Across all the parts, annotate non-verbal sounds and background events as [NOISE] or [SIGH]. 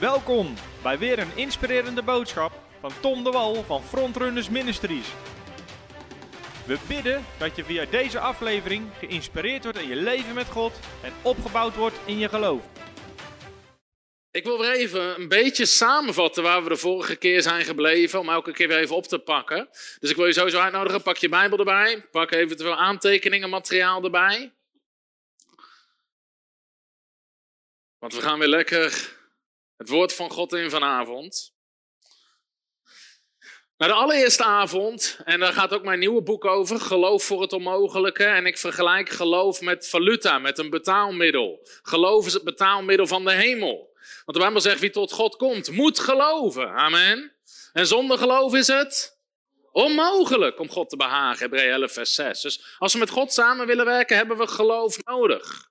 Welkom bij weer een inspirerende boodschap van Tom de Wal van Frontrunners Ministries. We bidden dat je via deze aflevering geïnspireerd wordt in je leven met God en opgebouwd wordt in je geloof. Ik wil weer even een beetje samenvatten waar we de vorige keer zijn gebleven, om elke keer weer even op te pakken. Dus ik wil je sowieso uitnodigen, pak je Bijbel erbij, pak eventueel aantekeningen, materiaal erbij. Want we gaan weer lekker het woord van God in vanavond. Nou, de allereerste avond, en daar gaat ook mijn nieuwe boek over, Geloof voor het Onmogelijke. En ik vergelijk geloof met valuta, met een betaalmiddel. Geloof is het betaalmiddel van de hemel. Want de Bijbel zegt, wie tot God komt, moet geloven. Amen. En zonder geloof is het onmogelijk om God te behagen. Hebreeën 11 vers 6. Dus als we met God samen willen werken, hebben we geloof nodig.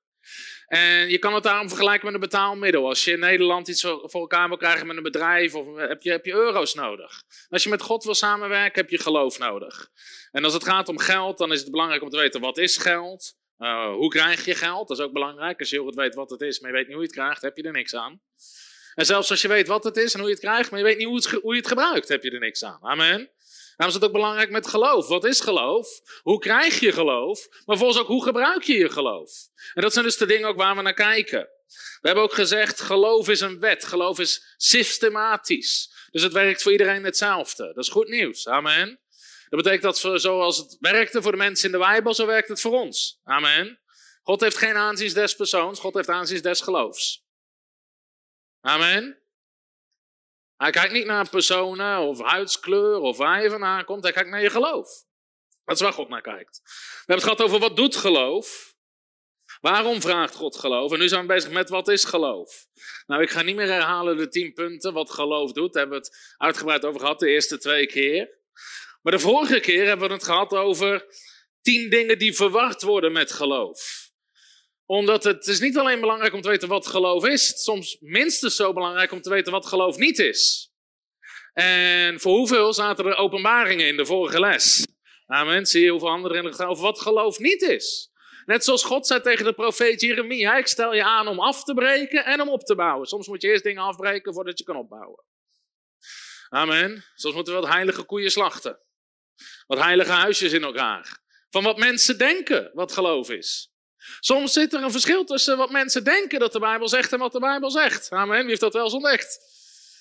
En je kan het daarom vergelijken met een betaalmiddel. Als je in Nederland iets voor elkaar wil krijgen met een bedrijf, of heb je, heb je euro's nodig. Als je met God wil samenwerken, heb je geloof nodig. En als het gaat om geld, dan is het belangrijk om te weten wat is geld. Uh, hoe krijg je geld? Dat is ook belangrijk. Als je heel goed weet wat het is, maar je weet niet hoe je het krijgt, heb je er niks aan. En zelfs als je weet wat het is en hoe je het krijgt, maar je weet niet hoe, je het gebruikt, heb je er niks aan. Amen. Daarom is het ook belangrijk met geloof. Wat is geloof? Hoe krijg je geloof? Maar volgens ook hoe gebruik je je geloof? En dat zijn dus de dingen ook waar we naar kijken. We hebben ook gezegd, geloof is een wet. Geloof is systematisch. Dus het werkt voor iedereen hetzelfde. Dat is goed nieuws. Amen. Dat betekent dat zoals het werkte voor de mensen in de Bijbel, zo werkt het voor ons. Amen. God heeft geen aanzien des persoons, God heeft aanzien des geloofs. Amen. Hij kijkt niet naar personen of huidskleur of waar je vandaan komt. Hij kijkt naar je geloof. Dat is waar God naar kijkt. We hebben het gehad over wat doet geloof. Waarom vraagt God geloof? En nu zijn we bezig met wat is geloof. Nou, ik ga niet meer herhalen de tien punten wat geloof doet. Daar hebben we het uitgebreid over gehad de eerste twee keer. Maar de vorige keer hebben we het gehad over tien dingen die verward worden met geloof omdat het is niet alleen belangrijk om te weten wat geloof is, soms minstens zo belangrijk om te weten wat geloof niet is. En voor hoeveel zaten er openbaringen in de vorige les? Amen. Zie je hoeveel anderen in over wat geloof niet is. Net zoals God zei tegen de profeet Jeremia, ik stel je aan om af te breken en om op te bouwen. Soms moet je eerst dingen afbreken voordat je kan opbouwen. Amen. Soms moeten we wat heilige koeien slachten. Wat heilige huisjes in elkaar. Van wat mensen denken wat geloof is. Soms zit er een verschil tussen wat mensen denken dat de Bijbel zegt en wat de Bijbel zegt. Amen. Wie heeft dat wel eens ontdekt?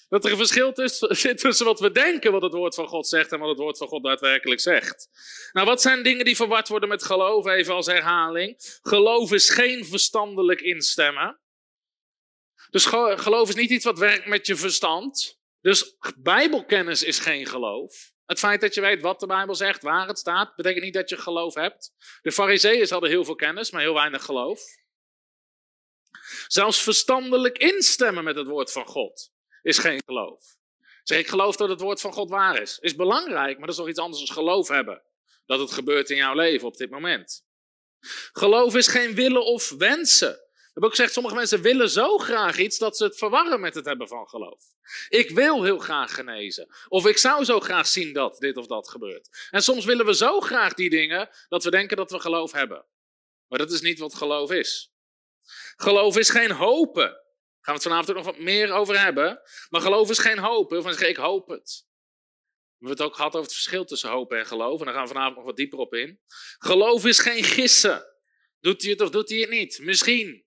Dat er een verschil [LAUGHS] zit tussen wat we denken wat het woord van God zegt en wat het woord van God daadwerkelijk zegt. Nou, wat zijn dingen die verward worden met geloof? Even als herhaling. Geloof is geen verstandelijk instemmen. Dus geloof is niet iets wat werkt met je verstand. Dus Bijbelkennis is geen geloof. Het feit dat je weet wat de Bijbel zegt, waar het staat, betekent niet dat je geloof hebt. De Farizeeën hadden heel veel kennis, maar heel weinig geloof. Zelfs verstandelijk instemmen met het woord van God is geen geloof. Zeg, ik geloof dat het woord van God waar is. Is belangrijk, maar dat is nog iets anders dan geloof hebben. Dat het gebeurt in jouw leven op dit moment. Geloof is geen willen of wensen heb ook gezegd, sommige mensen willen zo graag iets dat ze het verwarren met het hebben van geloof. Ik wil heel graag genezen. Of ik zou zo graag zien dat dit of dat gebeurt. En soms willen we zo graag die dingen dat we denken dat we geloof hebben. Maar dat is niet wat geloof is. Geloof is geen hopen. Daar gaan we het vanavond ook nog wat meer over hebben. Maar geloof is geen hopen. Van ik hoop het. We hebben het ook gehad over het verschil tussen hopen en geloof. En daar gaan we vanavond nog wat dieper op in. Geloof is geen gissen. Doet hij het of doet hij het niet? Misschien.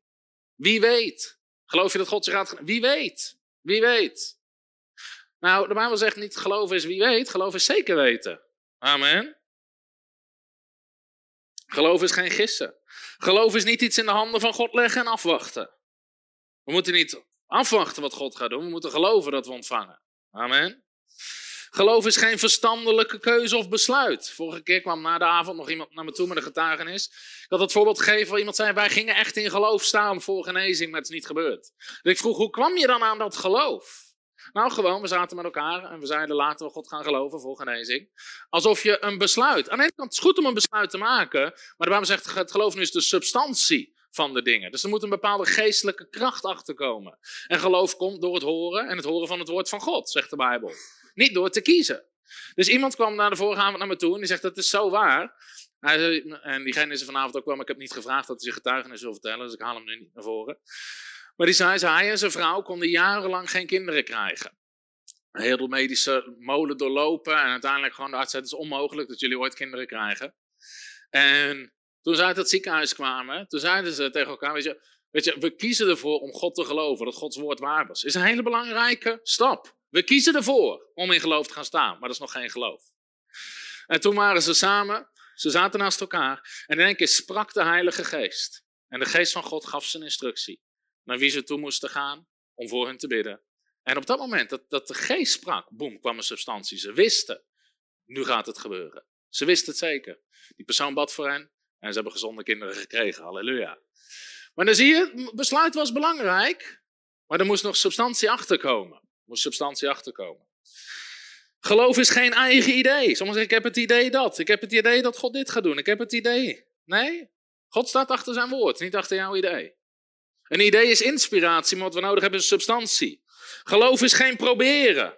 Wie weet? Geloof je dat God zich gaat... Wie weet? Wie weet? Nou, de Bijbel zegt niet geloof is wie weet, geloof is zeker weten. Amen. Geloof is geen gissen. Geloof is niet iets in de handen van God leggen en afwachten. We moeten niet afwachten wat God gaat doen, we moeten geloven dat we ontvangen. Amen. Geloof is geen verstandelijke keuze of besluit. Vorige keer kwam na de avond nog iemand naar me toe met een getuigenis. Ik had het voorbeeld gegeven waar iemand zei: Wij gingen echt in geloof staan voor genezing, maar het is niet gebeurd. Dus ik vroeg: Hoe kwam je dan aan dat geloof? Nou, gewoon, we zaten met elkaar en we zeiden: Laten we God gaan geloven voor genezing. Alsof je een besluit. Aan de ene kant is het goed om een besluit te maken, maar de Bijbel zegt: Het geloof is de substantie van de dingen. Dus er moet een bepaalde geestelijke kracht achter komen. En geloof komt door het horen en het horen van het woord van God, zegt de Bijbel. Niet door te kiezen. Dus iemand kwam na de vorige avond naar me toe en die zegt, dat is zo waar. En diegene is er vanavond ook wel, maar ik heb niet gevraagd dat hij zich getuigenis wil vertellen, dus ik haal hem nu niet naar voren. Maar die zei, hij en zijn vrouw konden jarenlang geen kinderen krijgen. Een hele medische molen doorlopen en uiteindelijk gewoon de arts zei, het is onmogelijk dat jullie ooit kinderen krijgen. En toen ze uit het ziekenhuis kwamen, toen zeiden ze tegen elkaar, weet je, weet je, we kiezen ervoor om God te geloven, dat Gods woord waar was. Is een hele belangrijke stap. We kiezen ervoor om in geloof te gaan staan, maar dat is nog geen geloof. En toen waren ze samen, ze zaten naast elkaar en in één keer sprak de Heilige Geest. En de Geest van God gaf een instructie naar wie ze toe moesten gaan om voor hen te bidden. En op dat moment dat, de Geest sprak, boem, kwam een substantie. Ze wisten, nu gaat het gebeuren. Ze wisten het zeker. Die persoon bad voor hen en ze hebben gezonde kinderen gekregen. Halleluja. Maar dan zie je, besluit was belangrijk, maar er moest nog substantie achterkomen. Moest substantie achterkomen. Geloof is geen eigen idee. Sommigen zeggen, ik heb het idee dat. Ik heb het idee dat God dit gaat doen. Ik heb het idee. Nee, God staat achter zijn woord, niet achter jouw idee. Een idee is inspiratie, maar wat we nodig hebben is substantie. Geloof is geen proberen.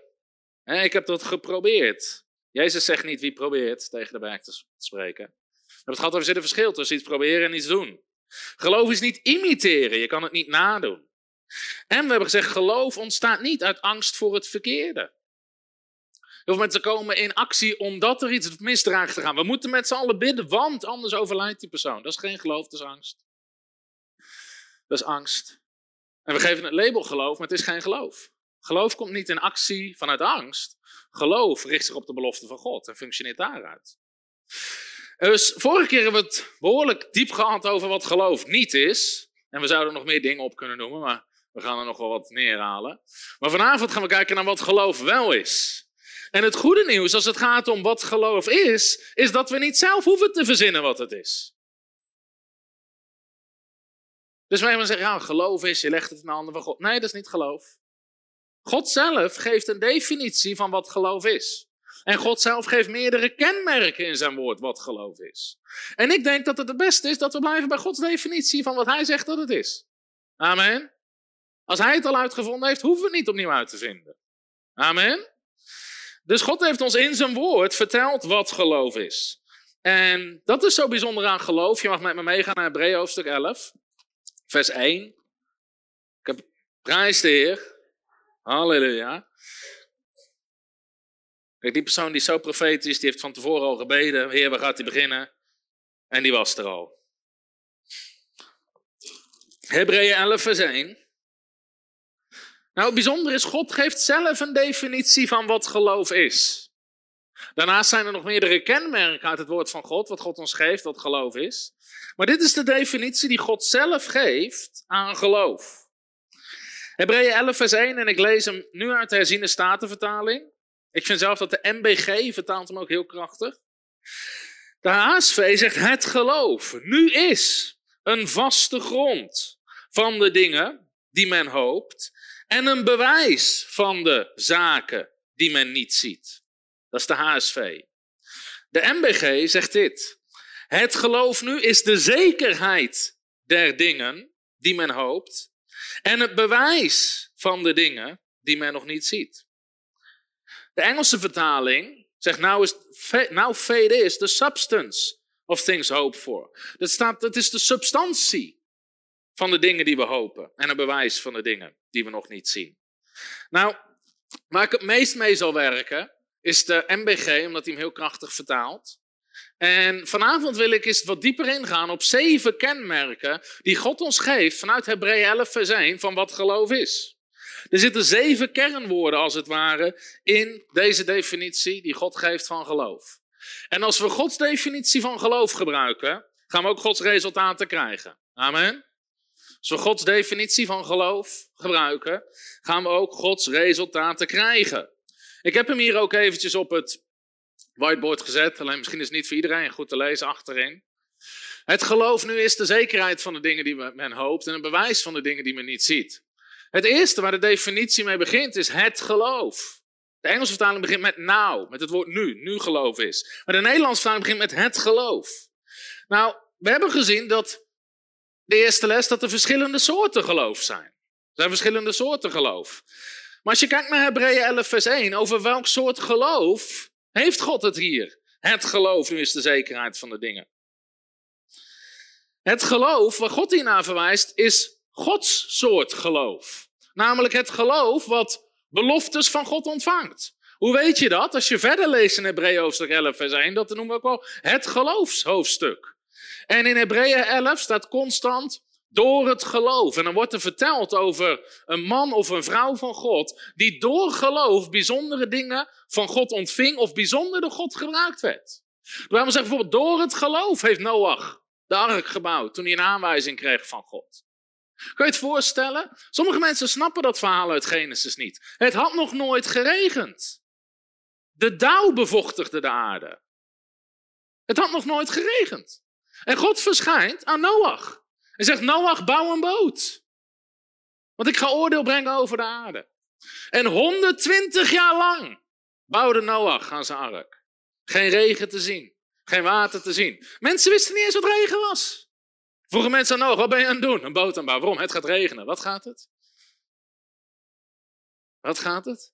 ik heb dat geprobeerd. Jezus zegt niet wie probeert tegen de berg te spreken. We hebben het gehad over het verschil tussen iets proberen en iets doen. Geloof is niet imiteren, je kan het niet nadoen. En we hebben gezegd, geloof ontstaat niet uit angst voor het verkeerde. Heel veel mensen komen in actie omdat er iets misdraagt te gaan. We moeten met z'n allen bidden, want anders overlijdt die persoon. Dat is geen geloof, dat is angst. Dat is angst. En we geven het label geloof, maar het is geen geloof. Geloof komt niet in actie vanuit angst. Geloof richt zich op de belofte van God en functioneert daaruit. Dus vorige keer hebben we het behoorlijk diep gehad over wat geloof niet is. En we zouden nog meer dingen op kunnen noemen, maar we gaan er nog wel wat neerhalen. Maar vanavond gaan we kijken naar wat geloof wel is. En het goede nieuws als het gaat om wat geloof is, is dat we niet zelf hoeven te verzinnen wat het is. Dus wij zeggen, ja, geloof is, je legt het in de handen van God. Nee, dat is niet geloof. God zelf geeft een definitie van wat geloof is. En God zelf geeft meerdere kenmerken in zijn woord wat geloof is. En ik denk dat het het beste is dat we blijven bij Gods definitie van wat hij zegt dat het is. Amen. Als hij het al uitgevonden heeft, hoeven we het niet opnieuw uit te vinden. Amen. Dus God heeft ons in zijn woord verteld wat geloof is. En dat is zo bijzonder aan geloof. Je mag met me meegaan naar Hebreeën hoofdstuk 11, vers 1. Ik heb prijs de Heer. Halleluja. Kijk, die persoon die zo profetisch, die heeft van tevoren al gebeden. Heer, waar gaat hij beginnen? En die was er al. Hebreeën 11, vers 1. Nou, het bijzondere is, God geeft zelf een definitie van wat geloof is. Daarnaast zijn er nog meerdere kenmerken uit het woord van God, wat God ons geeft, wat geloof is. Maar dit is de definitie die God zelf geeft aan geloof. Hebreeën 11, vers 1, en ik lees hem nu uit de herziene statenvertaling. Ik vind zelf dat de MBG vertaalt hem ook heel krachtig. De HSV zegt het geloof nu is een vaste grond van de dingen die men hoopt en een bewijs van de zaken die men niet ziet. Dat is de HSV. De MBG zegt dit. Het geloof nu is de zekerheid der dingen die men hoopt en het bewijs van de dingen die men nog niet ziet. De Engelse vertaling zegt now, is, now faith is the substance of things hoped for. Dat staat, het is de substantie van de dingen die we hopen en een bewijs van de dingen die we nog niet zien. Nou, waar ik het meest mee zal werken is de MBG, omdat hij hem heel krachtig vertaalt. En vanavond wil ik eens wat dieper ingaan op zeven kenmerken die God ons geeft vanuit Hebreeën 11 vers 1 van wat geloof is. Er zitten zeven kernwoorden als het ware in deze definitie die God geeft van geloof. En als we Gods definitie van geloof gebruiken, gaan we ook Gods resultaten krijgen. Amen. Als we Gods definitie van geloof gebruiken, gaan we ook Gods resultaten krijgen. Ik heb hem hier ook eventjes op het whiteboard gezet. Alleen misschien is het niet voor iedereen goed te lezen achterin. Het geloof nu is de zekerheid van de dingen die men hoopt en een bewijs van de dingen die men niet ziet. Het eerste waar de definitie mee begint is het geloof. De Engelse vertaling begint met now, met het woord nu, nu geloof is. Maar de Nederlandse vertaling begint met het geloof. Nou, we hebben gezien dat de eerste les dat er verschillende soorten geloof zijn. Er zijn verschillende soorten geloof. Maar als je kijkt naar Hebreeën 11 vers 1, over welk soort geloof heeft God het hier? Het geloof nu is de zekerheid van de dingen. Het geloof waar God hier naar verwijst is Gods soort geloof. Namelijk het geloof wat beloftes van God ontvangt. Hoe weet je dat? Als je verder leest in Hebreeën hoofdstuk 11 vers 1, dat noemen we ook wel het geloofshoofdstuk. En in Hebreeën 11 staat constant door het geloof. En dan wordt er verteld over een man of een vrouw van God die door geloof bijzondere dingen van God ontving of bijzonder door God gebruikt werd. Waarom zeggen bijvoorbeeld door het geloof heeft Noach de ark gebouwd toen hij een aanwijzing kreeg van God. Kun je het voorstellen? Sommige mensen snappen dat verhaal uit Genesis niet. Het had nog nooit geregend. De dauw bevochtigde de aarde. Het had nog nooit geregend. En God verschijnt aan Noach. En zegt, Noach, bouw een boot. Want ik ga oordeel brengen over de aarde. En 120 jaar lang bouwde Noach aan zijn ark. Geen regen te zien. Geen water te zien. Mensen wisten niet eens wat regen was. Vroegen mensen aan Noach, wat ben je aan het doen? Een boot aanbouwen. Waarom? Het gaat regenen. Wat gaat het? Wat gaat het?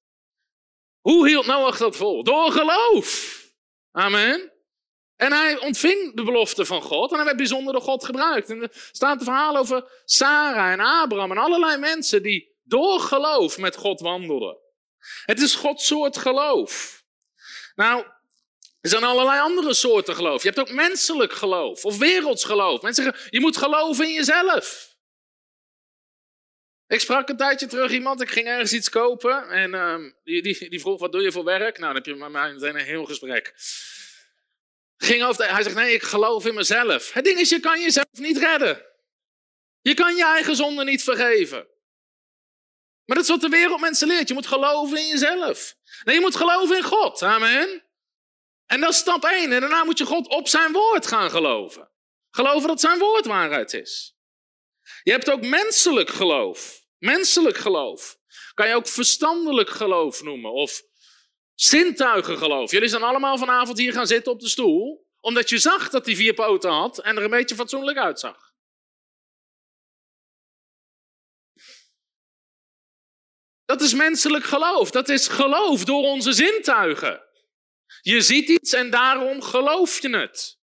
Hoe hield Noach dat vol? Door geloof. Amen. En hij ontving de belofte van God en hij werd bijzonder door God gebruikt. En er staat een verhaal over Sarah en Abraham en allerlei mensen die door geloof met God wandelden. Het is Gods soort geloof. Nou, er zijn allerlei andere soorten geloof. Je hebt ook menselijk geloof of werelds geloof. Mensen zeggen, je moet geloven in jezelf. Ik sprak een tijdje terug iemand, ik ging ergens iets kopen en uh, die, die, die, vroeg, wat doe je voor werk? Nou, dan heb je met mij meteen een heel gesprek. Ging over, hij zegt, nee, ik geloof in mezelf. Het ding is, je kan jezelf niet redden. Je kan je eigen zonde niet vergeven. Maar dat is wat de wereld mensen leert. Je moet geloven in jezelf. Nee, je moet geloven in God. Amen. En dat is stap 1. En daarna moet je God op zijn woord gaan geloven. Geloven dat zijn woord waarheid is. Je hebt ook menselijk geloof. Menselijk geloof. Kan je ook verstandelijk geloof noemen. Of zintuigengeloof. Jullie zijn allemaal vanavond hier gaan zitten op de stoel. Omdat je zag dat hij vier poten had en er een beetje fatsoenlijk uitzag. Dat is menselijk geloof. Dat is geloof door onze zintuigen. Je ziet iets en daarom geloof je het.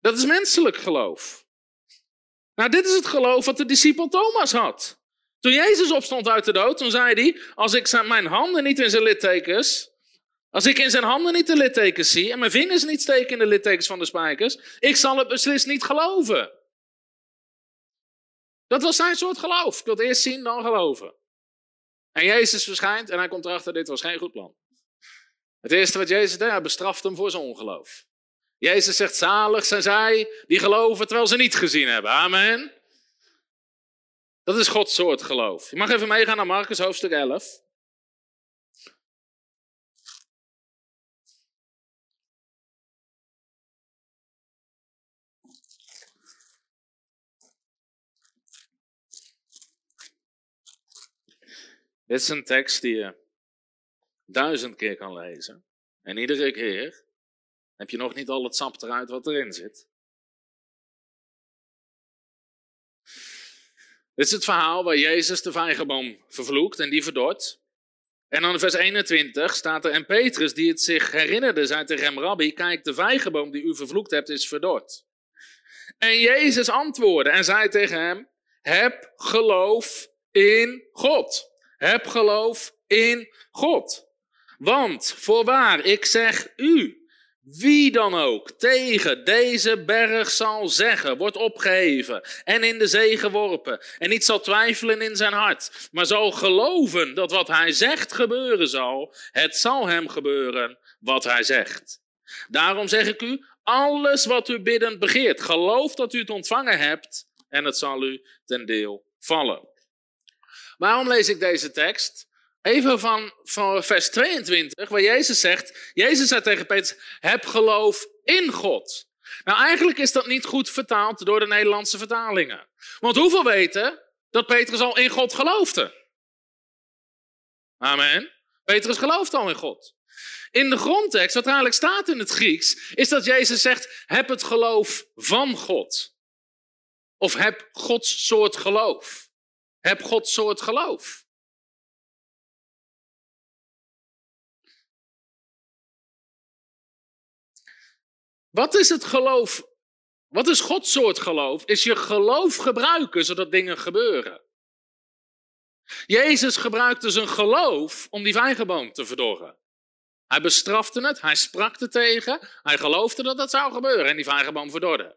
Dat is menselijk geloof. Nou, dit is het geloof wat de discipel Thomas had. Toen Jezus opstond uit de dood, toen zei hij: Als ik mijn handen niet in zijn littekens. Als ik in zijn handen niet de littekens zie en mijn vingers niet steken in de littekens van de spijkers, ik zal het beslist niet geloven. Dat was zijn soort geloof. Ik wil eerst zien, dan geloven. En Jezus verschijnt en hij komt erachter, dit was geen goed plan. Het eerste wat Jezus deed, hij bestraft hem voor zijn ongeloof. Jezus zegt, zalig zijn zij die geloven terwijl ze niet gezien hebben. Amen. Dat is Gods soort geloof. Je mag even meegaan naar Marcus hoofdstuk 11. Dit is een tekst die je duizend keer kan lezen. En iedere keer heb je nog niet al het sap eruit wat erin zit. Dit is het verhaal waar Jezus de vijgenboom vervloekt en die verdort. En dan in vers 21 staat er, en Petrus die het zich herinnerde, zei tegen hem, Rabbi, kijk, de vijgenboom die u vervloekt hebt is verdord. En Jezus antwoordde en zei tegen hem, heb geloof in God. Heb geloof in God. Want, voorwaar, ik zeg u, wie dan ook tegen deze berg zal zeggen, wordt opgeheven en in de zee geworpen en niet zal twijfelen in zijn hart, maar zal geloven dat wat hij zegt gebeuren zal, het zal hem gebeuren wat hij zegt. Daarom zeg ik u, alles wat u biddend begeert, geloof dat u het ontvangen hebt en het zal u ten deel vallen. Waarom lees ik deze tekst? Even van, van vers 22, waar Jezus zegt, Jezus zei tegen Petrus, heb geloof in God. Nou, eigenlijk is dat niet goed vertaald door de Nederlandse vertalingen. Want hoeveel weten dat Petrus al in God geloofde? Amen. Petrus gelooft al in God. In de grondtekst, wat eigenlijk staat in het Grieks, is dat Jezus zegt, heb het geloof van God. Of heb Gods soort geloof. Heb Gods soort geloof. Wat is het geloof Wat is Gods soort geloof? Is je geloof gebruiken zodat dingen gebeuren. Jezus gebruikte zijn geloof om die vijgenboom te verdorren. Hij bestrafte het, hij sprak er tegen, hij geloofde dat dat zou gebeuren en die vijgenboom verdorde.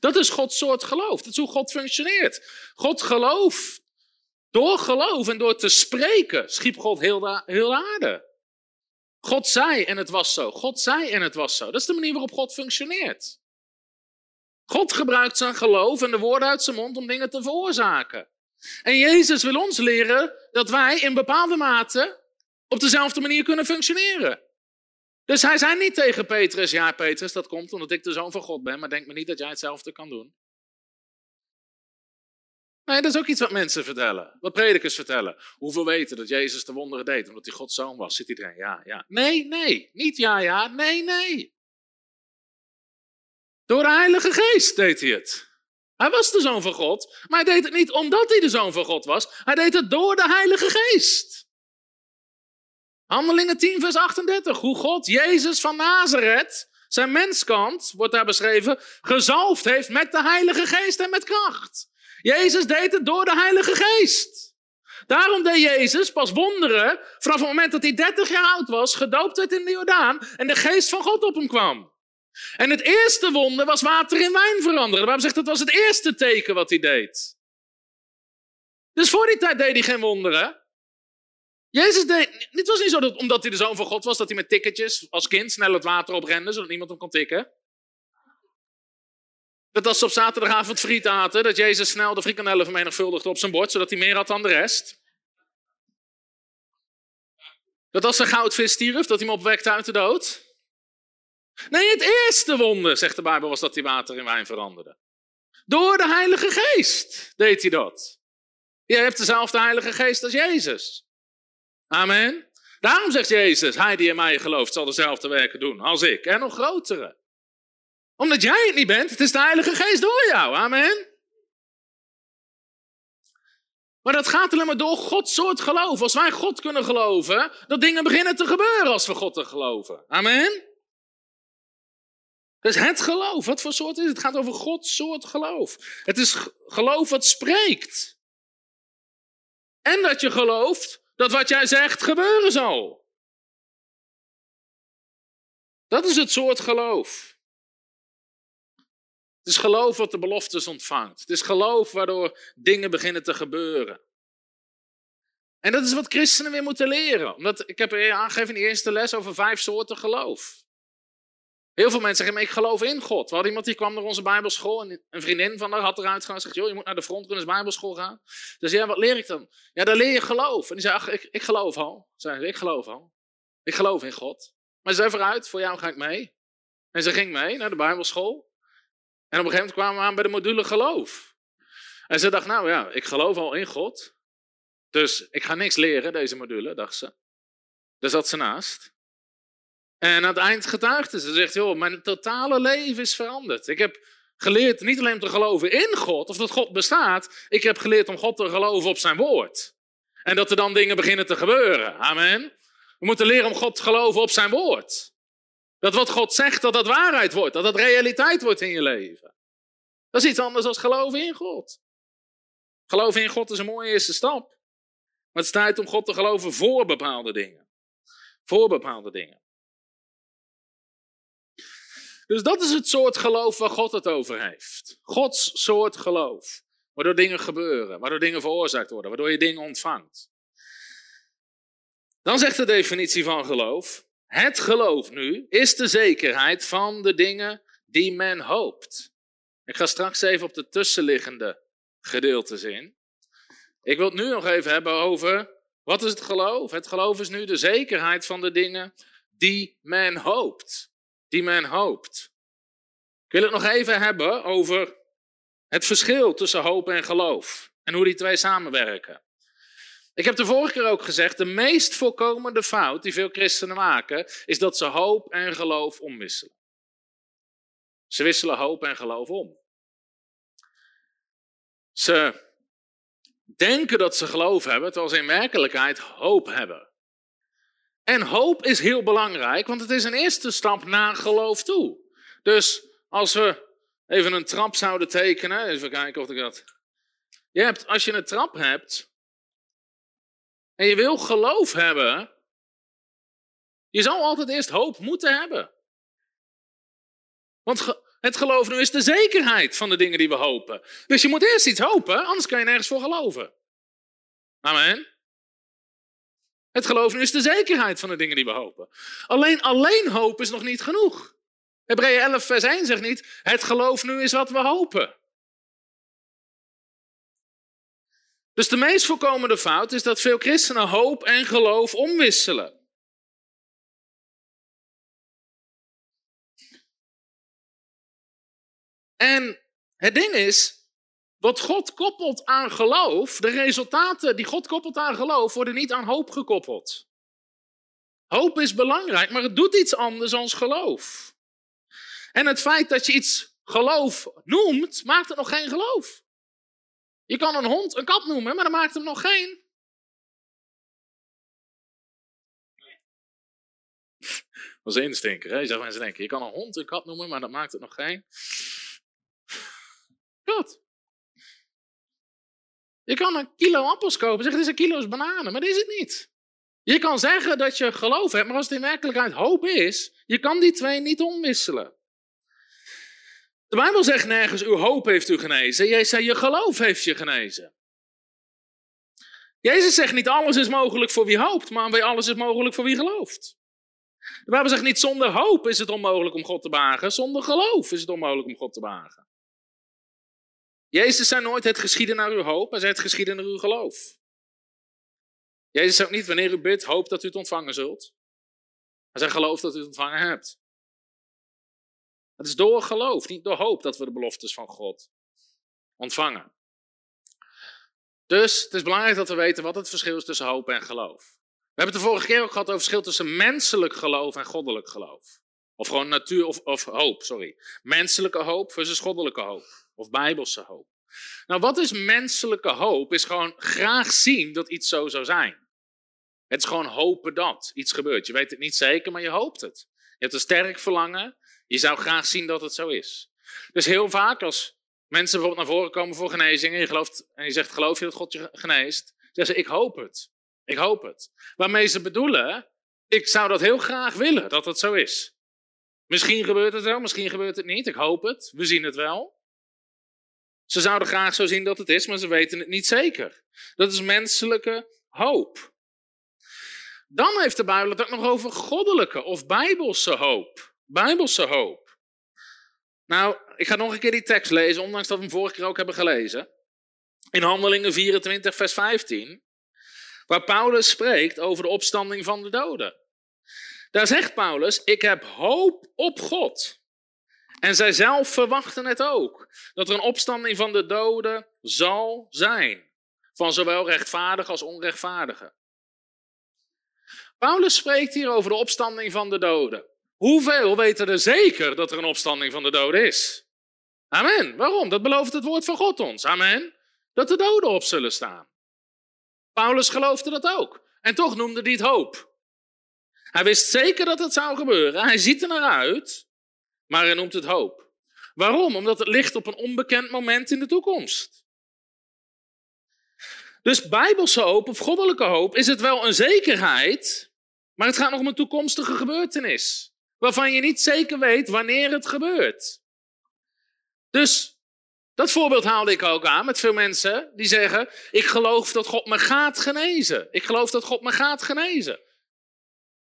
Dat is Gods soort geloof, dat is hoe God functioneert. God gelooft. Door geloof en door te spreken schiep God heel de, heel de aarde. God zei en het was zo. God zei en het was zo. Dat is de manier waarop God functioneert. God gebruikt zijn geloof en de woorden uit zijn mond om dingen te veroorzaken. En Jezus wil ons leren dat wij in bepaalde mate op dezelfde manier kunnen functioneren. Dus hij zei niet tegen Petrus, ja Petrus, dat komt omdat ik de zoon van God ben, maar denk me niet dat jij hetzelfde kan doen. Nee, dat is ook iets wat mensen vertellen, wat predikers vertellen. Hoeveel weten dat Jezus de wonderen deed omdat hij Gods zoon was? Zit iedereen, ja, ja. Nee, nee, niet ja, ja, nee, nee. Door de Heilige Geest deed hij het. Hij was de zoon van God, maar hij deed het niet omdat hij de zoon van God was. Hij deed het door de Heilige Geest. Handelingen 10, vers 38. Hoe God Jezus van Nazareth, zijn menskant, wordt daar beschreven, gezalfd heeft met de Heilige Geest en met kracht. Jezus deed het door de Heilige Geest. Daarom deed Jezus pas wonderen vanaf het moment dat hij 30 jaar oud was, gedoopt werd in de Jordaan en de Geest van God op hem kwam. En het eerste wonder was water in wijn veranderen. Waarom zegt dat was het eerste teken wat hij deed. Dus voor die tijd deed hij geen wonderen. Jezus deed, het was niet zo dat omdat hij de zoon van God was, dat hij met ticketjes als kind snel het water oprende, zodat niemand hem kon tikken. Dat als ze op zaterdagavond friet aten, dat Jezus snel de frikandellen vermenigvuldigde op zijn bord, zodat hij meer had dan de rest. Dat als een goudvis stierf, dat hij hem opwekte uit de dood. Nee, het eerste wonder, zegt de Bijbel, was dat hij water in wijn veranderde. Door de Heilige Geest deed hij dat. Je hebt dezelfde Heilige Geest als Jezus. Amen. Daarom zegt Jezus, hij die in mij gelooft zal dezelfde werken doen als ik en nog grotere. Omdat jij het niet bent, het is de Heilige Geest door jou. Amen. Maar dat gaat alleen maar door Gods soort geloof. Als wij God kunnen geloven, dat dingen beginnen te gebeuren als we God te geloven. Amen. Dus het geloof, wat voor soort is het? Het gaat over Gods soort geloof. Het is geloof wat spreekt. En dat je gelooft dat wat jij zegt gebeuren zal. Dat is het soort geloof. Het is geloof wat de beloftes ontvangt. Het is geloof waardoor dingen beginnen te gebeuren. En dat is wat christenen weer moeten leren. Omdat, ik heb aangegeven in de eerste les over vijf soorten geloof. Heel veel mensen zeggen, ik geloof in God. We hadden iemand die kwam naar onze bijbelschool en een vriendin van haar had eruit gegaan en zegt, joh, je moet naar de frontrunners bijbelschool gaan. Dus ja, wat leer ik dan? Ja, daar leer je geloof. En die zei, ach, ik, ik geloof al. Zei ik geloof al. Ik geloof in God. Maar ze zei vooruit, voor jou ga ik mee. En ze ging mee naar de bijbelschool. En op een gegeven moment kwamen we aan bij de module geloof. En ze dacht, nou ja, ik geloof al in God. Dus ik ga niks leren, deze module, dacht ze. Daar zat ze naast. En aan het eind getuigde ze. zegt, joh, mijn totale leven is veranderd. Ik heb geleerd niet alleen om te geloven in God, of dat God bestaat. Ik heb geleerd om God te geloven op zijn woord. En dat er dan dingen beginnen te gebeuren. Amen. We moeten leren om God te geloven op zijn woord. Dat wat God zegt, dat dat waarheid wordt. Dat dat realiteit wordt in je leven. Dat is iets anders dan geloven in God. Geloven in God is een mooie eerste stap. Maar het is tijd om God te geloven voor bepaalde dingen. Voor bepaalde dingen. Dus dat is het soort geloof waar God het over heeft. Gods soort geloof. Waardoor dingen gebeuren, waardoor dingen veroorzaakt worden, waardoor je dingen ontvangt. Dan zegt de definitie van geloof: het geloof nu is de zekerheid van de dingen die men hoopt. Ik ga straks even op de tussenliggende gedeeltes in. Ik wil het nu nog even hebben over wat is het geloof? Het geloof is nu de zekerheid van de dingen die men hoopt die men hoopt. Ik wil het nog even hebben over het verschil tussen hoop en geloof en hoe die twee samenwerken. Ik heb de vorige keer ook gezegd, de meest voorkomende fout die veel christenen maken, is dat ze hoop en geloof omwisselen. Ze wisselen hoop en geloof om. Ze denken dat ze geloof hebben, terwijl ze in werkelijkheid hoop hebben. En hoop is heel belangrijk, want het is een eerste stap naar geloof toe. Dus als we even een trap zouden tekenen. Even kijken of ik dat. Je hebt, als je een trap hebt. En je wil geloof hebben. je zou altijd eerst hoop moeten hebben. Want het geloof nu is de zekerheid van de dingen die we hopen. Dus je moet eerst iets hopen, anders kan je nergens voor geloven. Amen. Het geloof nu is de zekerheid van de dingen die we hopen. Alleen, alleen hoop is nog niet genoeg. Hebreeën 11 vers 1 zegt niet, het geloof nu is wat we hopen. Dus de meest voorkomende fout is dat veel christenen hoop en geloof omwisselen. En het ding is, wat God koppelt aan geloof, de resultaten die God koppelt aan geloof, worden niet aan hoop gekoppeld. Hoop is belangrijk, maar het doet iets anders dan geloof. En het feit dat je iets geloof noemt, maakt het nog geen geloof. Je kan een hond een kat noemen, maar dat maakt hem nog geen. [LAUGHS] Dat is instinker, hè? Je zegt mensen denken, je kan een hond een kat noemen, maar dat maakt het nog geen. [LAUGHS] Kat. Je kan een kilo appels kopen, zeg het is een kilo bananen, maar dat is het niet. Je kan zeggen dat je geloof hebt, maar als het in werkelijkheid hoop is, je kan die twee niet omwisselen. De Bijbel zegt nergens, uw hoop heeft u genezen. Jij zei, je geloof heeft je genezen. Jezus zegt niet, alles is mogelijk voor wie hoopt, maar alles is mogelijk voor wie gelooft. De Bijbel zegt niet, zonder hoop is het onmogelijk om God te behagen, zonder geloof is het onmogelijk om God te behagen. Jezus zei nooit, het geschieden naar uw hoop, hij zei, het geschieden naar uw geloof. Jezus zegt niet, wanneer u bidt, hoop dat u het ontvangen zult. Hij zei, geloof dat u het ontvangen hebt. Het is door geloof, niet door hoop, dat we de beloftes van God ontvangen. Dus het is belangrijk dat we weten wat het verschil is tussen hoop en geloof. We hebben het de vorige keer ook gehad over het verschil tussen menselijk geloof en goddelijk geloof. Of gewoon natuur of, of hoop, sorry. Menselijke hoop versus goddelijke hoop. Of bijbelse hoop. Nou, wat is menselijke hoop? Is gewoon graag zien dat iets zo zou zijn. Het is gewoon hopen dat iets gebeurt. Je weet het niet zeker, maar je hoopt het. Je hebt een sterk verlangen je zou graag zien dat het zo is. Dus heel vaak als mensen bijvoorbeeld naar voren komen voor genezing en je, gelooft, en je zegt geloof je dat God je geneest, zeggen ze ik hoop het. Ik hoop het. Waarmee ze bedoelen, ik zou dat heel graag willen dat het zo is. Misschien gebeurt het wel, misschien gebeurt het niet. Ik hoop het. We zien het wel. Ze zouden graag zo zien dat het is, maar ze weten het niet zeker. Dat is menselijke hoop. Dan heeft de Bijbel het ook nog over goddelijke of bijbelse hoop. Bijbelse hoop. Nou, ik ga nog een keer die tekst lezen, ondanks dat we hem vorige keer ook hebben gelezen. In Handelingen 24, vers 15, waar Paulus spreekt over de opstanding van de doden. Daar zegt Paulus: Ik heb hoop op God. En zij zelf verwachten het ook, dat er een opstanding van de doden zal zijn, van zowel rechtvaardige als onrechtvaardige. Paulus spreekt hier over de opstanding van de doden. Hoeveel weten er zeker dat er een opstanding van de doden is? Amen. Waarom? Dat belooft het woord van God ons. Amen. Dat de doden op zullen staan. Paulus geloofde dat ook. En toch noemde hij het hoop. Hij wist zeker dat het zou gebeuren. Hij ziet er naar uit. Maar hij noemt het hoop. Waarom? Omdat het ligt op een onbekend moment in de toekomst. Dus bijbelse hoop of goddelijke hoop is het wel een zekerheid, maar het gaat nog om een toekomstige gebeurtenis waarvan je niet zeker weet wanneer het gebeurt. Dus dat voorbeeld haalde ik ook aan met veel mensen die zeggen: Ik geloof dat God me gaat genezen. Ik geloof dat God me gaat genezen.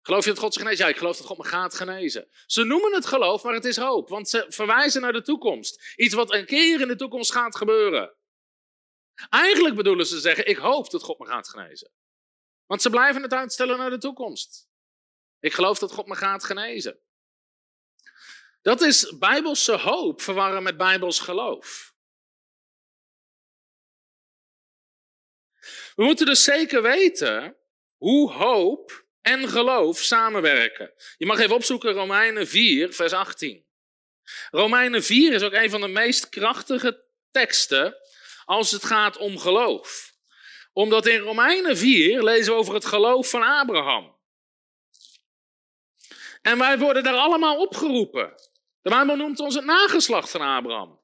Geloof je dat God zich geneest? Ja, ik geloof dat God me gaat genezen. Ze noemen het geloof, maar het is hoop, want ze verwijzen naar de toekomst. Iets wat een keer in de toekomst gaat gebeuren. Eigenlijk bedoelen ze zeggen: Ik hoop dat God me gaat genezen. Want ze blijven het uitstellen naar de toekomst. Ik geloof dat God me gaat genezen. Dat is bijbelse hoop verwarren met bijbels geloof. We moeten dus zeker weten hoe hoop en geloof samenwerken. Je mag even opzoeken Romeinen 4, vers 18. Romeinen 4 is ook een van de meest krachtige teksten als het gaat om geloof. Omdat in Romeinen 4 lezen we over het geloof van Abraham. En wij worden daar allemaal opgeroepen. De Bijbel noemt ons het nageslacht van Abraham.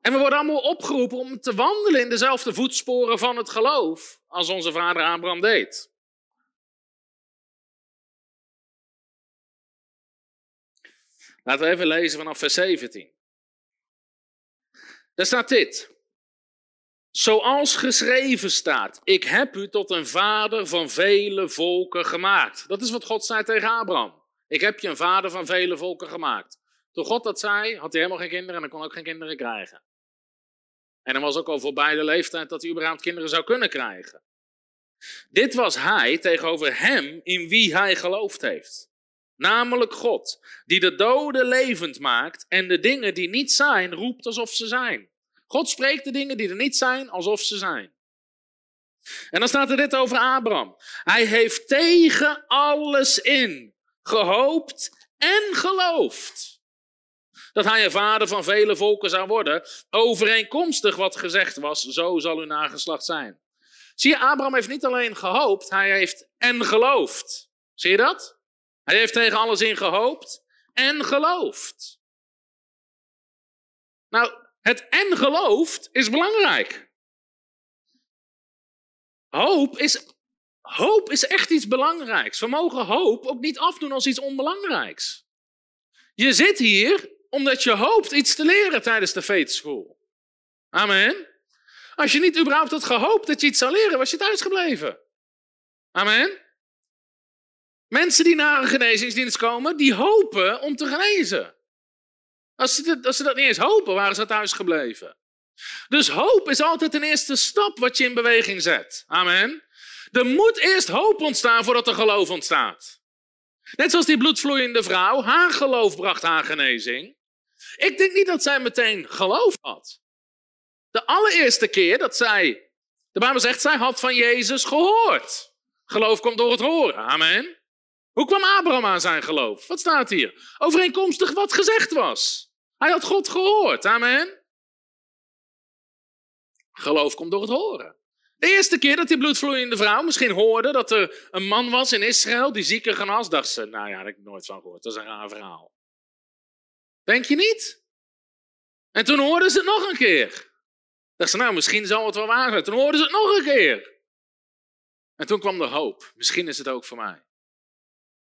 En we worden allemaal opgeroepen om te wandelen in dezelfde voetsporen van het geloof als onze vader Abraham deed. Laten we even lezen vanaf vers 17. Daar staat dit. Zoals geschreven staat, ik heb u tot een vader van vele volken gemaakt. Dat is wat God zei tegen Abraham. Ik heb je een vader van vele volken gemaakt. Toen God dat zei, had hij helemaal geen kinderen en hij kon ook geen kinderen krijgen. En dan was ook al voorbij de leeftijd dat hij überhaupt kinderen zou kunnen krijgen. Dit was hij tegenover hem in wie hij geloofd heeft. Namelijk God, die de doden levend maakt en de dingen die niet zijn roept alsof ze zijn. God spreekt de dingen die er niet zijn alsof ze zijn. En dan staat er dit over Abraham. Hij heeft tegen alles in gehoopt en geloofd. Dat hij een vader van vele volken zou worden, overeenkomstig wat gezegd was, zo zal uw nageslacht zijn. Zie je, Abraham heeft niet alleen gehoopt, hij heeft en geloofd. Zie je dat? Hij heeft tegen alles in gehoopt en geloofd. Nou, het en geloofd is belangrijk. Hoop is, hoop is echt iets belangrijks. We mogen hoop ook niet afdoen als iets onbelangrijks. Je zit hier omdat je hoopt iets te leren tijdens de faith school. Amen. Als je niet überhaupt had gehoopt dat je iets zou leren, was je thuis gebleven. Amen. Mensen die naar een genezingsdienst komen, die hopen om te genezen. Als ze, dat, als dat niet eens hopen, waren ze thuis gebleven. Dus hoop is altijd een eerste stap wat je in beweging zet. Amen. Er moet eerst hoop ontstaan voordat er geloof ontstaat. Net zoals die bloedvloeiende vrouw, haar geloof bracht haar genezing. Ik denk niet dat zij meteen geloof had. De allereerste keer dat zij, de Bijbel zegt, zij had van Jezus gehoord. Geloof komt door het horen. Amen. Hoe kwam Abraham aan zijn geloof? Wat staat hier? Overeenkomstig wat gezegd was. Hij had God gehoord. Amen. Geloof komt door het horen. De eerste keer dat die bloedvloeiende vrouw misschien hoorde dat er een man was in Israël die zieken genas, dacht ze, nou ja, daar heb ik nooit van gehoord. Dat is een raar verhaal. Denk je niet? En toen hoorden ze het nog een keer. Dacht ze, nou, misschien zal het wel waar zijn. Toen hoorden ze het nog een keer. En toen kwam de hoop. Misschien is het ook voor mij.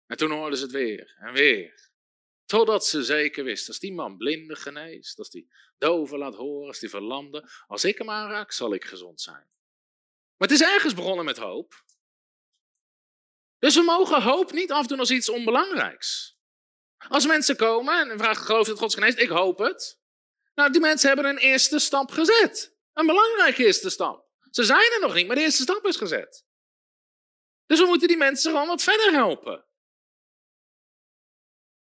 En toen hoorden ze het weer en weer. Totdat ze zeker wist, als die man blinden geneest, als die doven laat horen, als die verlamde, als ik hem aanraak, zal ik gezond zijn. Maar het is ergens begonnen met hoop. Dus we mogen hoop niet afdoen als iets onbelangrijks. Als mensen komen en vragen, geloof je dat God geneest? Ik hoop het. Nou, die mensen hebben een eerste stap gezet. Een belangrijke eerste stap. Ze zijn er nog niet, maar de eerste stap is gezet. Dus we moeten die mensen gewoon wat verder helpen.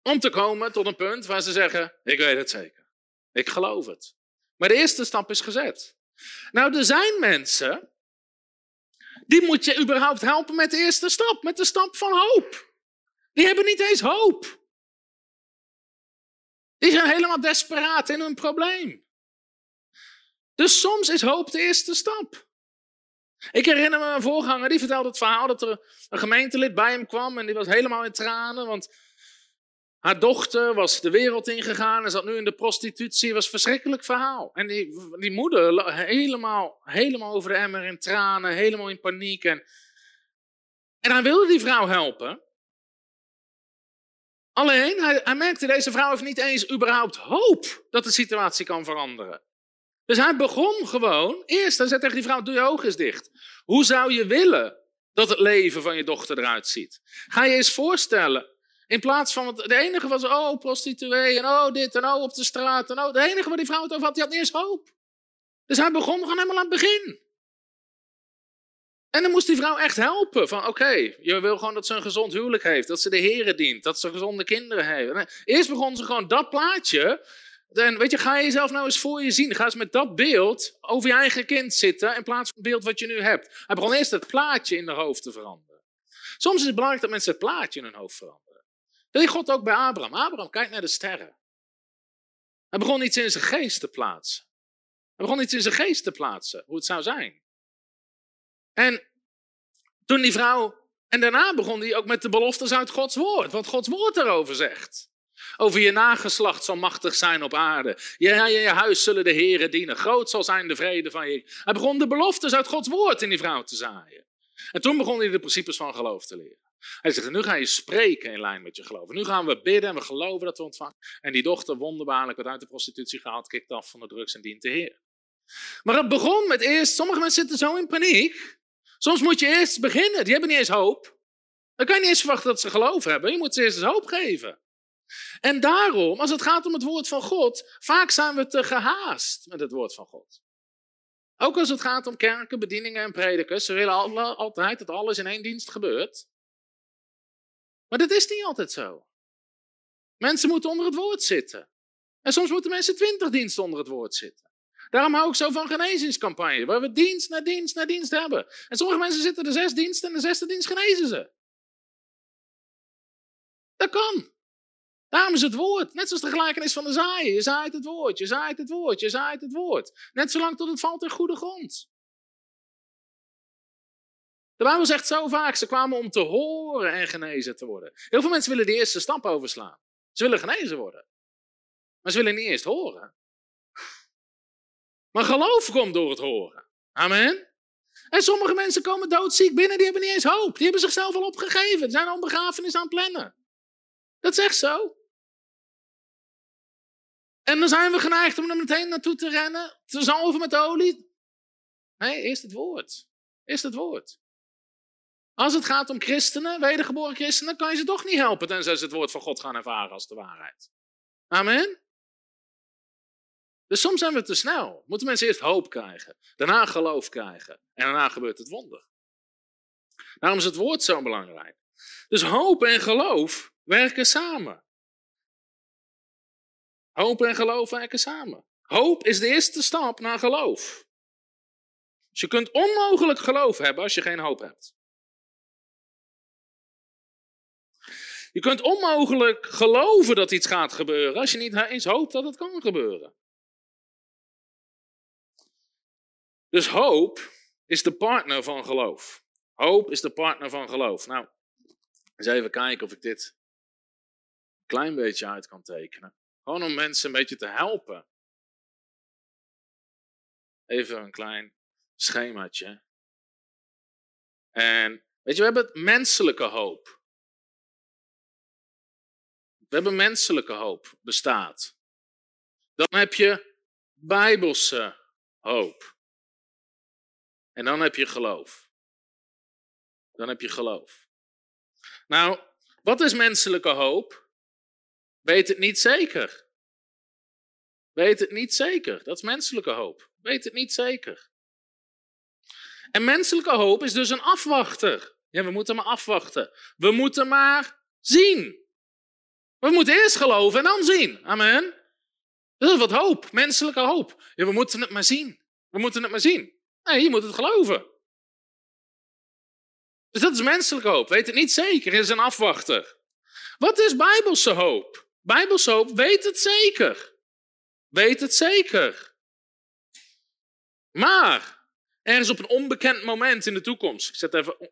Om te komen tot een punt waar ze zeggen: Ik weet het zeker. Ik geloof het. Maar de eerste stap is gezet. Nou, er zijn mensen. Die moet je überhaupt helpen met de eerste stap, met de stap van hoop. Die hebben niet eens hoop. Die zijn helemaal desperaat in hun probleem. Dus soms is hoop de eerste stap. Ik herinner me een voorganger, die vertelde het verhaal dat er een gemeentelid bij hem kwam en die was helemaal in tranen, want haar dochter was de wereld ingegaan en zat nu in de prostitutie. Het was een verschrikkelijk verhaal. En die, moeder helemaal, helemaal over de emmer in tranen, helemaal in paniek. En, en hij wilde die vrouw helpen. Alleen, hij, hij merkte, deze vrouw heeft niet eens überhaupt hoop dat de situatie kan veranderen. Dus hij begon gewoon, eerst, hij zei tegen die vrouw, doe je ogen dicht. Hoe zou je willen dat het leven van je dochter eruit ziet? Ga je eens voorstellen, in plaats van, want de enige was, oh, prostituee, en oh, dit, en oh, op de straat, en oh, de enige waar die vrouw het over had, die had eens hoop. Dus hij begon gewoon helemaal aan het begin. En dan moest die vrouw echt helpen. Van oké, je wil gewoon dat ze een gezond huwelijk heeft. Dat ze de heren dient. Dat ze gezonde kinderen heeft. Eerst begon ze gewoon dat plaatje. En weet je, ga je jezelf nou eens voor je zien. Ga eens met dat beeld over je eigen kind zitten. In plaats van het beeld wat je nu hebt. Hij begon eerst het plaatje in haar hoofd te veranderen. Soms is het belangrijk dat mensen het plaatje in hun hoofd veranderen. Dat deed God ook bij Abraham. Abraham, kijk naar de sterren. Hij begon iets in zijn geest te plaatsen. Hij begon iets in zijn geest te plaatsen, hoe het zou zijn. En toen die vrouw, en daarna begon hij ook met de beloftes uit Gods woord, wat Gods woord daarover zegt. Over je nageslacht zal machtig zijn op aarde. Je, je, je huis zullen de heren dienen. Groot zal zijn de vrede van je. Hij begon de beloftes uit Gods woord in die vrouw te zaaien. En toen begon hij de principes van geloof te leren. Hij zegt, nu ga je spreken in lijn met je geloof. Nu gaan we bidden en we geloven dat we ontvangen. En die dochter, wonderbaarlijk, werd uit de prostitutie gehaald, kikt af van de drugs en dient de Heer. Maar het begon met eerst, sommige mensen zitten zo in paniek. Soms moet je eerst beginnen, die hebben niet eens hoop. Dan kan je niet eens verwachten dat ze geloof hebben. Je moet ze eerst eens hoop geven. En daarom, als het gaat om het woord van God, vaak zijn we te gehaast met het woord van God. Ook als het gaat om kerken, bedieningen en predikers. Ze willen altijd dat alles in één dienst gebeurt. Maar dat is niet altijd zo. Mensen moeten onder het woord zitten. En soms moeten mensen twintig diensten onder het woord zitten. Daarom hou ik zo van genezingscampagne, waar we dienst na dienst na dienst hebben. En sommige mensen zitten de zes diensten en de zesde dienst genezen ze. Dat kan. Daarom is het woord, net zoals de gelijkenis van de zaaien. Je zaait het woord, je zaait het woord, je zaait het woord. Net zolang tot het valt in goede grond. De Bijbel zegt zo vaak, ze kwamen om te horen en genezen te worden. Heel veel mensen willen de eerste stap overslaan. Ze willen genezen worden. Maar ze willen niet eerst horen. Maar geloof komt door het horen. Amen. En sommige mensen komen doodziek binnen, die hebben niet eens hoop. Die hebben zichzelf al opgegeven. Die zijn al begrafenis aan het plannen. Dat is echt zo. En dan zijn we geneigd om er meteen naartoe te rennen, te zalven met olie. Nee, eerst het woord. Eerst het woord. Als het gaat om christenen, wedergeboren christenen, kan je ze toch niet helpen tenzij ze het woord van God gaan ervaren als de waarheid. Amen. Dus soms zijn we te snel. Moeten mensen eerst hoop krijgen, daarna geloof krijgen en daarna gebeurt het wonder. Daarom is het woord zo belangrijk. Dus hoop en geloof werken samen. Hoop en geloof werken samen. Hoop is de eerste stap naar geloof. Dus je kunt onmogelijk geloof hebben als je geen hoop hebt. Je kunt onmogelijk geloven dat iets gaat gebeuren als je niet eens hoopt dat het kan gebeuren. Dus hoop is de partner van geloof. Hoop is de partner van geloof. Nou, eens even kijken of ik dit een klein beetje uit kan tekenen. Gewoon om mensen een beetje te helpen. Even een klein schemaatje. En weet je, we hebben het menselijke hoop. We hebben menselijke hoop, bestaat. Dan heb je bijbelse hoop. En dan heb je geloof. Dan heb je geloof. Nou, wat is menselijke hoop? Weet het niet zeker. Weet het niet zeker. Dat is menselijke hoop. Weet het niet zeker. En menselijke hoop is dus een afwachter. Ja, we moeten maar afwachten. We moeten maar zien. We moeten eerst geloven en dan zien. Amen. Dat is wat hoop, menselijke hoop. Ja, we moeten het maar zien. We moeten het maar zien. Nee, je moet het geloven. Dus dat is menselijke hoop. Weet het niet zeker, is een afwachter. Wat is bijbelse hoop? Bijbelse hoop weet het zeker. Weet het zeker. Maar ergens op een onbekend moment in de toekomst, ik zet even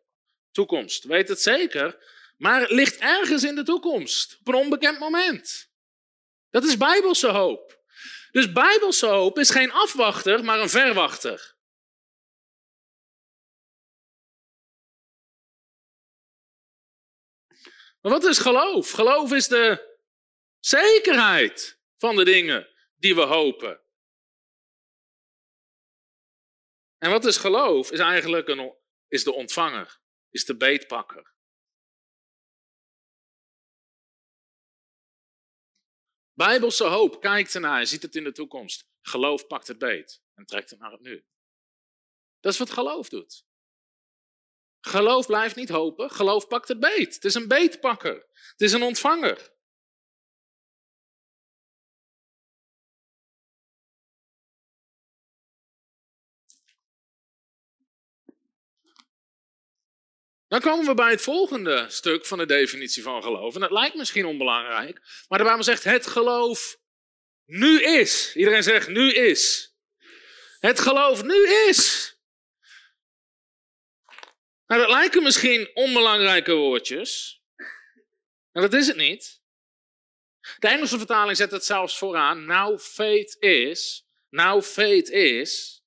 toekomst, weet het zeker, maar ligt ergens in de toekomst, op een onbekend moment. Dat is bijbelse hoop. Dus bijbelse hoop is geen afwachter, maar een verwachter. Maar wat is geloof? Geloof is de zekerheid van de dingen die we hopen. En wat is geloof? Is eigenlijk een, is de ontvanger, is de beetpakker. Bijbelse hoop kijkt ernaar en ziet het in de toekomst. Geloof pakt het beet en trekt het naar het nu. Dat is wat geloof doet. Geloof blijft niet hopen, geloof pakt het beet. Het is een beetpakker, het is een ontvanger. Dan komen we bij het volgende stuk van de definitie van geloof. En dat lijkt misschien onbelangrijk, maar de Bijbel zegt het geloof nu is. Iedereen zegt nu is. Het geloof nu is. Nou, dat lijken misschien onbelangrijke woordjes, maar dat is het niet. De Engelse vertaling zet het zelfs vooraan. Now faith is. Now faith is.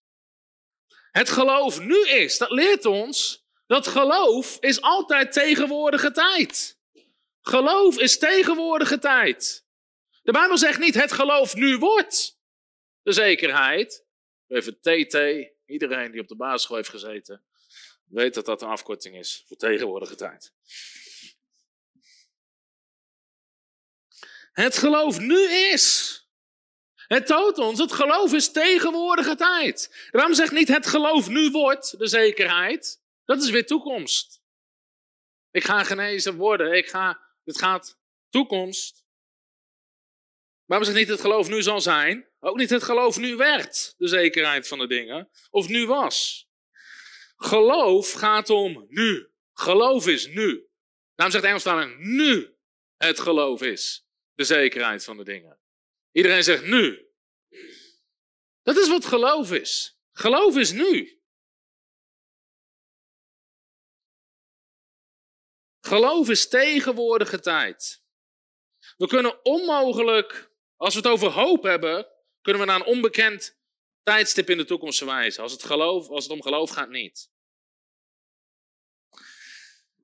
Het geloof nu is. Dat leert ons dat geloof is altijd tegenwoordige tijd. Geloof is tegenwoordige tijd. De Bijbel zegt niet het geloof nu wordt de zekerheid. Even TT, iedereen die op de basisschool heeft gezeten, weet dat dat een afkorting is voor tegenwoordige tijd. Het geloof nu is. Het toont ons, het geloof is tegenwoordige tijd. Waarom zegt niet het geloof nu wordt de zekerheid? Dat is weer toekomst. Ik ga genezen worden, ik ga, het gaat toekomst. Waarom zegt niet het geloof nu zal zijn? Ook niet het geloof nu werd de zekerheid van de dingen, of nu was. Geloof gaat om nu. Geloof is nu. Daarom zegt de Engelstaling nu het geloof is de zekerheid van de dingen. Iedereen zegt nu. Dat is wat geloof is. Geloof is nu. Geloof is tegenwoordige tijd. We kunnen onmogelijk, als we het over hoop hebben, kunnen we naar een onbekend tijdstip in de toekomst verwijzen. Als het, geloof, als het om geloof gaat, niet.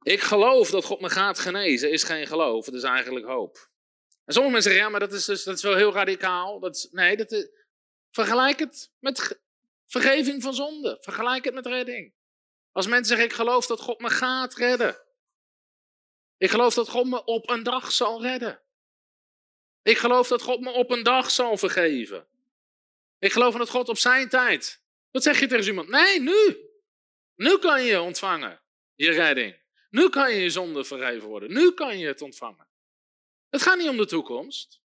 Ik geloof dat God me gaat genezen, is geen geloof, het is eigenlijk hoop. En sommige mensen zeggen, ja, maar dat is, dus, dat is wel heel radicaal. Dat is, nee, dat is, vergelijk het met vergeving van zonde. Vergelijk het met redding. Als mensen zeggen, ik geloof dat God me gaat redden. Ik geloof dat God me op een dag zal redden. Ik geloof dat God me op een dag zal vergeven. Ik geloof dat God op zijn tijd. Wat zeg je tegen iemand? Nee, nu. Nu kan je ontvangen, je redding. Nu kan je je zonde vergeven worden. Nu kan je het ontvangen. Het gaat niet om de toekomst.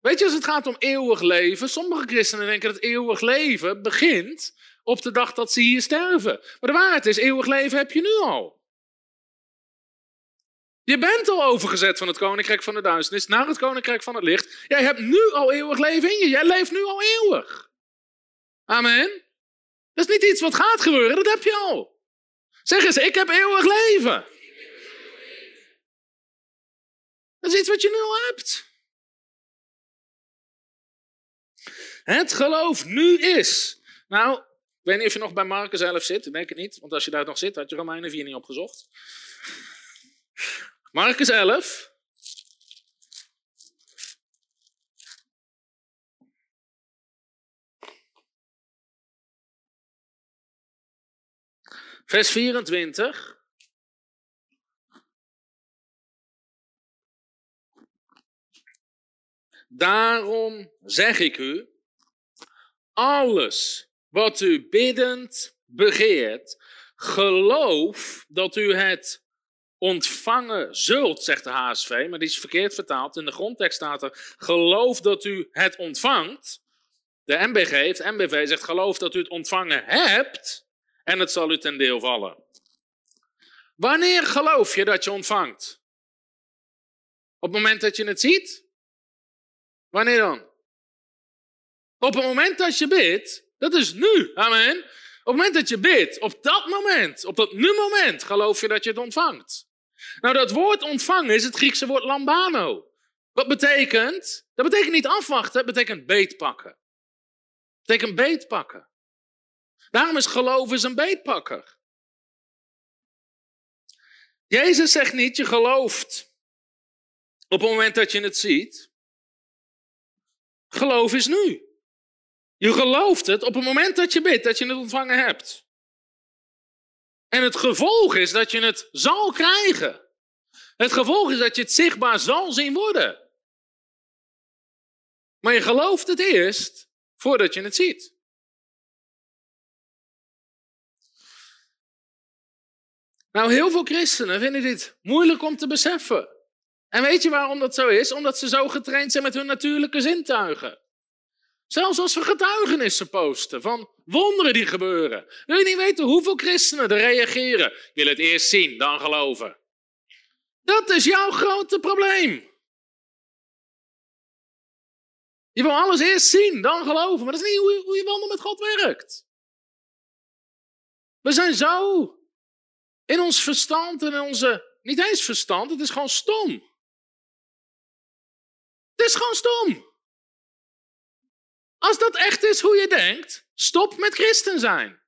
Weet je, als het gaat om eeuwig leven, sommige christenen denken dat eeuwig leven begint op de dag dat ze hier sterven. Maar de waarheid is, eeuwig leven heb je nu al. Je bent al overgezet van het koninkrijk van de duisternis naar het koninkrijk van het licht. Jij hebt nu al eeuwig leven in je. Jij leeft nu al eeuwig. Amen. Dat is niet iets wat gaat gebeuren, dat heb je al. Zeg eens, ik heb eeuwig leven. Dat is iets wat je nu al hebt. Het geloof nu is. Nou, ik weet niet of je nog bij Marcus 11 zit. Ik denk het niet, want als je daar nog zit, had je Romeinen 4 niet opgezocht. Marcus 11. Vers 24. Daarom zeg ik u, alles wat u biddend begeert, geloof dat u het ontvangen zult, zegt de HSV, maar die is verkeerd vertaald. In de grondtekst staat er, geloof dat u het ontvangt. De MBG heeft, MBV zegt, geloof dat u het ontvangen hebt en het zal u ten deel vallen. Wanneer geloof je dat je ontvangt? Op het moment dat je het ziet? Wanneer dan? Op het moment dat je bidt, dat is nu, amen. Op het moment dat je bidt, op dat moment, op dat nu moment, geloof je dat je het ontvangt. Nou, dat woord ontvangen is het Griekse woord lambano. Wat betekent? Dat betekent niet afwachten, het betekent beetpakken. Het betekent beetpakken. Daarom is geloof is een beetpakker. Jezus zegt niet, je gelooft op het moment dat je het ziet. Geloof is nu. Je gelooft het op het moment dat je bidt, dat je het ontvangen hebt. En het gevolg is dat je het zal krijgen. Het gevolg is dat je het zichtbaar zal zien worden. Maar je gelooft het eerst voordat je het ziet. Nou, heel veel christenen vinden dit moeilijk om te beseffen. En weet je waarom dat zo is? Omdat ze zo getraind zijn met hun natuurlijke zintuigen. Zelfs als we getuigenissen posten van wonderen die gebeuren. Wil je niet weten hoeveel christenen er reageren? Wil het eerst zien, dan geloven. Dat is jouw grote probleem. Je wil alles eerst zien, dan geloven. Maar dat is niet hoe je, hoe je wandel met God werkt. We zijn zo in ons verstand en in onze. Niet eens verstand, het is gewoon stom. Het is gewoon stom. Als dat echt is hoe je denkt, stop met christen zijn.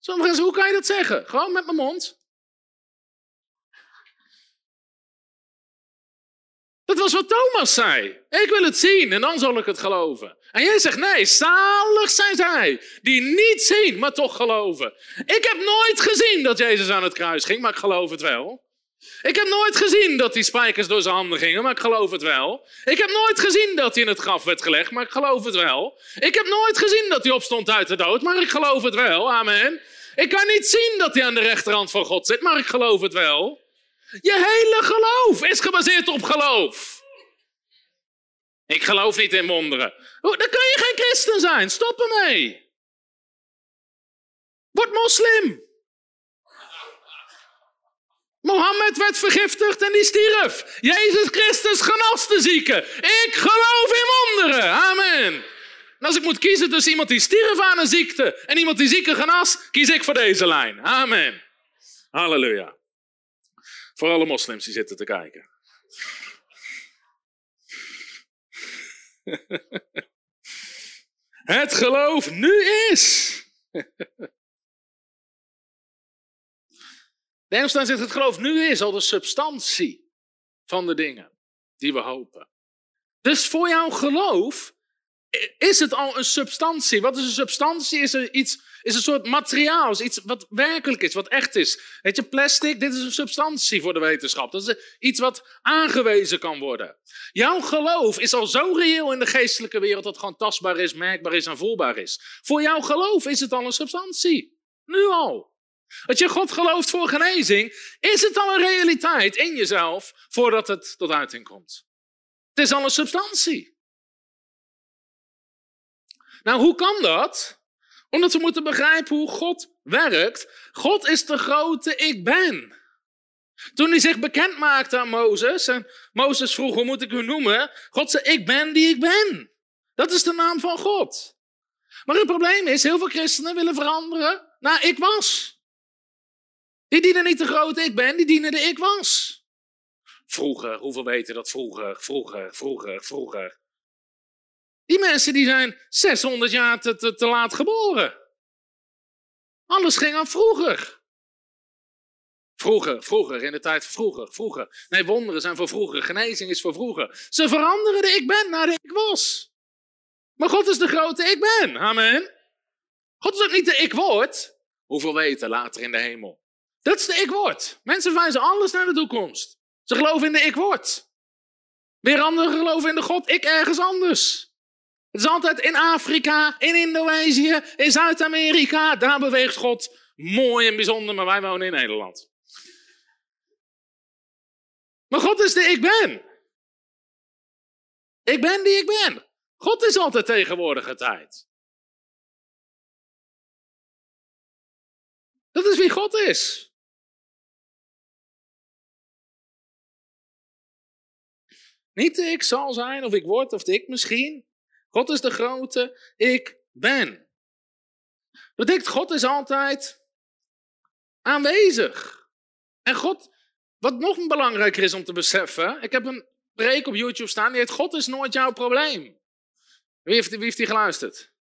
Sommigen hoe kan je dat zeggen? Gewoon met mijn mond. Dat was wat Thomas zei. Ik wil het zien en dan zal ik het geloven. En jij zegt nee, zalig zijn zij die niet zien, maar toch geloven. Ik heb nooit gezien dat Jezus aan het kruis ging, maar ik geloof het wel. Ik heb nooit gezien dat die spijkers door zijn handen gingen, maar ik geloof het wel. Ik heb nooit gezien dat hij in het graf werd gelegd, maar ik geloof het wel. Ik heb nooit gezien dat hij opstond uit de dood, maar ik geloof het wel. Amen. Ik kan niet zien dat hij aan de rechterhand van God zit, maar ik geloof het wel. Je hele geloof is gebaseerd op geloof. Ik geloof niet in wonderen. Dan kun je geen christen zijn. Stop ermee. Word moslim. Mohammed werd vergiftigd en die stierf. Jezus Christus genas de zieken. Ik geloof in wonderen. Amen. En als ik moet kiezen tussen iemand die stierf aan een ziekte en iemand die zieken genas, kies ik voor deze lijn. Amen. Halleluja. Voor alle moslims die zitten te kijken. [LAUGHS] Het geloof nu is. [LAUGHS] De zegt het geloof nu is al de substantie van de dingen die we hopen. Dus voor jouw geloof is het al een substantie. Wat is een substantie? Is, er iets, is een soort materiaal, is iets wat werkelijk is, wat echt is. Weet je, plastic, dit is een substantie voor de wetenschap. Dat is iets wat aangewezen kan worden. Jouw geloof is al zo reëel in de geestelijke wereld dat het gewoon tastbaar is, merkbaar is en voelbaar is. Voor jouw geloof is het al een substantie. Nu al. Dat je God gelooft voor genezing, is het al een realiteit in jezelf voordat het tot uiting komt. Het is al een substantie. Nou, hoe kan dat? Omdat we moeten begrijpen hoe God werkt. God is de grote ik ben. Toen hij zich bekend maakte aan Mozes, en Mozes vroeg, hoe moet ik u noemen? God zei, ik ben die ik ben. Dat is de naam van God. Maar het probleem is, heel veel christenen willen veranderen naar ik was. Die dienen niet de grote ik ben, die dienen de ik was. Vroeger, hoeveel weten dat vroeger, vroeger, vroeger, vroeger. Die mensen die zijn 600 jaar te, te, te laat geboren. Alles ging aan vroeger. Vroeger, vroeger, in de tijd van vroeger, vroeger. Nee, wonderen zijn voor vroeger, genezing is voor vroeger. Ze veranderen de ik ben naar de ik was. Maar God is de grote ik ben, amen. God is ook niet de ik word. Hoeveel weten later in de hemel. Dat is de ik word. Mensen wijzen alles naar de toekomst. Ze geloven in de ik word. Weer anderen geloven in de God ik ergens anders. Het is altijd in Afrika, in Indonesië, in Zuid-Amerika. Daar beweegt God mooi en bijzonder, maar wij wonen in Nederland. Maar God is de ik ben. Ik ben die ik ben. God is altijd tegenwoordige tijd. Dat is wie God is. Niet ik zal zijn, of ik word, of ik misschien. God is de grote ik ben. Dat betekent, God is altijd aanwezig. En God, wat nog belangrijker is om te beseffen, ik heb een preek op YouTube staan, die heet God is nooit jouw probleem. Wie heeft, wie heeft die geluisterd?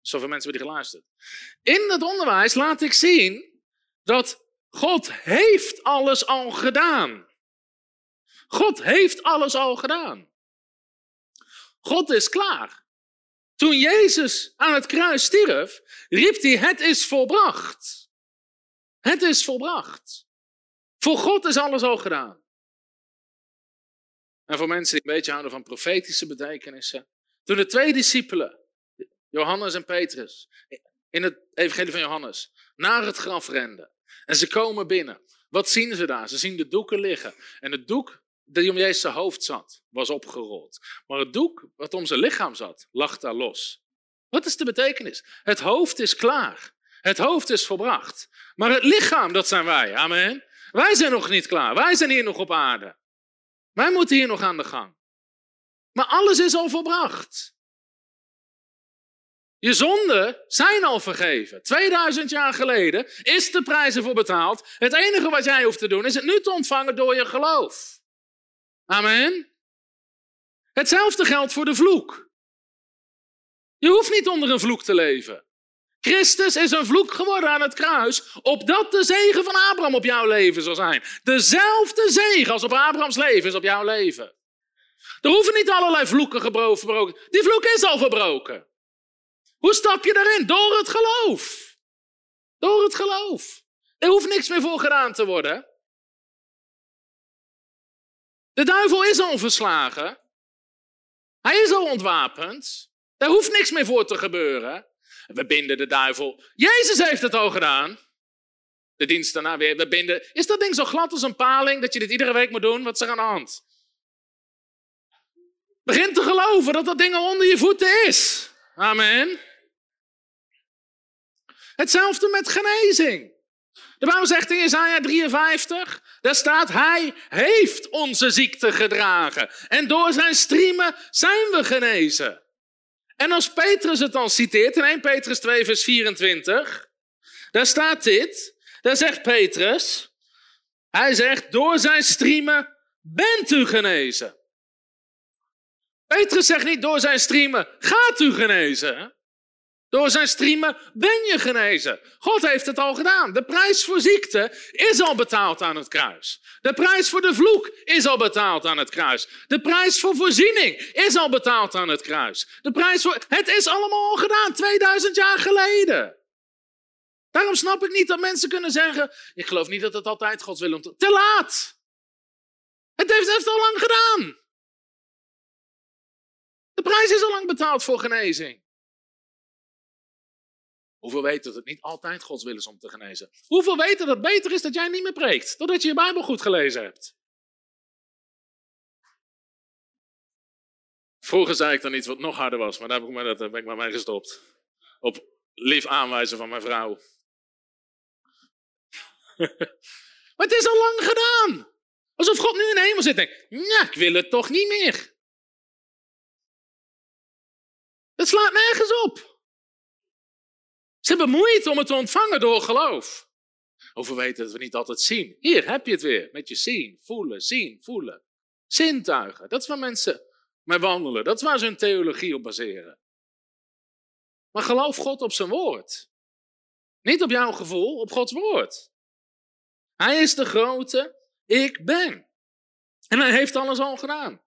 Zoveel mensen hebben die geluisterd. In het onderwijs laat ik zien dat God heeft alles al gedaan. God heeft alles al gedaan. God is klaar. Toen Jezus aan het kruis stierf, riep hij: Het is volbracht. Het is volbracht. Voor God is alles al gedaan. En voor mensen die een beetje houden van profetische betekenissen. Toen de twee discipelen, Johannes en Petrus, in het Evangelie van Johannes, naar het graf renden. En ze komen binnen. Wat zien ze daar? Ze zien de doeken liggen. En het doek die om Jezus hoofd zat, was opgerold. Maar het doek wat om zijn lichaam zat, lag daar los. Wat is de betekenis? Het hoofd is klaar. Het hoofd is volbracht. Maar het lichaam, dat zijn wij. Amen. Wij zijn nog niet klaar. Wij zijn hier nog op aarde. Wij moeten hier nog aan de gang. Maar alles is al volbracht. Je zonden zijn al vergeven. 2000 jaar geleden is de prijs ervoor betaald. Het enige wat jij hoeft te doen is het nu te ontvangen door je geloof. Amen. Hetzelfde geldt voor de vloek. Je hoeft niet onder een vloek te leven. Christus is een vloek geworden aan het kruis, opdat de zegen van Abraham op jouw leven zal zijn. Dezelfde zegen als op Abrahams leven is op jouw leven. Er hoeven niet allerlei vloeken gebroken. Die vloek is al verbroken. Hoe stap je daarin? Door het geloof. Door het geloof. Er hoeft niks meer voor gedaan te worden. De duivel is al verslagen. Hij is al ontwapend. Daar hoeft niks meer voor te gebeuren. We binden de duivel. Jezus heeft het al gedaan. De dienst daarna weer. We binden. Is dat ding zo glad als een paling dat je dit iedere week moet doen? Wat is er aan de hand? Begin te geloven dat dat ding al onder je voeten is. Amen. Hetzelfde met genezing. De Bijbel zegt in Isaiah 53, daar staat, hij heeft onze ziekte gedragen. En door zijn striemen zijn we genezen. En als Petrus het dan citeert in 1 Petrus 2 vers 24, daar staat dit, daar zegt Petrus, hij zegt, door zijn striemen bent u genezen. Petrus zegt niet door zijn striemen gaat u genezen. Door zijn striemen ben je genezen. God heeft het al gedaan. De prijs voor ziekte is al betaald aan het kruis. De prijs voor de vloek is al betaald aan het kruis. De prijs voor voorziening is al betaald aan het kruis. De prijs voor... Het is allemaal al gedaan, 2000 jaar geleden. Daarom snap ik niet dat mensen kunnen zeggen, ik geloof niet dat het altijd Gods wil om te... Te laat! Het heeft, het al lang gedaan. De prijs is al lang betaald voor genezing. Hoeveel weten dat het niet altijd Gods wil is om te genezen? Hoeveel weten dat het beter is dat jij niet meer preekt, doordat je je Bijbel goed gelezen hebt? Vroeger zei ik dan iets wat nog harder was, maar daar heb ik, maar, ben ik maar mee gestopt. Op lief aanwijzen van mijn vrouw. [LAUGHS] maar het is al lang gedaan. Alsof God nu in de hemel zit en denkt, ja, ik wil het toch niet meer. Het slaat nergens op. Ze hebben moeite om het te ontvangen door geloof. Over weten dat we niet altijd zien. Hier heb je het weer. Met je zien, voelen, zien, voelen. Zintuigen. Dat is waar mensen mee wandelen. Dat is waar ze hun theologie op baseren. Maar geloof God op zijn woord. Niet op jouw gevoel, op Gods woord. Hij is de grote ik ben. En hij heeft alles al gedaan.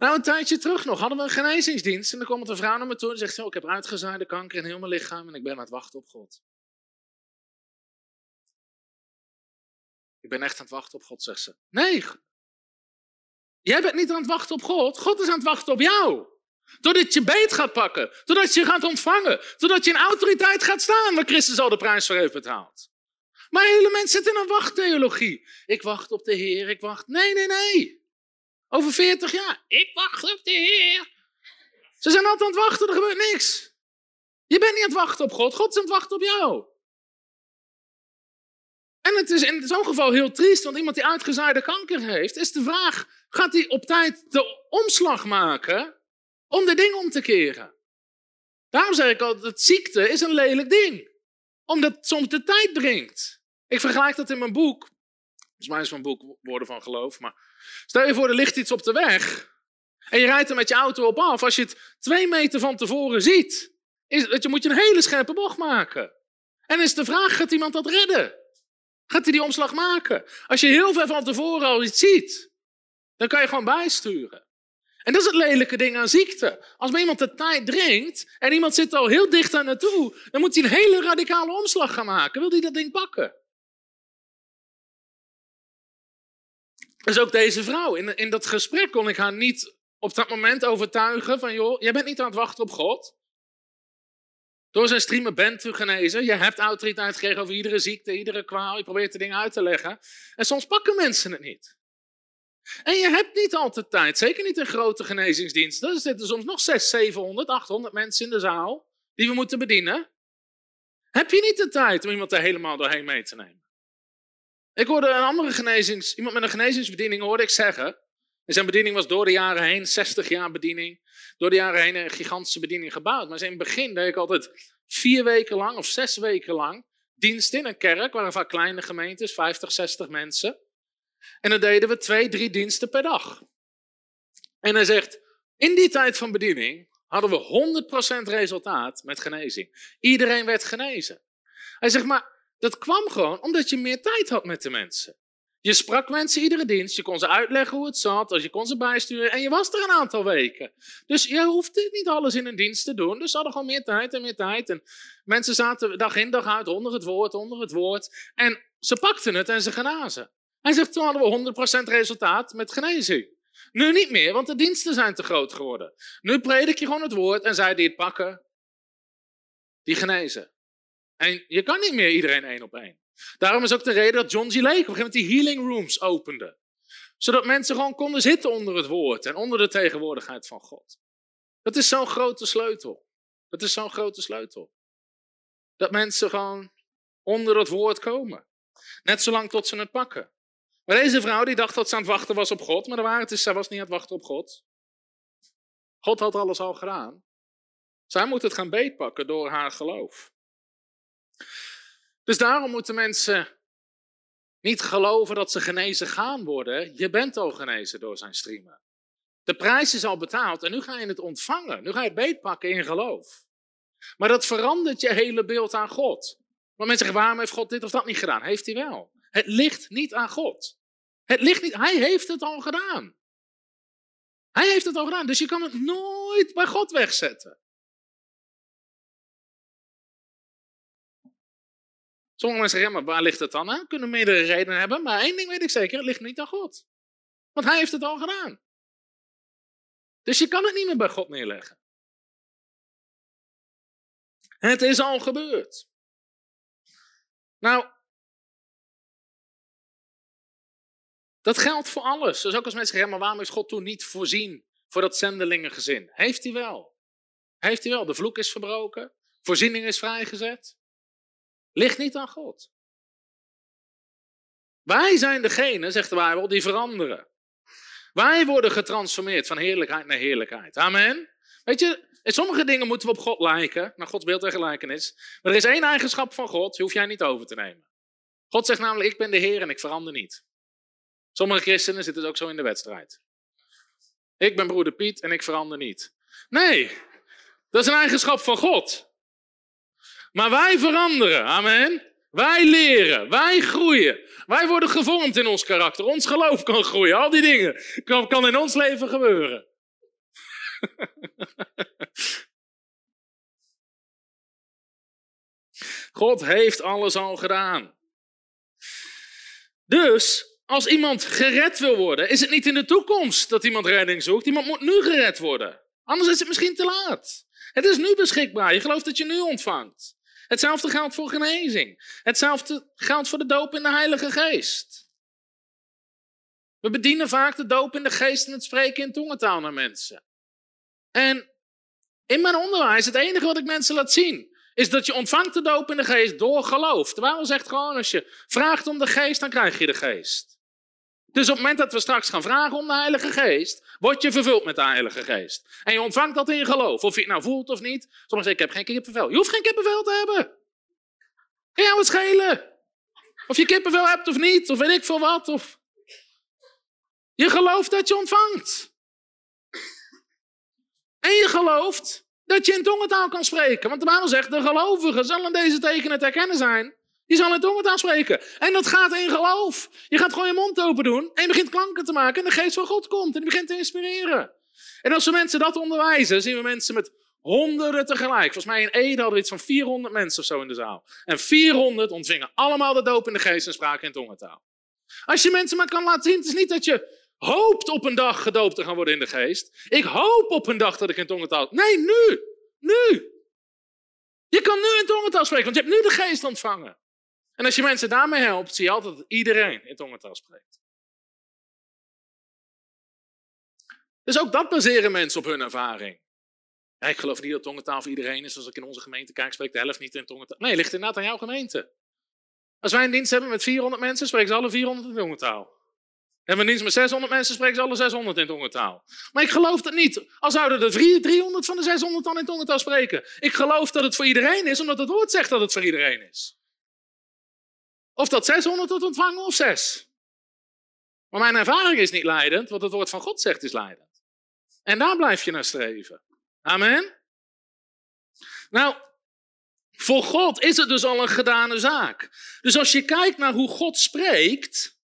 Nou, een tijdje terug nog hadden we een genezingsdienst. En dan kwam een vrouw naar me toe en zegt: zo, Ik heb uitgezaaide kanker in heel mijn lichaam en ik ben aan het wachten op God. Ik ben echt aan het wachten op God, zegt ze. Nee, jij bent niet aan het wachten op God. God is aan het wachten op jou. Doordat je beet gaat pakken, doordat je gaat ontvangen, doordat je in autoriteit gaat staan waar Christus al de prijs voor heeft betaald. Maar hele mensen zitten in een wachttheologie. Ik wacht op de Heer, ik wacht. Nee, nee, nee. Over 40 jaar. Ik wacht op de Heer. Ze zijn altijd aan het wachten, er gebeurt niks. Je bent niet aan het wachten op God, God is aan het wachten op jou. En het is in zo'n geval heel triest, want iemand die uitgezaaide kanker heeft, is de vraag: gaat hij op tijd de omslag maken om de ding om te keren? Daarom zeg ik al, dat ziekte is een lelijk ding. Omdat soms de tijd dringt. Ik vergelijk dat in mijn boek. Volgens mij is mijn boek Woorden van Geloof, maar Stel je voor, er ligt iets op de weg. En je rijdt er met je auto op af. Als je het twee meter van tevoren ziet, is, dat je, moet je een hele scherpe bocht maken. En is de vraag, gaat iemand dat redden? Gaat hij die omslag maken? Als je heel ver van tevoren al iets ziet, dan kan je gewoon bijsturen. En dat is het lelijke ding aan ziekte. Als bij iemand de tijd dringt en iemand zit al heel dicht aan naartoe, dan moet hij een hele radicale omslag gaan maken. Wil hij dat ding pakken? Dus ook deze vrouw. In, in dat gesprek kon ik haar niet op dat moment overtuigen van, joh, jij bent niet aan het wachten op God. Door zijn streamen bent u genezen. Je hebt autoriteit gekregen over iedere ziekte, iedere kwaal. Je probeert de dingen uit te leggen. En soms pakken mensen het niet. En je hebt niet altijd tijd, zeker niet in grote genezingsdiensten. Er zitten soms nog 600, 700, 800 mensen in de zaal die we moeten bedienen. Heb je niet de tijd om iemand er helemaal doorheen mee te nemen? Ik hoorde een andere genezings, iemand met een genezingsbediening hoorde ik zeggen. En zijn bediening was door de jaren heen, 60 jaar bediening, door de jaren heen een gigantische bediening gebouwd. Maar in het begin deed ik altijd vier weken lang of zes weken lang dienst in een kerk, waren vaak kleine gemeentes, 50, 60 mensen. En dan deden we twee, drie diensten per dag. En hij zegt, in die tijd van bediening hadden we 100% resultaat met genezing. Iedereen werd genezen. Hij zegt, maar dat kwam gewoon omdat je meer tijd had met de mensen. Je sprak mensen iedere dienst, je kon ze uitleggen hoe het zat, als je kon ze bijsturen en je was er een aantal weken. Dus je hoefde niet alles in een dienst te doen, dus ze hadden gewoon meer tijd en meer tijd. En mensen zaten dag in dag uit onder het woord, onder het woord. En ze pakten het en ze genazen. Hij zegt, toen hadden we 100% resultaat met genezing. Nu niet meer, want de diensten zijn te groot geworden. Nu predik je gewoon het woord en zij die het pakken, die genezen. En je kan niet meer iedereen één op één. Daarom is ook de reden dat John G. Lake op een gegeven moment die healing rooms opende. Zodat mensen gewoon konden zitten onder het woord en onder de tegenwoordigheid van God. Dat is zo'n grote sleutel. Dat is zo'n grote sleutel. Dat mensen gewoon onder het woord komen. Net zolang tot ze het pakken. Maar deze vrouw die dacht dat ze aan het wachten was op God, maar de waarheid is, zij was niet aan het wachten op God. God had alles al gedaan. Zij moet het gaan beetpakken door haar geloof. Dus daarom moeten mensen niet geloven dat ze genezen gaan worden. Je bent al genezen door zijn streamen. De prijs is al betaald en nu ga je het ontvangen. Nu ga je het beetpakken in geloof. Maar dat verandert je hele beeld aan God. Maar mensen zeggen, waarom heeft God dit of dat niet gedaan? Heeft hij wel. Het ligt niet aan God. Het ligt niet, hij heeft het al gedaan. Hij heeft het al gedaan, dus je kan het nooit bij God wegzetten. Sommige mensen zeggen, maar waar ligt het dan aan? Kunnen meerdere redenen hebben, maar één ding weet ik zeker, het ligt niet aan God. Want hij heeft het al gedaan. Dus je kan het niet meer bij God neerleggen. Het is al gebeurd. Nou, dat geldt voor alles. Dus ook als mensen zeggen, maar waarom heeft God toen niet voorzien voor dat zendelingengezin? Heeft hij wel. Heeft hij wel. De vloek is verbroken. Voorziening is vrijgezet. Ligt niet aan God. Wij zijn degene, zegt de Bijbel, die veranderen. Wij worden getransformeerd van heerlijkheid naar heerlijkheid. Amen. Weet je, in sommige dingen moeten we op God lijken, naar Gods beeld en gelijkenis. Maar er is één eigenschap van God, die hoef jij niet over te nemen. God zegt namelijk, ik ben de Heer en ik verander niet. Sommige christenen zitten ook zo in de wedstrijd. Ik ben broeder Piet en ik verander niet. Nee, dat is een eigenschap van God. Maar wij veranderen, amen. Wij leren, wij groeien. Wij worden gevormd in ons karakter. Ons geloof kan groeien. Al die dingen kan, kan in ons leven gebeuren. [LAUGHS] God heeft alles al gedaan. Dus als iemand gered wil worden, is het niet in de toekomst dat iemand redding zoekt. Iemand moet nu gered worden. Anders is het misschien te laat. Het is nu beschikbaar. Je gelooft dat je nu ontvangt. Hetzelfde geldt voor genezing. Hetzelfde geldt voor de doop in de Heilige Geest. We bedienen vaak de doop in de geest en het spreken in tongentaal naar mensen. En in mijn onderwijs, het enige wat ik mensen laat zien, is dat je ontvangt de doop in de geest door geloof. Bijbel zegt gewoon, als je vraagt om de geest, dan krijg je de geest. Dus op het moment dat we straks gaan vragen om de Heilige Geest, word je vervuld met de Heilige Geest. En je ontvangt dat in geloof, of je het nou voelt of niet. Sommigen zeggen, ik heb geen kippenvel. Je hoeft geen kippenvel te hebben. Kan jou wat schelen? Of je kippenvel hebt of niet, of weet ik veel wat. Je gelooft dat je ontvangt. En je gelooft dat je in tongentaal kan spreken. Want de Bijbel zegt, de gelovigen zullen deze tekenen te herkennen zijn. Die zal in tongen aanspreken. En dat gaat in geloof. Je gaat gewoon je mond open doen en je begint klanken te maken en de geest van God komt en die begint te inspireren. En als we mensen dat onderwijzen, zien we mensen met honderden tegelijk. Volgens mij in Ede hadden we iets van 400 mensen of zo in de zaal. En 400 ontvingen allemaal de doop in de geest en spraken in tongentaal. Als je mensen maar kan laten zien, het is niet dat je hoopt op een dag gedoopt te gaan worden in de geest. Ik hoop op een dag dat ik in tongentaal... Nee, nu! Nu! Je kan nu in tongentaal spreken, want je hebt nu de geest ontvangen. En als je mensen daarmee helpt, zie je altijd dat iedereen in tongentaal spreekt. Dus ook dat baseren mensen op hun ervaring. ik geloof niet dat tongentaal voor iedereen is. Als ik in onze gemeente kijk, spreekt de helft niet in tongentaal. Nee, ligt inderdaad aan jouw gemeente. Als wij een dienst hebben met 400 mensen, spreken ze alle 400 in tongentaal. Hebben we een dienst met 600 mensen, spreken ze alle 600 in tongentaal. Maar ik geloof dat niet. Al zouden er 300 van de 600 dan in tongentaal spreken. Ik geloof dat het voor iedereen is, omdat het woord zegt dat het voor iedereen is. Of dat 600 tot ontvangen of 6. Maar mijn ervaring is niet leidend, wat het woord van God zegt is leidend. En daar blijf je naar streven. Amen. Nou, voor God is het dus al een gedane zaak. Dus als je kijkt naar hoe God spreekt,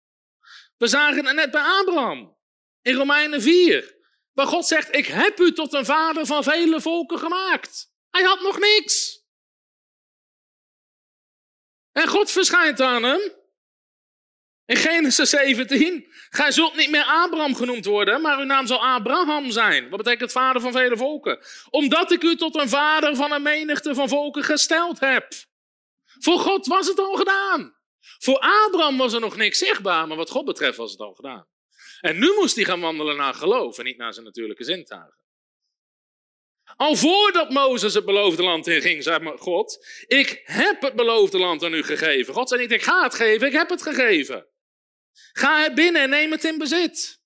we zagen het net bij Abraham in Romeinen 4, waar God zegt: Ik heb u tot een vader van vele volken gemaakt. Hij had nog niks. En God verschijnt aan hem. In Genesis 17. Gij zult niet meer Abraham genoemd worden, maar uw naam zal Abraham zijn. Wat betekent vader van vele volken? Omdat ik u tot een vader van een menigte van volken gesteld heb. Voor God was het al gedaan. Voor Abraham was er nog niks zichtbaar, maar wat God betreft was het al gedaan. En nu moest hij gaan wandelen naar geloof en niet naar zijn natuurlijke zintuigen. Al voordat Mozes het beloofde land inging, zei God: Ik heb het beloofde land aan u gegeven. God zei niet: Ik ga het geven, ik heb het gegeven. Ga er binnen en neem het in bezit.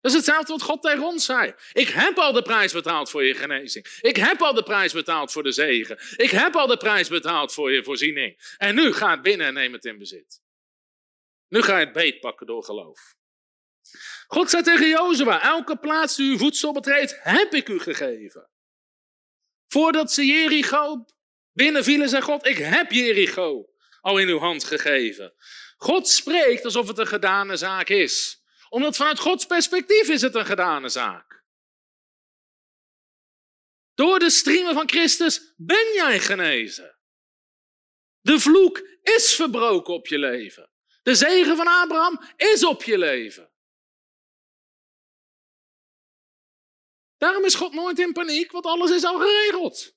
Dat is hetzelfde wat God tegen ons zei. Ik heb al de prijs betaald voor je genezing. Ik heb al de prijs betaald voor de zegen. Ik heb al de prijs betaald voor je voorziening. En nu ga het binnen en neem het in bezit. Nu ga je het beet pakken door geloof. God zei tegen Jozua, elke plaats die uw voedsel betreedt, heb ik u gegeven. Voordat ze Jericho binnenvielen, zei God, ik heb Jericho al in uw hand gegeven. God spreekt alsof het een gedane zaak is. Omdat vanuit Gods perspectief is het een gedane zaak. Door de striemen van Christus ben jij genezen. De vloek is verbroken op je leven. De zegen van Abraham is op je leven. Daarom is God nooit in paniek, want alles is al geregeld.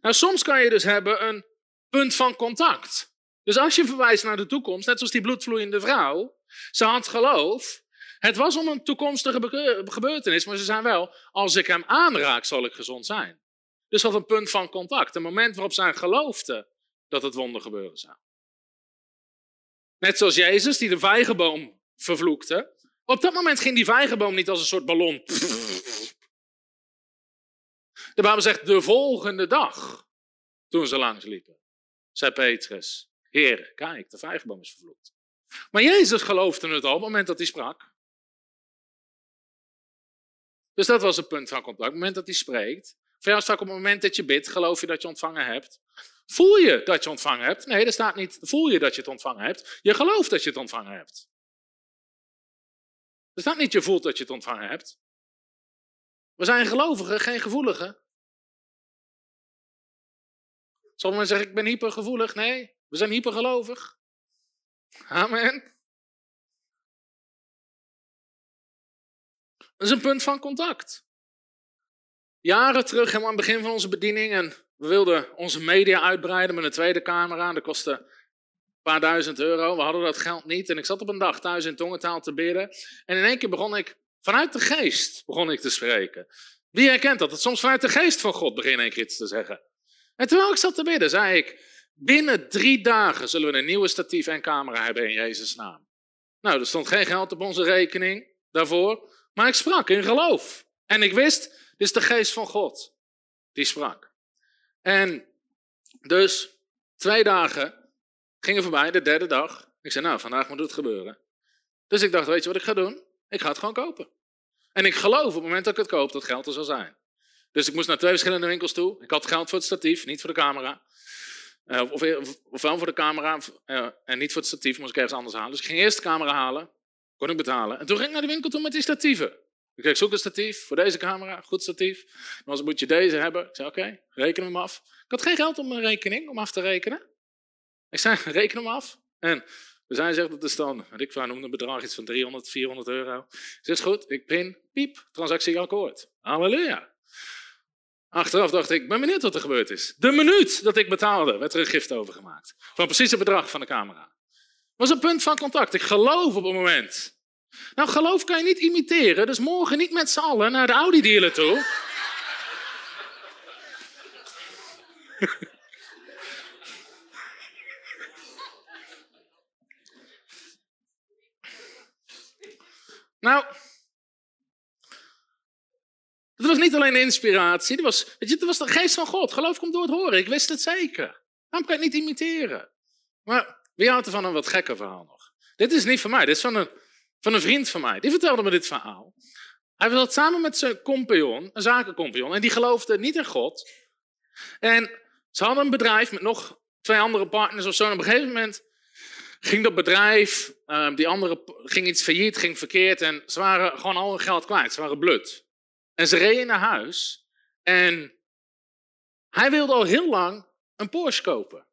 Nou, soms kan je dus hebben een punt van contact. Dus als je verwijst naar de toekomst, net zoals die bloedvloeiende vrouw, ze had geloof. Het was om een toekomstige gebeurtenis, maar ze zei wel, als ik hem aanraak, zal ik gezond zijn. Dus dat een punt van contact, een moment waarop zij geloofde dat het wonder gebeuren zou. Net zoals Jezus, die de vijgenboom vervloekte. Op dat moment ging die vijgenboom niet als een soort ballon. De Bijbel zegt, de volgende dag, toen ze langs liepen, zei Petrus, Heer, kijk, de vijgenboom is vervloekt. Maar Jezus geloofde het al op het moment dat hij sprak. Dus dat was het punt van contact. Op het moment dat hij spreekt. Voor jou op het moment dat je bidt, geloof je dat je ontvangen hebt. Voel je dat je ontvangen hebt? Nee, er staat niet, voel je dat je het ontvangen hebt. Je gelooft dat je het ontvangen hebt. Er staat niet, je voelt dat je het ontvangen hebt. We zijn gelovigen, geen gevoeligen. Sommigen zeggen, ik ben hypergevoelig. Nee, we zijn hypergelovig. Amen. Dat is een punt van contact. Jaren terug, helemaal aan het begin van onze bediening, en we wilden onze media uitbreiden met een tweede camera. Dat kostte een paar duizend euro. We hadden dat geld niet. En ik zat op een dag thuis in tongentaal te bidden. En in één keer begon ik, vanuit de geest, begon ik te spreken. Wie herkent dat? Dat soms vanuit de geest van God begin ik iets te zeggen. En terwijl ik zat te bidden, zei ik, binnen drie dagen zullen we een nieuwe statief en camera hebben in Jezus' naam. Nou, er stond geen geld op onze rekening daarvoor, maar ik sprak in geloof. En ik wist, dit is de geest van God die sprak. En dus twee dagen gingen voorbij, de derde dag. Ik zei, nou, vandaag moet het gebeuren. Dus ik dacht, weet je wat ik ga doen? Ik ga het gewoon kopen. En ik geloof op het moment dat ik het koop, dat geld er zal zijn. Dus ik moest naar twee verschillende winkels toe. Ik had geld voor het statief, niet voor de camera. Uh, of, of, wel voor de camera uh, en niet voor het statief, moest ik ergens anders halen. Dus ik ging eerst de camera halen, kon ik betalen. En toen ging ik naar de winkel toe met die statieven. Ik zei, ik zoek een statief voor deze camera, goed statief. Dan moet je deze hebben. Ik zei, oké, reken hem af. Ik had geen geld op mijn rekening om af te rekenen. Ik zei, [LAUGHS] reken hem af. En we zijn zegt dat is dan, ik noemde een bedrag iets van 300, 400 euro. Zeg, is goed, ik pin, piep, transactie akkoord. Halleluja. Achteraf dacht ik, ben benieuwd wat er gebeurd is. De minuut dat ik betaalde, werd er een gift overgemaakt. Van precies het bedrag van de camera. was een punt van contact. Ik geloof op het moment. Nou, geloof kan je niet imiteren, dus morgen niet met z'n allen naar de Audi-dealer toe. [LAUGHS] nou, het was niet alleen inspiratie, dat was, weet je, dat was de geest van God. Geloof komt door het horen, ik wist het zeker. Waarom kan ik het niet imiteren? Maar wie houdt er van een wat gekker verhaal nog? Dit is niet van mij, dit is van een, van een vriend van mij. Die vertelde me dit verhaal. Hij was samen met zijn compagnon, een zakencompagnon, en die geloofde niet in God. En ze hadden een bedrijf met nog twee andere partners of zo. En op een gegeven moment ging dat bedrijf, uh, die andere ging iets failliet, ging verkeerd. En ze waren gewoon al hun geld kwijt. Ze waren blut. En ze reden naar huis. En hij wilde al heel lang een Porsche kopen.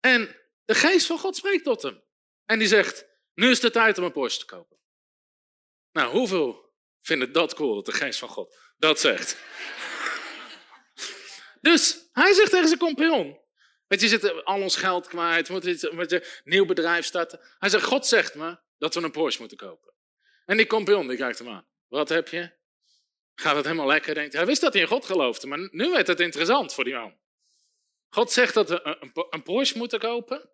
En de geest van God spreekt tot hem. En die zegt, nu is de tijd om een Porsche te kopen. Nou, hoeveel vinden dat cool dat de geest van God dat zegt? dus hij zegt tegen zijn compagnon, Weet je, zitten al ons geld kwijt, we moeten een nieuw bedrijf starten. Hij zegt, God zegt me dat we een Porsche moeten kopen. En die compagnon, die kijkt hem aan. Wat heb je? Gaat het helemaal lekker? Denkt hij. wist dat hij in God geloofde, maar nu werd het interessant voor die man. God zegt dat we een, een Porsche moeten kopen.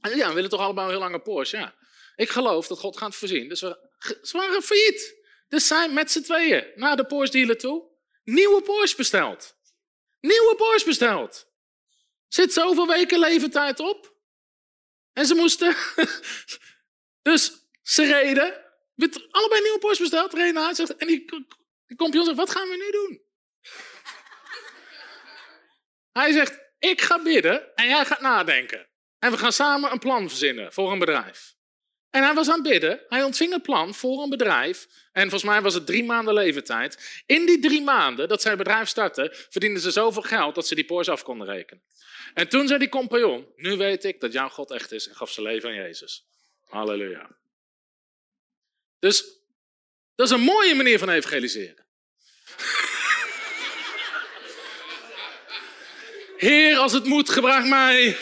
En ja, we willen toch allemaal een heel lange Porsche, ja. Ik geloof dat God gaat voorzien. Dus ze waren failliet. Dus zijn met z'n tweeën naar de Porsche dealer toe. Nieuwe Porsche besteld. Nieuwe Porsche besteld. Zit zoveel weken leeftijd op. En ze moesten. [LAUGHS] dus ze reden. Allebei nieuwe Porsche besteld. Reden naar zegt, En die, die compagnon zegt: Wat gaan we nu doen? [LAUGHS] Hij zegt: Ik ga bidden en jij gaat nadenken. En we gaan samen een plan verzinnen voor een bedrijf. En hij was aan het bidden. Hij ontving een plan voor een bedrijf. En volgens mij was het drie maanden leeftijd. In die drie maanden dat zij bedrijf startten, verdienden ze zoveel geld dat ze die Porsche af konden rekenen. En toen zei die compagnon, nu weet ik dat jouw God echt is en gaf zijn leven aan Jezus. Halleluja. Dus dat is een mooie manier van evangeliseren. [LAUGHS] Heer, als het moet, gebruik mij.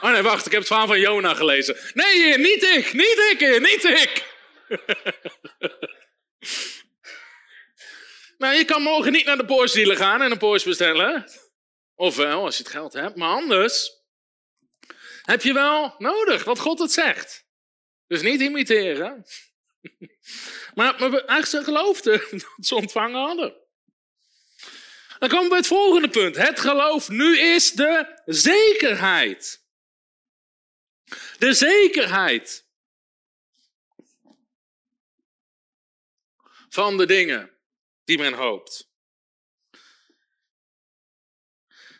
Oh nee, wacht, ik heb het verhaal van Jona gelezen. Nee, heer, niet ik, niet ik, heer, niet ik. [LAUGHS] nou, je kan morgen niet naar de Porsche gaan en een Porsche bestellen. Ofwel, als je het geld hebt. Maar anders heb je wel nodig wat God het zegt. Dus niet imiteren. [LAUGHS] maar, maar eigenlijk ze geloofden [LAUGHS] dat ze ontvangen hadden. Dan komen we bij het volgende punt. Het geloof nu is de zekerheid. De zekerheid van de dingen die men hoopt.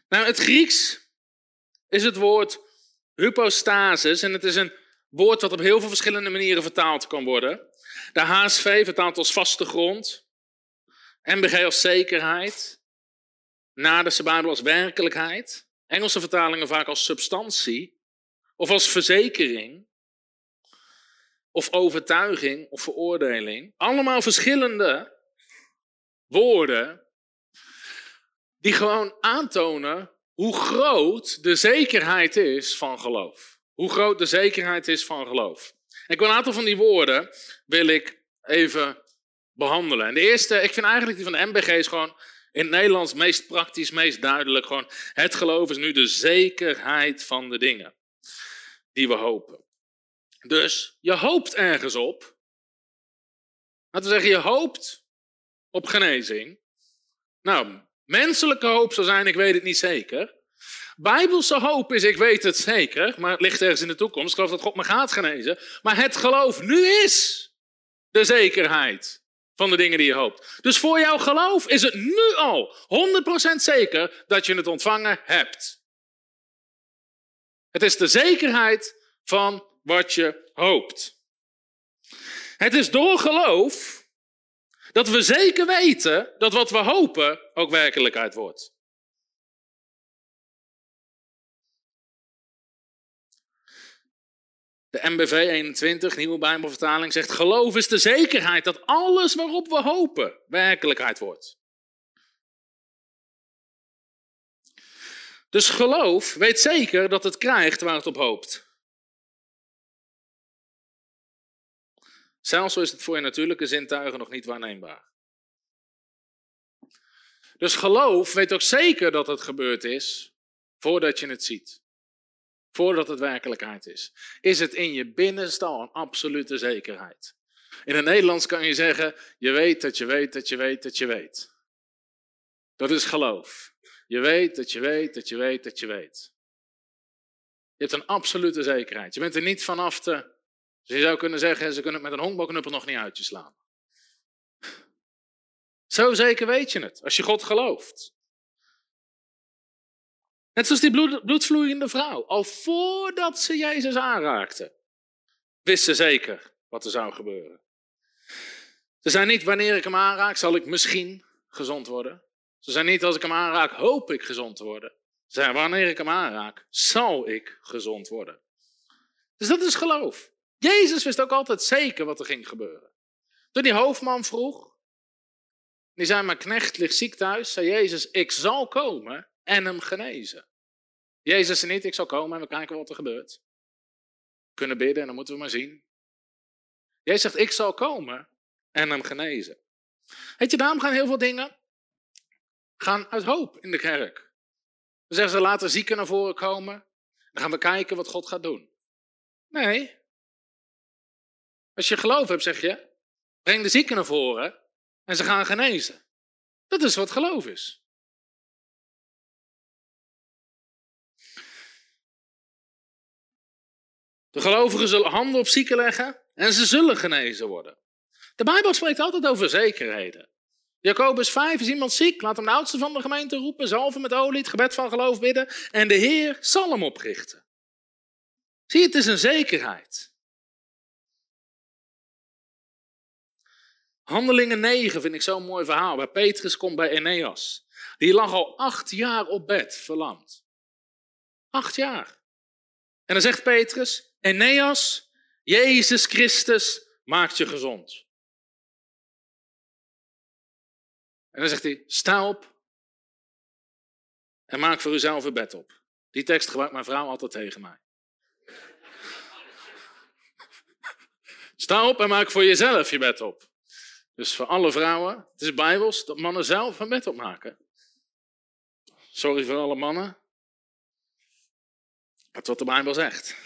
Nou, het Grieks is het woord hypostasis en het is een woord dat op heel veel verschillende manieren vertaald kan worden. De HSV vertaalt als vaste grond, MBG als zekerheid, Naderse Bijbel als werkelijkheid, Engelse vertalingen vaak als substantie of als verzekering of overtuiging of veroordeling. Allemaal verschillende woorden die gewoon aantonen hoe groot de zekerheid is van geloof. Hoe groot de zekerheid is van geloof. Ik wil een aantal van die woorden wil ik even behandelen. En de eerste, ik vind eigenlijk die van de MBG is gewoon in het Nederlands meest praktisch, meest duidelijk. Gewoon, het geloof is nu de zekerheid van de dingen die we hopen. Dus je hoopt ergens op. Laten we zeggen, je hoopt op genezing. Nou, Menselijke hoop zou zijn, ik weet het niet zeker. Bijbelse hoop is, ik weet het zeker, maar het ligt ergens in de toekomst. Ik geloof dat God me gaat genezen. Maar het geloof nu is de zekerheid van de dingen die je hoopt. Dus voor jouw geloof is het nu al 100% zeker dat je het ontvangen hebt. Het is de zekerheid van wat je hoopt. Het is door geloof dat we zeker weten dat wat we hopen ook werkelijkheid wordt. De MBV 21, nieuwe Bijbelvertaling, zegt: Geloof is de zekerheid dat alles waarop we hopen werkelijkheid wordt. Dus geloof weet zeker dat het krijgt waar het op hoopt. Zelfs is het voor je natuurlijke zintuigen nog niet waarneembaar. Dus geloof weet ook zeker dat het gebeurd is voordat je het ziet. Voordat het werkelijkheid is. Is het in je binnenste al een absolute zekerheid. In het Nederlands kan je zeggen, je weet dat je weet dat je weet dat je weet. Dat is geloof. Je weet dat je weet dat je weet dat je weet. Je hebt een absolute zekerheid. Je bent er niet vanaf te. Dus je zou kunnen zeggen, ze kunnen het met een honkbalknuppel nog niet uit je slaan. Zo zeker weet je het, als je God gelooft. Net zoals die bloed, bloedvloeiende vrouw. Al voordat ze Jezus aanraakte, wist ze zeker wat er zou gebeuren. Ze zei niet, wanneer ik hem aanraak, zal ik misschien gezond worden. Ze zei niet, als ik hem aanraak, hoop ik gezond te worden. Ze zei, wanneer ik hem aanraak, zal ik gezond worden. Dus dat is geloof. Jezus wist ook altijd zeker wat er ging gebeuren. Toen die hoofdman vroeg, die zei, mijn knecht ligt ziek thuis, zei Jezus, ik zal komen en hem genezen. Jezus zei niet, ik zal komen en we kijken wat er gebeurt. We kunnen bidden en dan moeten we maar zien. Jezus zegt, ik zal komen en hem genezen. Weet je, daarom gaan heel veel dingen gaan uit hoop in de kerk. Dan zeggen ze, laten zieken naar voren komen. Dan gaan we kijken wat God gaat doen. Nee. Als je geloof hebt, zeg je, breng de zieken naar voren en ze gaan genezen. Dat is wat geloof is. De gelovigen zullen handen op zieken leggen en ze zullen genezen worden. De Bijbel spreekt altijd over zekerheden. Jacobus 5 is iemand ziek, laat hem de oudste van de gemeente roepen, zalven met olie, het gebed van geloof bidden en de Heer zal hem oprichten. Zie het is een zekerheid. Handelingen 9 vind ik zo'n mooi verhaal, waar Petrus komt bij Eneas. Die lag al acht jaar op bed, verlamd. Acht jaar. En dan zegt Petrus, Eneas, Jezus Christus maakt je gezond. En dan zegt hij, sta op en maak voor uzelf een bed op. Die tekst gebruikt mijn vrouw altijd tegen mij. [LAUGHS] Sta op en maak voor jezelf je bed op. Dus voor alle vrouwen, het is bijbels dat mannen zelf een bed opmaken. Sorry voor alle mannen. Dat is wat de Bijbel zegt.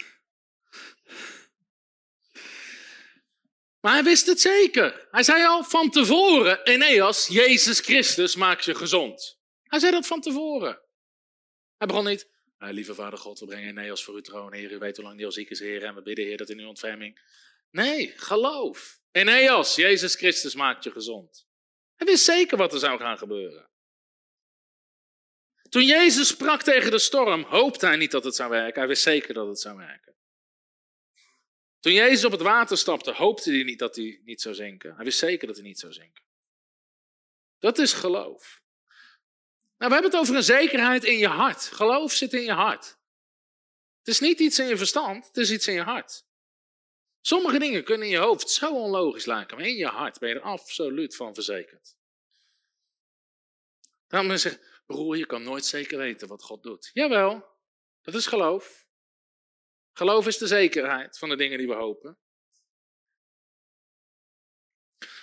Maar hij wist het zeker. Hij zei al van tevoren, Eneas, Jezus Christus maakt je gezond. Hij zei dat van tevoren. Hij begon niet, lieve Vader God, we brengen Eneas voor uw troon, Heer, u weet hoe lang die al ziek is, Heer, en we bidden, Heer, dat in uw ontferming. Nee, geloof. Eneas, Jezus Christus maakt je gezond. Hij wist zeker wat er zou gaan gebeuren. Toen Jezus sprak tegen de storm, hoopte hij niet dat het zou werken. Hij wist zeker dat het zou werken. Toen Jezus op het water stapte, hoopte hij niet dat hij niet zou zinken. Hij wist zeker dat hij niet zou zinken. Dat is geloof. Nou, we hebben het over een zekerheid in je hart. Geloof zit in je hart. Het is niet iets in je verstand, het is iets in je hart. Sommige dingen kunnen in je hoofd zo onlogisch lijken, maar in je hart ben je er absoluut van verzekerd. Daarom mensen zeggen, broer, je kan nooit zeker weten wat God doet. Jawel, dat is geloof. Geloof is de zekerheid van de dingen die we hopen.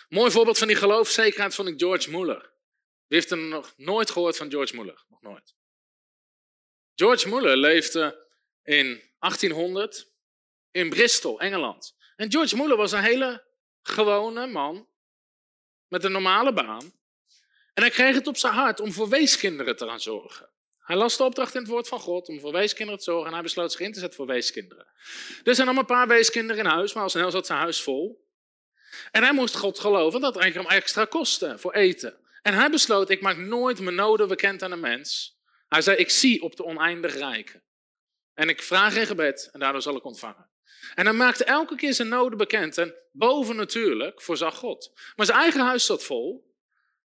mooi voorbeeld van die geloofszekerheid vond ik George Muller. Wie heeft er nog nooit gehoord van George Muller? Nog nooit. George Muller leefde in 1800 in Bristol, Engeland. En George Muller was een hele gewone man met een normale baan. En hij kreeg het op zijn hart om voor weeskinderen te gaan zorgen. Hij las de opdracht in het woord van God om voor weeskinderen te zorgen en hij besloot zich in te zetten voor weeskinderen. Er zijn allemaal een paar weeskinderen in huis, maar al snel zat zijn huis vol. En hij moest God geloven dat het hem extra kostte voor eten. En hij besloot, ik maak nooit mijn noden bekend aan een mens. Hij zei, ik zie op de oneindig rijken. En ik vraag in gebed en daardoor zal ik ontvangen. En hij maakte elke keer zijn noden bekend en boven natuurlijk voorzag God. Maar zijn eigen huis zat vol.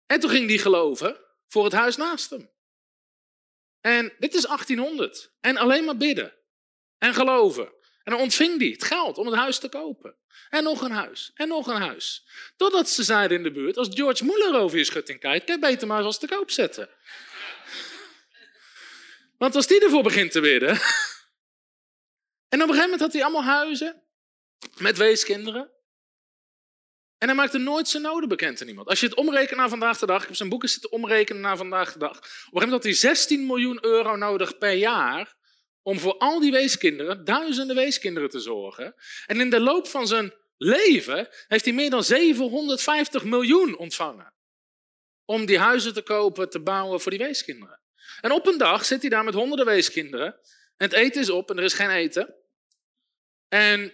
En toen ging hij geloven voor het huis naast hem. En dit is 1800. En alleen maar bidden. En geloven. En dan ontving hij het geld om het huis te kopen. En nog een huis. En nog een huis. Totdat ze zeiden in de buurt, als George Muller over je schutting kijkt, kan je beter maar eens als te koop zetten. Want als die ervoor begint te bidden. [LAUGHS] En op een gegeven moment had hij allemaal huizen. Met weeskinderen. En hij maakte nooit zijn noden bekend aan iemand. Als je het omrekent naar vandaag de dag, ik heb zijn boeken zitten omrekenen naar vandaag de dag. Moment had hij 16 miljoen euro nodig per jaar om voor al die weeskinderen, duizenden weeskinderen te zorgen. En in de loop van zijn leven heeft hij meer dan 750 miljoen ontvangen. Om die huizen te kopen, te bouwen voor die weeskinderen. En op een dag zit hij daar met honderden weeskinderen. En het eten is op en er is geen eten. En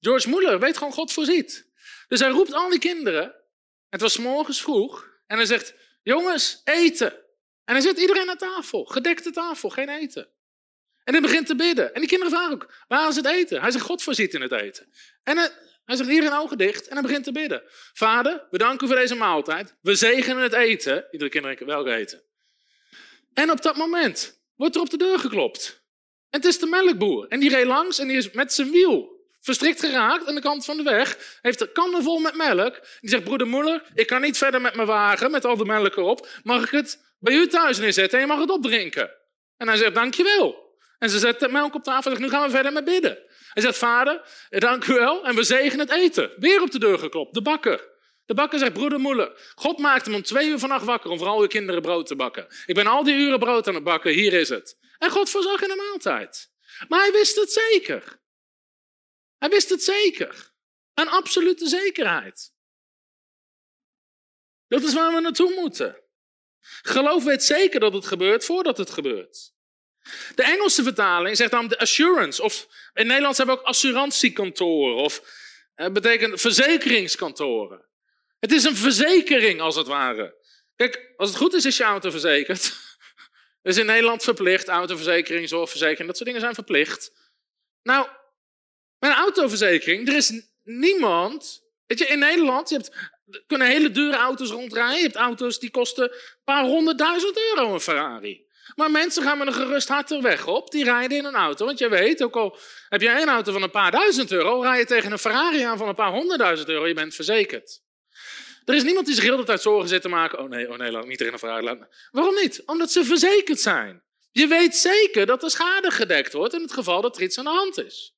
George Muller weet gewoon, God voorziet. Dus hij roept al die kinderen. Het was morgens vroeg. En hij zegt, jongens, eten. En hij zet iedereen aan tafel. Gedekte tafel, geen eten. En hij begint te bidden. En die kinderen vragen ook, waar is het eten? Hij zegt, God voorziet in het eten. En hij, hij zegt, iedereen ogen dicht. En hij begint te bidden. Vader, bedank u voor deze maaltijd. We zegenen het eten. Iedere kinderen welke eten. En op dat moment wordt er op de deur geklopt. En het is de melkboer. En die reed langs en die is met zijn wiel verstrikt geraakt aan de kant van de weg. Heeft er kannen vol met melk. Die zegt, broeder Muller, ik kan niet verder met mijn wagen met al de melk erop. Mag ik het bij u thuis neerzetten en je mag het opdrinken? En hij zegt, dankjewel. En ze zet de melk op tafel en zegt, nu gaan we verder met bidden. Hij zegt, vader, dank u wel. En we zegen het eten. Weer op de deur geklopt, de bakker. De bakker zegt, broeder Moeller, God maakte hem om twee uur vannacht wakker om voor al uw kinderen brood te bakken. Ik ben al die uren brood aan het bakken, hier is het. En God voorzag in een maaltijd. Maar hij wist het zeker. Hij wist het zeker. Een absolute zekerheid. Dat is waar we naartoe moeten. Geloof weet zeker dat het gebeurt voordat het gebeurt. De Engelse vertaling zegt dan de assurance. Of in Nederlands hebben we ook assurantiekantoren. Of eh, betekent verzekeringskantoren. Het is een verzekering als het ware. Kijk, als het goed is, is je auto verzekerd. [LAUGHS] is in Nederland verplicht. Autoverzekering, zorgverzekering, dat soort dingen zijn verplicht. Nou, een autoverzekering, er is niemand. Weet je, in Nederland, je hebt, kunnen hele dure auto's rondrijden. Je hebt auto's die kosten een paar honderdduizend euro een Ferrari. Maar mensen gaan met een gerust hart er weg op. Die rijden in een auto. Want je weet, ook al heb je een auto van een paar duizend euro, rij je tegen een Ferrari aan van een paar honderdduizend euro. Je bent verzekerd. Er is niemand die zich heel de tijd zorgen zit te maken. Oh nee, oh nee, laat niet tegen een Ferrari. Waarom niet? Omdat ze verzekerd zijn. Je weet zeker dat er schade gedekt wordt in het geval dat er iets aan de hand is.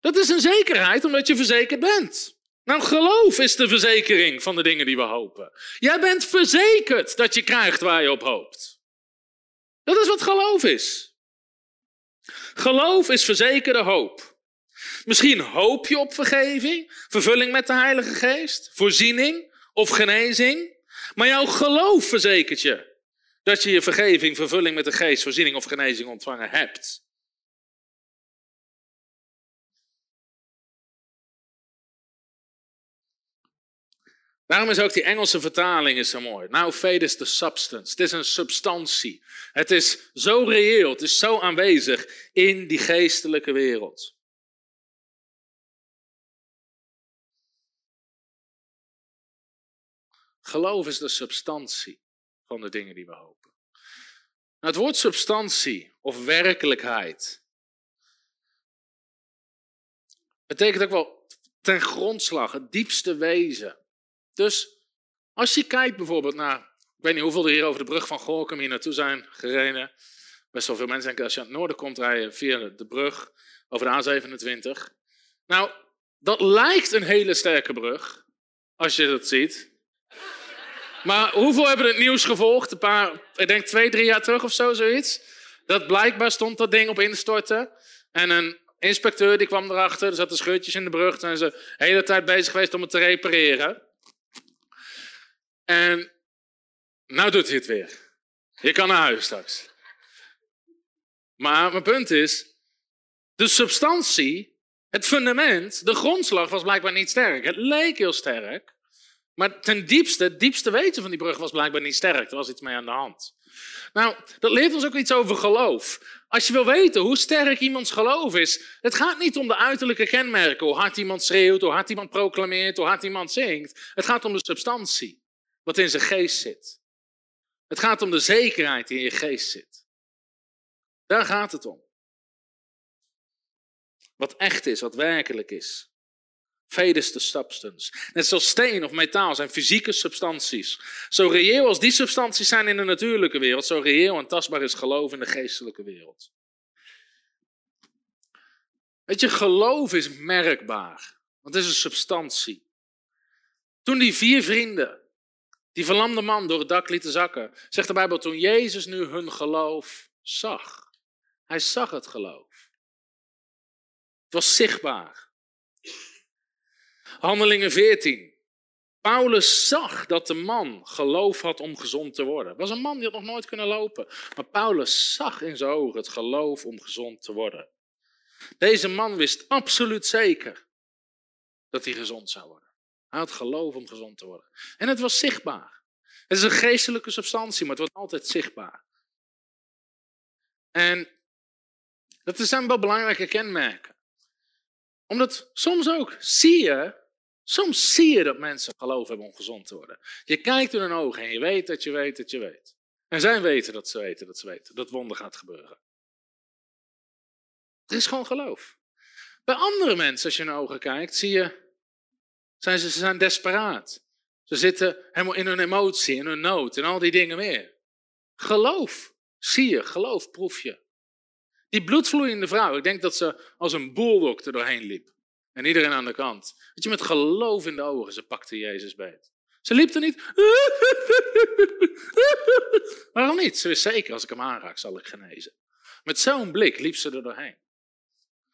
Dat is een zekerheid omdat je verzekerd bent. Nou, geloof is de verzekering van de dingen die we hopen. Jij bent verzekerd dat je krijgt waar je op hoopt. Dat is wat geloof is. Geloof is verzekerde hoop. Misschien hoop je op vergeving, vervulling met de Heilige Geest, voorziening of genezing. Maar jouw geloof verzekert je dat je je vergeving, vervulling met de Geest, voorziening of genezing ontvangen hebt. Daarom is ook die Engelse vertaling is zo mooi. Now faith is the substance. Het is een substantie. Het is zo reëel, het is zo aanwezig in die geestelijke wereld. Geloof is de substantie van de dingen die we hopen. Het woord substantie of werkelijkheid betekent ook wel ten grondslag, het diepste wezen. Dus als je kijkt bijvoorbeeld naar, ik weet niet hoeveel er hier over de brug van Gorkum hier naartoe zijn gereden. Best wel veel mensen denken als je aan het noorden komt rijden via de brug over de A27. Nou, dat lijkt een hele sterke brug, als je dat ziet. Maar hoeveel hebben het nieuws gevolgd? Een paar, ik denk twee, drie jaar terug of zo, zoiets. Dat blijkbaar stond dat ding op instorten. En een inspecteur die kwam erachter, er zaten scheurtjes in de brug. En ze de hele tijd bezig geweest om het te repareren. En nou doet hij het weer. Je kan naar huis straks. Maar mijn punt is, de substantie, het fundament, de grondslag was blijkbaar niet sterk. Het leek heel sterk, maar ten diepste, het diepste weten van die brug was blijkbaar niet sterk. Er was iets mee aan de hand. Nou, dat leert ons ook iets over geloof. Als je wil weten hoe sterk iemands geloof is, het gaat niet om de uiterlijke kenmerken, hoe hard iemand schreeuwt, hoe hard iemand proclameert, hoe hard iemand zingt. Het gaat om de substantie wat in zijn geest zit. Het gaat om de zekerheid die in je geest zit. Daar gaat het om. Wat echt is, wat werkelijk is. The substance. Net zoals steen of metaal zijn fysieke substanties. Zo reëel als die substanties zijn in de natuurlijke wereld, zo reëel en tastbaar is geloof in de geestelijke wereld. Weet je, geloof is merkbaar, want het is een substantie. Toen die vier vrienden die verlamde man door het dak lieten zakken. Zegt de Bijbel, toen Jezus nu hun geloof zag. Hij zag het geloof. Het was zichtbaar. Handelingen 14. Paulus zag dat de man geloof had om gezond te worden. Het was een man die had nog nooit kunnen lopen. Maar Paulus zag in zijn ogen het geloof om gezond te worden. Deze man wist absoluut zeker dat hij gezond zou worden. Hij had geloof om gezond te worden. En het was zichtbaar. Het is een geestelijke substantie, maar het wordt altijd zichtbaar. En dat zijn wel belangrijke kenmerken. Omdat soms ook zie je, soms zie je dat mensen geloof hebben om gezond te worden. Je kijkt in hun ogen en je weet dat je weet dat je weet. En zij weten dat ze weten dat ze weten dat wonder gaat gebeuren. Er is gewoon geloof. Bij andere mensen, als je in hun ogen kijkt, zie je, zijn ze, ze zijn desperaat. Ze zitten helemaal in hun emotie, in hun nood en al die dingen meer. Geloof, zie je, geloof, proef je. Die bloedvloeiende vrouw, ik denk dat ze als een bulldog er doorheen liep. En iedereen aan de kant. Dat je met geloof in de ogen, ze pakte Jezus beet. Ze liep er niet. [LAUGHS] Waarom niet? Ze wist zeker, als ik hem aanraak, zal ik genezen. Met zo'n blik liep ze er doorheen.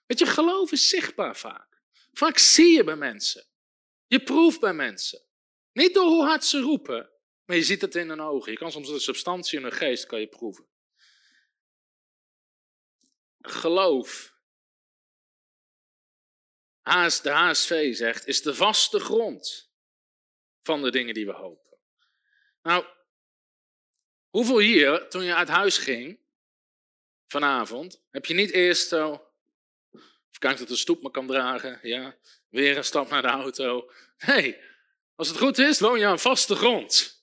Weet je, geloof is zichtbaar vaak. Vaak zie je bij mensen. Je proeft bij mensen. Niet door hoe hard ze roepen, maar je ziet het in hun ogen. Je kan soms de substantie in hun geest kan je proeven. Geloof. De HSV zegt, is de vaste grond van de dingen die we hopen. Nou, hoeveel hier, toen je uit huis ging, vanavond, heb je niet eerst zo, of kijkt dat de stoep me kan dragen, ja, weer een stap naar de auto. Nee, als het goed is, woon je aan vaste grond.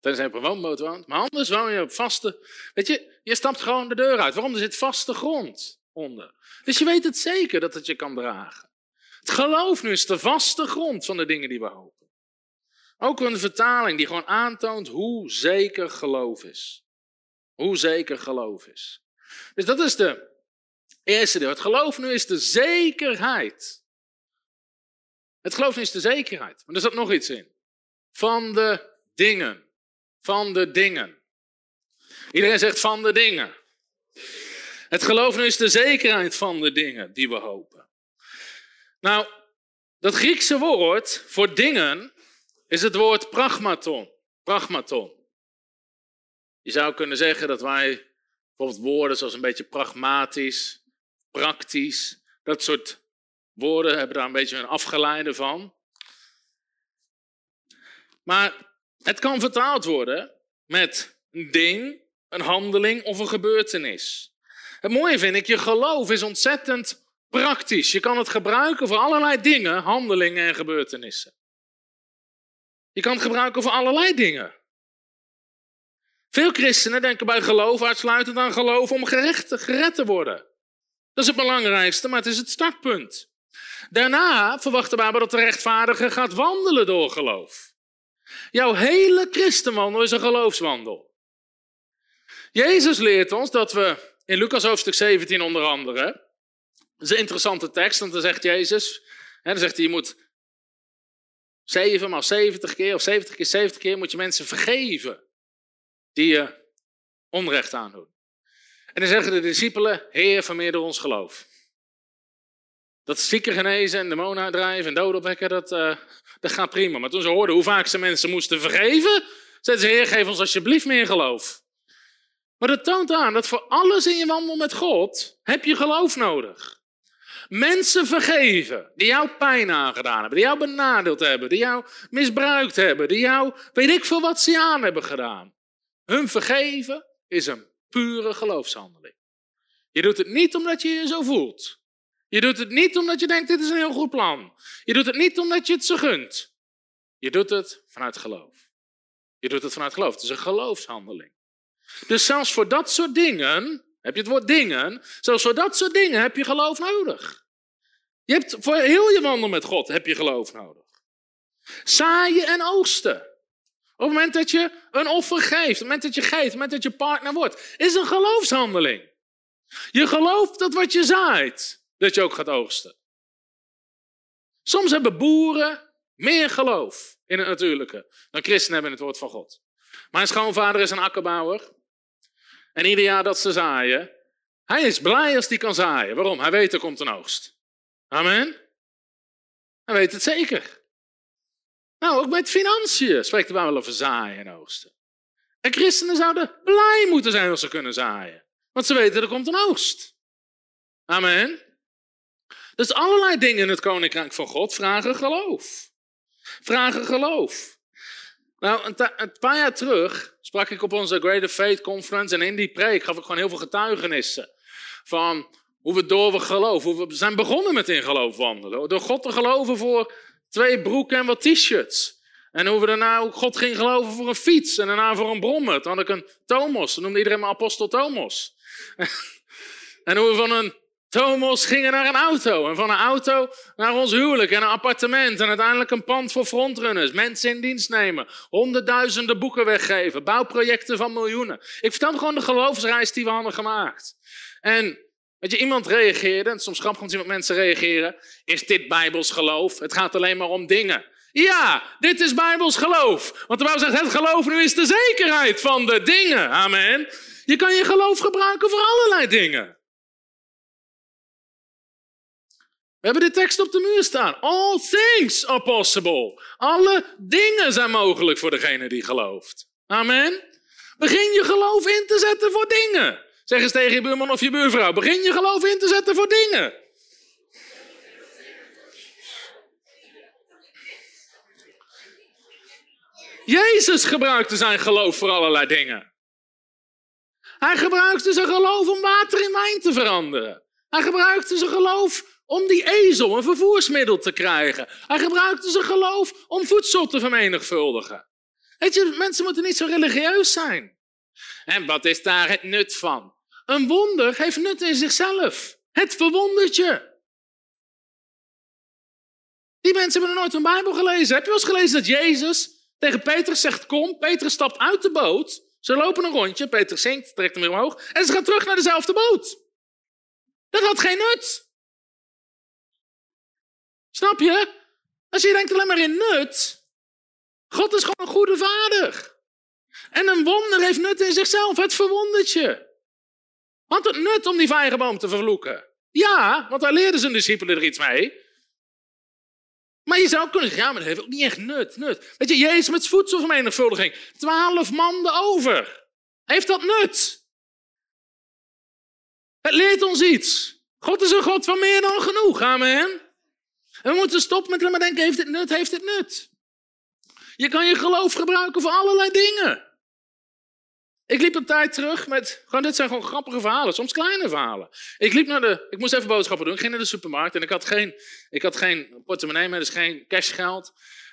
Tenzij je op een woonboot woont. Maar anders woon je op vaste... Weet je, je stapt gewoon de deur uit. Waarom? Er zit vaste grond onder. Dus je weet het zeker dat het je kan dragen. Het geloof nu is de vaste grond van de dingen die we hopen. Ook een vertaling die gewoon aantoont hoe zeker geloof is. Hoe zeker geloof is. Dus dat is de eerste deel. Het geloof nu is de zekerheid het geloof is de zekerheid. Maar er zat nog iets in. Van de dingen. Van de dingen. Iedereen zegt van de dingen. Het geloof is de zekerheid van de dingen die we hopen. Nou, dat Griekse woord voor dingen is het woord pragmaton. Pragmaton. Je zou kunnen zeggen dat wij bijvoorbeeld woorden zoals een beetje pragmatisch, praktisch, dat soort woorden hebben daar een beetje een afgeleide van. Maar het kan vertaald worden met een ding, een handeling of een gebeurtenis. Het mooie vind ik, je geloof is ontzettend praktisch. Je kan het gebruiken voor allerlei dingen, handelingen en gebeurtenissen. Je kan het gebruiken voor allerlei dingen. Veel christenen denken bij geloof uitsluitend aan geloof om gered te worden. Dat is het belangrijkste, maar het is het startpunt. Daarna verwacht de Bijbel dat de rechtvaardige gaat wandelen door geloof. Jouw hele christenwandel is een geloofswandel. Jezus leert ons dat we in Lucas hoofdstuk 17 onder andere, dat is een interessante tekst, want dan zegt Jezus, hè, dan zegt hij je moet 7 maal 70 keer of 70 keer 70 keer moet je mensen vergeven die je onrecht aandoen. En dan zeggen de discipelen, Heer, vermeerder ons geloof. Dat zieken genezen en demonen uitdrijven en doden opwekken, dat, uh, dat gaat prima. Maar toen ze hoorden hoe vaak ze mensen moesten vergeven, zeiden ze, Heer, geef ons alsjeblieft meer geloof. Maar dat toont aan dat voor alles in je wandel met God heb je geloof nodig. Mensen vergeven die jou pijn aangedaan hebben, die jou benadeeld hebben, die jou misbruikt hebben, die jou weet ik veel wat ze aan hebben gedaan. Hun vergeven is een pure geloofshandeling. Je doet het niet omdat je je zo voelt. Je doet het niet omdat je denkt, dit is een heel goed plan. Je doet het niet omdat je het ze gunt. Je doet het vanuit geloof. Je doet het vanuit geloof. Het is een geloofshandeling. Dus zelfs voor dat soort dingen, heb je het woord dingen, zelfs voor dat soort dingen heb je geloof nodig. Je hebt voor heel je wandel met God heb je geloof nodig. Zaaien en oogsten. Op het moment dat je een offer geeft, op het moment dat je geeft, op het moment dat je partner wordt, is een geloofshandeling. Je gelooft dat wat je zaait, dat je ook gaat oogsten. Soms hebben boeren meer geloof in het natuurlijke dan christenen hebben in het woord van God. Mijn schoonvader is een akkerbouwer. En ieder jaar dat ze zaaien, hij is blij als hij kan zaaien. Waarom? Hij weet er komt een oogst. Amen. Hij weet het zeker. Nou, ook met financiën spreekt de Bijbel over zaaien en oogsten. En christenen zouden blij moeten zijn als ze kunnen zaaien. Want ze weten er komt een oogst. Amen. Dus allerlei dingen in het koninkrijk van God vragen geloof. Vragen geloof. Nou, een, paar jaar terug sprak ik op onze Greater Faith Conference en in die preek gaf ik gewoon heel veel getuigenissen van hoe we door we geloven, hoe we zijn begonnen met in geloof wandelen. Door God te geloven voor twee broeken en wat t-shirts. En hoe we daarna God ging geloven voor een fiets en daarna voor een brommer. Toen had ik een Thomas, dan noemde iedereen me apostel Thomas. [LAUGHS] en hoe we van een Thomas gingen naar een auto. En van een auto naar ons huwelijk en een appartement. En uiteindelijk een pand voor frontrunners. Mensen in dienst nemen. Honderdduizenden boeken weggeven. Bouwprojecten van miljoenen. Ik vertel gewoon de geloofsreis die we hadden gemaakt. En weet je, iemand reageerde. En soms grappig om mensen reageren. Is dit Bijbels geloof? Het gaat alleen maar om dingen. Ja, dit is Bijbels geloof. Want de Bijbel zegt, het geloof nu is de zekerheid van de dingen. Amen. Je kan je geloof gebruiken voor allerlei dingen. We hebben de tekst op de muur staan. All things are possible. Alle dingen zijn mogelijk voor degene die gelooft. Amen. Begin je geloof in te zetten voor dingen. Zeg eens tegen je buurman of je buurvrouw. Begin je geloof in te zetten voor dingen. Jezus gebruikte zijn geloof voor allerlei dingen. Hij gebruikte zijn geloof om water in wijn te veranderen. Hij gebruikte zijn geloof om die ezel een vervoersmiddel te krijgen. Hij gebruikte zijn geloof om voedsel te vermenigvuldigen. Weet je, mensen moeten niet zo religieus zijn. En wat is daar het nut van? Een wonder heeft nut in zichzelf. Het verwondert je. Die mensen hebben nog nooit een Bijbel gelezen. Heb je wel eens gelezen dat Jezus tegen Petrus zegt: Kom, Petrus stapt uit de boot. Ze lopen een rondje, Petrus zinkt, trekt hem weer omhoog. En ze gaan terug naar dezelfde boot. Dat had geen nut. Snap je? Als je denkt alleen maar in nut. God is gewoon een goede vader. En een wonder heeft nut in zichzelf. Het verwondert je. Had het nut om die vijgenboom te vervloeken? Ja, want daar leerden zijn discipelen er iets mee. Maar je zou kunnen zeggen, ja, maar dat heeft ook niet echt nut. nut. Weet je, Jezus met voedselvermenigvuldiging. Twaalf manden over. Heeft dat nut? Het leert ons iets. God is een God van meer dan genoeg. Amen. En we moeten stoppen met maar denken, heeft het nut, heeft het nut. Je kan je geloof gebruiken voor allerlei dingen. Ik liep een tijd terug met, gewoon, dit zijn gewoon grappige verhalen, soms kleine verhalen. Ik liep naar de, ik moest even boodschappen doen, ik ging naar de supermarkt en ik had geen, ik had geen portemonnee meer, dus geen cashgeld.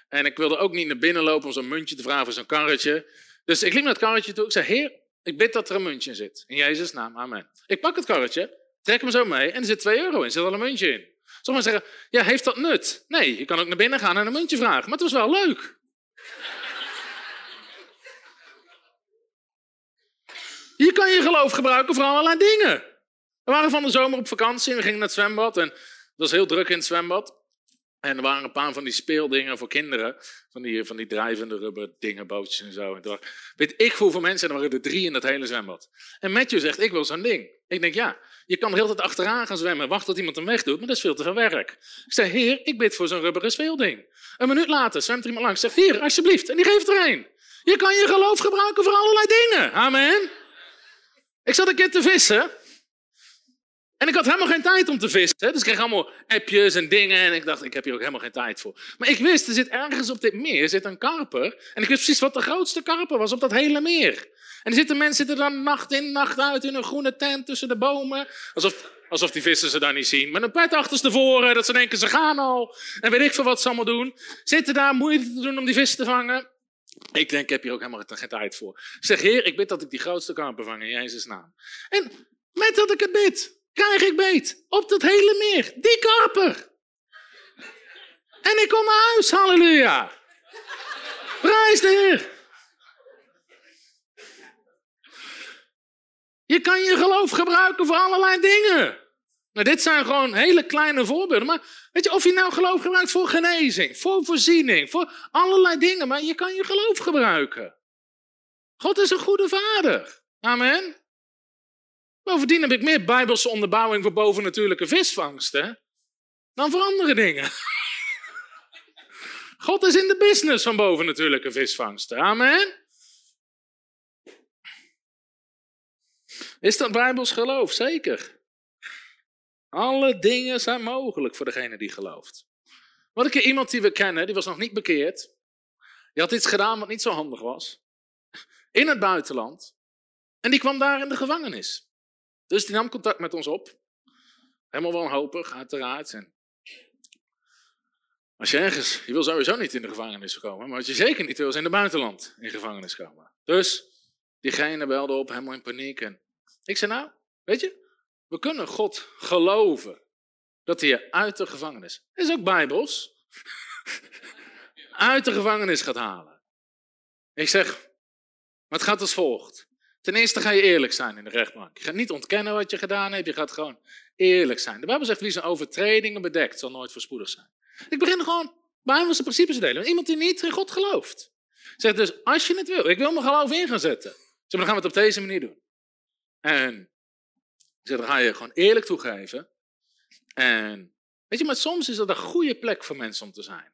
En ik wilde ook niet naar binnen lopen om zo'n muntje te vragen voor zo'n karretje. Dus ik liep naar het karretje toe, ik zei, heer, ik bid dat er een muntje in zit. In Jezus' naam, amen. Ik pak het karretje, trek hem zo mee en er zit 2 euro in, er zit al een muntje in. Sommigen zeggen, ja, heeft dat nut? Nee, je kan ook naar binnen gaan en een muntje vragen. Maar het was wel leuk. Je kan je geloof gebruiken voor allerlei dingen. We waren van de zomer op vakantie en we gingen naar het zwembad. En het was heel druk in het zwembad. En er waren een paar van die speeldingen voor kinderen. Van die, van die drijvende rubber dingen, bootjes en zo. En toen weet ik hoeveel mensen, en er waren er drie in het hele zwembad. En Matthew zegt, ik wil zo'n ding. Ik denk, ja, je kan er heel tijd achteraan gaan zwemmen. Wacht tot iemand hem wegdoet, maar dat is veel te veel werk. Ik zeg, heer, ik bid voor zo'n rubberen speelding. Een minuut later zwemt iemand langs. Zegt, hier, alsjeblieft. En die geeft er een. Je kan je geloof gebruiken voor allerlei dingen. Amen. Ik zat een keer te vissen. En ik had helemaal geen tijd om te vissen. Dus ik kreeg allemaal appjes en dingen. En ik dacht, ik heb hier ook helemaal geen tijd voor. Maar ik wist, er zit ergens op dit meer zit een karper. En ik wist precies wat de grootste karper was op dat hele meer. En er zitten mensen zitten dan nacht in, nacht uit in een groene tent tussen de bomen. Alsof, alsof die vissen ze daar niet zien. Met een pet achterstevoren, dat ze denken ze gaan al. En weet ik veel wat ze allemaal doen. Zitten daar moeite te doen om die vissen te vangen. Ik denk, ik heb hier ook helemaal geen tijd voor. Ik zeg, heer, ik bid dat ik die grootste karper vang in Jezus' naam. En met dat ik het bid, krijg ik beet op dat hele meer. Die karper. En ik kom naar huis, halleluja. Prijs de Heer. Je kan je geloof gebruiken voor allerlei dingen. Nou, dit zijn gewoon hele kleine voorbeelden. Maar weet je, of je nou geloof gebruikt voor genezing, voor voorziening, voor allerlei dingen. Maar je kan je geloof gebruiken. God is een goede vader. Amen. Bovendien heb ik meer bijbelse onderbouwing voor bovennatuurlijke visvangsten dan voor andere dingen. [LAUGHS] God is in de business van bovennatuurlijke visvangsten. Amen. Is dat Bijbels geloof? Zeker. Alle dingen zijn mogelijk voor degene die gelooft. Wat keer iemand die we kennen, die was nog niet bekeerd. Die had iets gedaan wat niet zo handig was. In het buitenland. En die kwam daar in de gevangenis. Dus die nam contact met ons op. Helemaal wanhopig, uiteraard. En als je ergens, je wil sowieso niet in de gevangenis komen, maar wat je zeker niet wil is in het buitenland in gevangenis komen. Dus diegene belde op, helemaal in paniek. En ik zei nou, weet je, we kunnen God geloven dat hij je uit de gevangenis, is ook bijbels, [LAUGHS] uit de gevangenis gaat halen. Ik zeg, maar het gaat als volgt. Ten eerste ga je eerlijk zijn in de rechtbank. Je gaat niet ontkennen wat je gedaan hebt, je gaat gewoon eerlijk zijn. De Bijbel zegt, wie zijn overtredingen bedekt, zal nooit voorspoedig zijn. Ik begin gewoon Bijbelse principes te delen. Iemand die niet in God gelooft. Zegt dus, als je het wil, ik wil mijn geloof in gaan zetten. Dan gaan we het op deze manier doen. En zeg, dan ga je gewoon eerlijk toegeven. En weet je, maar soms is dat een goede plek voor mensen om te zijn.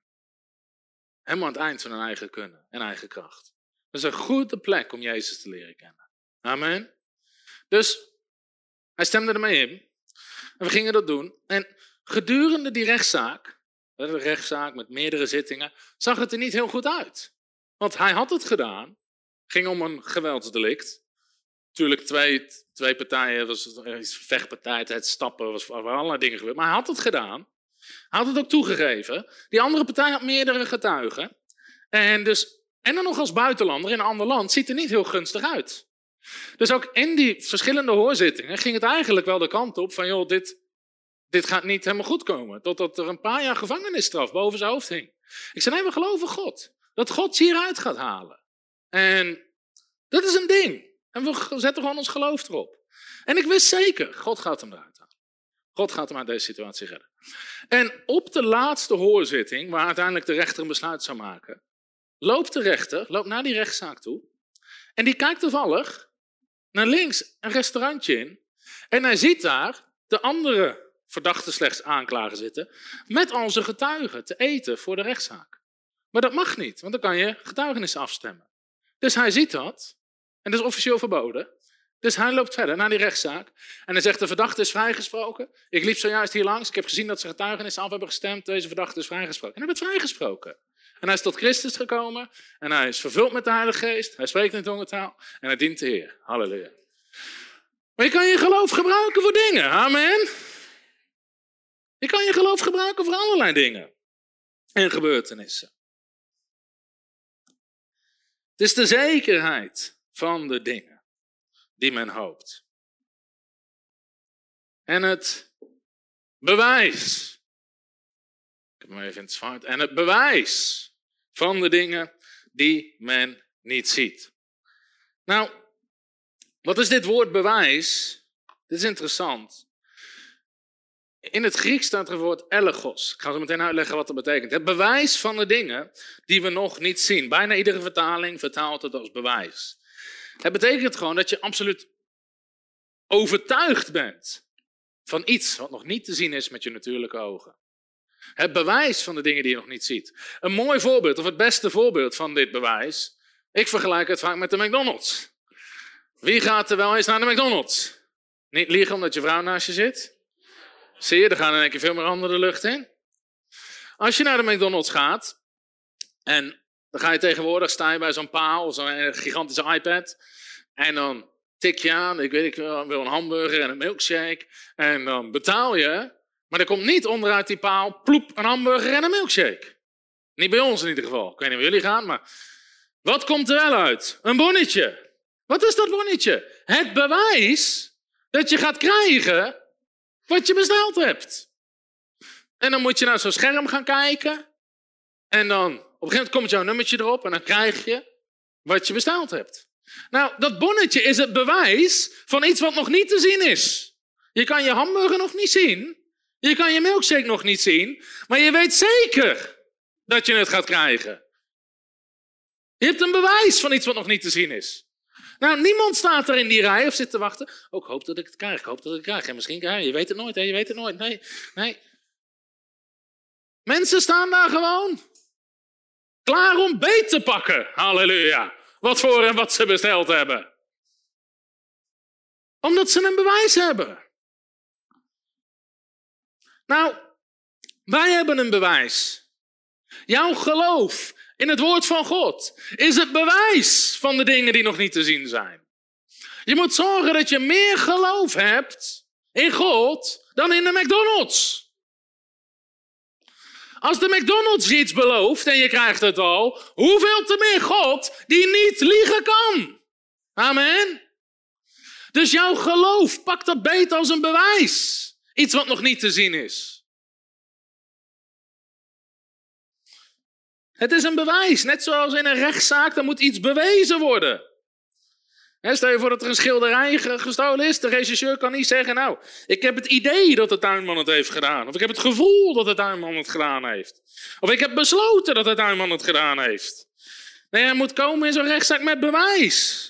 Helemaal aan het eind van hun eigen kunnen en eigen kracht. Dat is een goede plek om Jezus te leren kennen. Amen. Dus hij stemde ermee in. En we gingen dat doen. En gedurende die rechtszaak, een rechtszaak met meerdere zittingen, zag het er niet heel goed uit. Want hij had het gedaan. ging om een geweldsdelict. Natuurlijk, twee, twee partijen, was vechtpartij, het stappen, was allerlei dingen gebeurd. Maar hij had het gedaan. Hij had het ook toegegeven. Die andere partij had meerdere getuigen. En, dus, en dan nog als buitenlander in een ander land ziet er niet heel gunstig uit. Dus ook in die verschillende hoorzittingen ging het eigenlijk wel de kant op van, joh, dit, dit gaat niet helemaal goed komen. Totdat er een paar jaar gevangenisstraf boven zijn hoofd hing. Ik zei, nee, we geloven God. Dat God je hieruit gaat halen. En dat is een ding. En we zetten gewoon ons geloof erop. En ik wist zeker, God gaat hem eruit halen. God gaat hem uit deze situatie redden. En op de laatste hoorzitting, waar uiteindelijk de rechter een besluit zou maken, loopt de rechter, loopt naar die rechtszaak toe. En die kijkt toevallig naar links een restaurantje in. En hij ziet daar de andere verdachte slechts aanklagen zitten, met onze getuigen te eten voor de rechtszaak. Maar dat mag niet, want dan kan je getuigenis afstemmen. Dus hij ziet dat, en dat is officieel verboden. Dus hij loopt verder naar die rechtszaak. En hij zegt, de verdachte is vrijgesproken. Ik liep zojuist hier langs, ik heb gezien dat ze getuigenis af hebben gestemd, deze verdachte is vrijgesproken. En hij werd vrijgesproken. En hij is tot Christus gekomen, en hij is vervuld met de Heilige Geest, hij spreekt in tongentaal, en hij dient de Heer. Halleluja. Maar je kan je geloof gebruiken voor dingen, amen. Je kan je geloof gebruiken voor allerlei dingen en gebeurtenissen. Het is de zekerheid van de dingen die men hoopt. En het bewijs. Ik heb hem even in het zwart. En het bewijs van de dingen die men niet ziet. Nou, wat is dit woord bewijs? Dit is interessant. In het Grieks staat er het woord elegos. Ik ga zo meteen uitleggen wat dat betekent. Het bewijs van de dingen die we nog niet zien. Bijna iedere vertaling vertaalt het als bewijs. Het betekent gewoon dat je absoluut overtuigd bent van iets wat nog niet te zien is met je natuurlijke ogen. Het bewijs van de dingen die je nog niet ziet. Een mooi voorbeeld, of het beste voorbeeld van dit bewijs. Ik vergelijk het vaak met de McDonald's. Wie gaat er wel eens naar de McDonald's? Niet liegen omdat je vrouw naast je zit. Zie je, er gaan één keer veel meer handen de lucht in. Als je naar de McDonald's gaat, en dan ga je tegenwoordig, sta je bij zo'n paal, zo'n gigantische iPad, en dan tik je aan, ik weet ik wil een hamburger en een milkshake, en dan betaal je, maar er komt niet onderuit die paal, ploep, een hamburger en een milkshake. Niet bij ons in ieder geval. Ik weet niet waar jullie gaan, maar wat komt er wel uit? Een bonnetje. Wat is dat bonnetje? Het bewijs dat je gaat krijgen wat je besteld hebt. En dan moet je naar zo'n scherm gaan kijken. En dan op een gegeven moment komt jouw nummertje erop en dan krijg je wat je besteld hebt. Nou, dat bonnetje is het bewijs van iets wat nog niet te zien is. Je kan je hamburger nog niet zien. Je kan je milkshake nog niet zien. Maar je weet zeker dat je het gaat krijgen. Je hebt een bewijs van iets wat nog niet te zien is. Nou, niemand staat er in die rij of zit te wachten. Ook oh, hoop dat ik het krijg, ik hoop dat ik het krijg. En misschien krijg je, je weet het nooit, hè? je weet het nooit. Nee, nee. Mensen staan daar gewoon. Klaar om beet te pakken. Halleluja. Wat voor en wat ze besteld hebben. Omdat ze een bewijs hebben. Nou, wij hebben een bewijs. Jouw geloof in het woord van God is het bewijs van de dingen die nog niet te zien zijn. Je moet zorgen dat je meer geloof hebt in God dan in de McDonald's. Als de McDonald's iets belooft en je krijgt het al, hoeveel te meer God die niet liegen kan. Amen. Dus jouw geloof pakt dat beet als een bewijs. Iets wat nog niet te zien is. Het is een bewijs, net zoals in een rechtszaak, dan moet iets bewezen worden. stel je voor dat er een schilderij gestolen is. De regisseur kan niet zeggen, nou, ik heb het idee dat de tuinman het heeft gedaan. Of ik heb het gevoel dat de tuinman het gedaan heeft. Of ik heb besloten dat de tuinman het gedaan heeft. Nee, hij moet komen in zo'n rechtszaak met bewijs.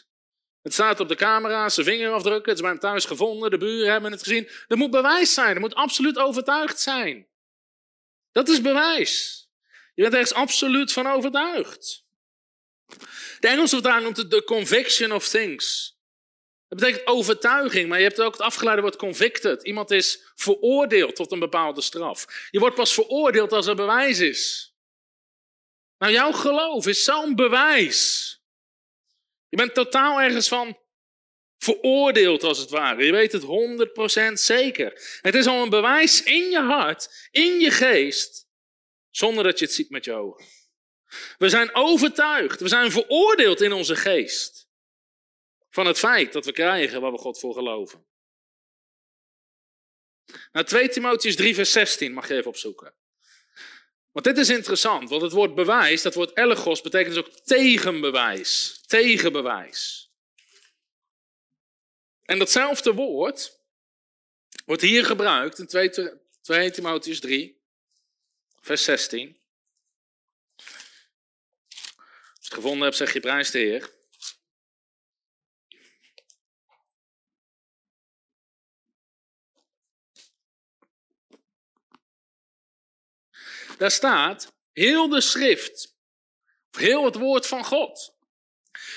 Het staat op de camera, zijn vingerafdrukken, het is bij hem thuis gevonden, de buren hebben het gezien. Er moet bewijs zijn, er moet absoluut overtuigd zijn. Dat is bewijs. Je bent ergens absoluut van overtuigd. De Engelse vertaling noemt het de conviction of things. Dat betekent overtuiging, maar je hebt ook het afgeleide woord convicted. Iemand is veroordeeld tot een bepaalde straf. Je wordt pas veroordeeld als er bewijs is. Nou, jouw geloof is zo'n bewijs. Je bent totaal ergens van veroordeeld als het ware. Je weet het 100% zeker. Het is al een bewijs in je hart, in je geest, zonder dat je het ziet met je ogen. We zijn overtuigd, we zijn veroordeeld in onze geest van het feit dat we krijgen waar we God voor geloven. Nou, 2 Timotheus 3, vers 16 mag je even opzoeken. Want dit is interessant, want het woord bewijs, dat woord elegos, betekent dus ook tegenbewijs. Tegenbewijs. En datzelfde woord wordt hier gebruikt in 2, 2 Timotheus 3, vers 16. Als je het gevonden hebt, zeg je prijs de Heer. Daar staat, heel de schrift, heel het woord van God,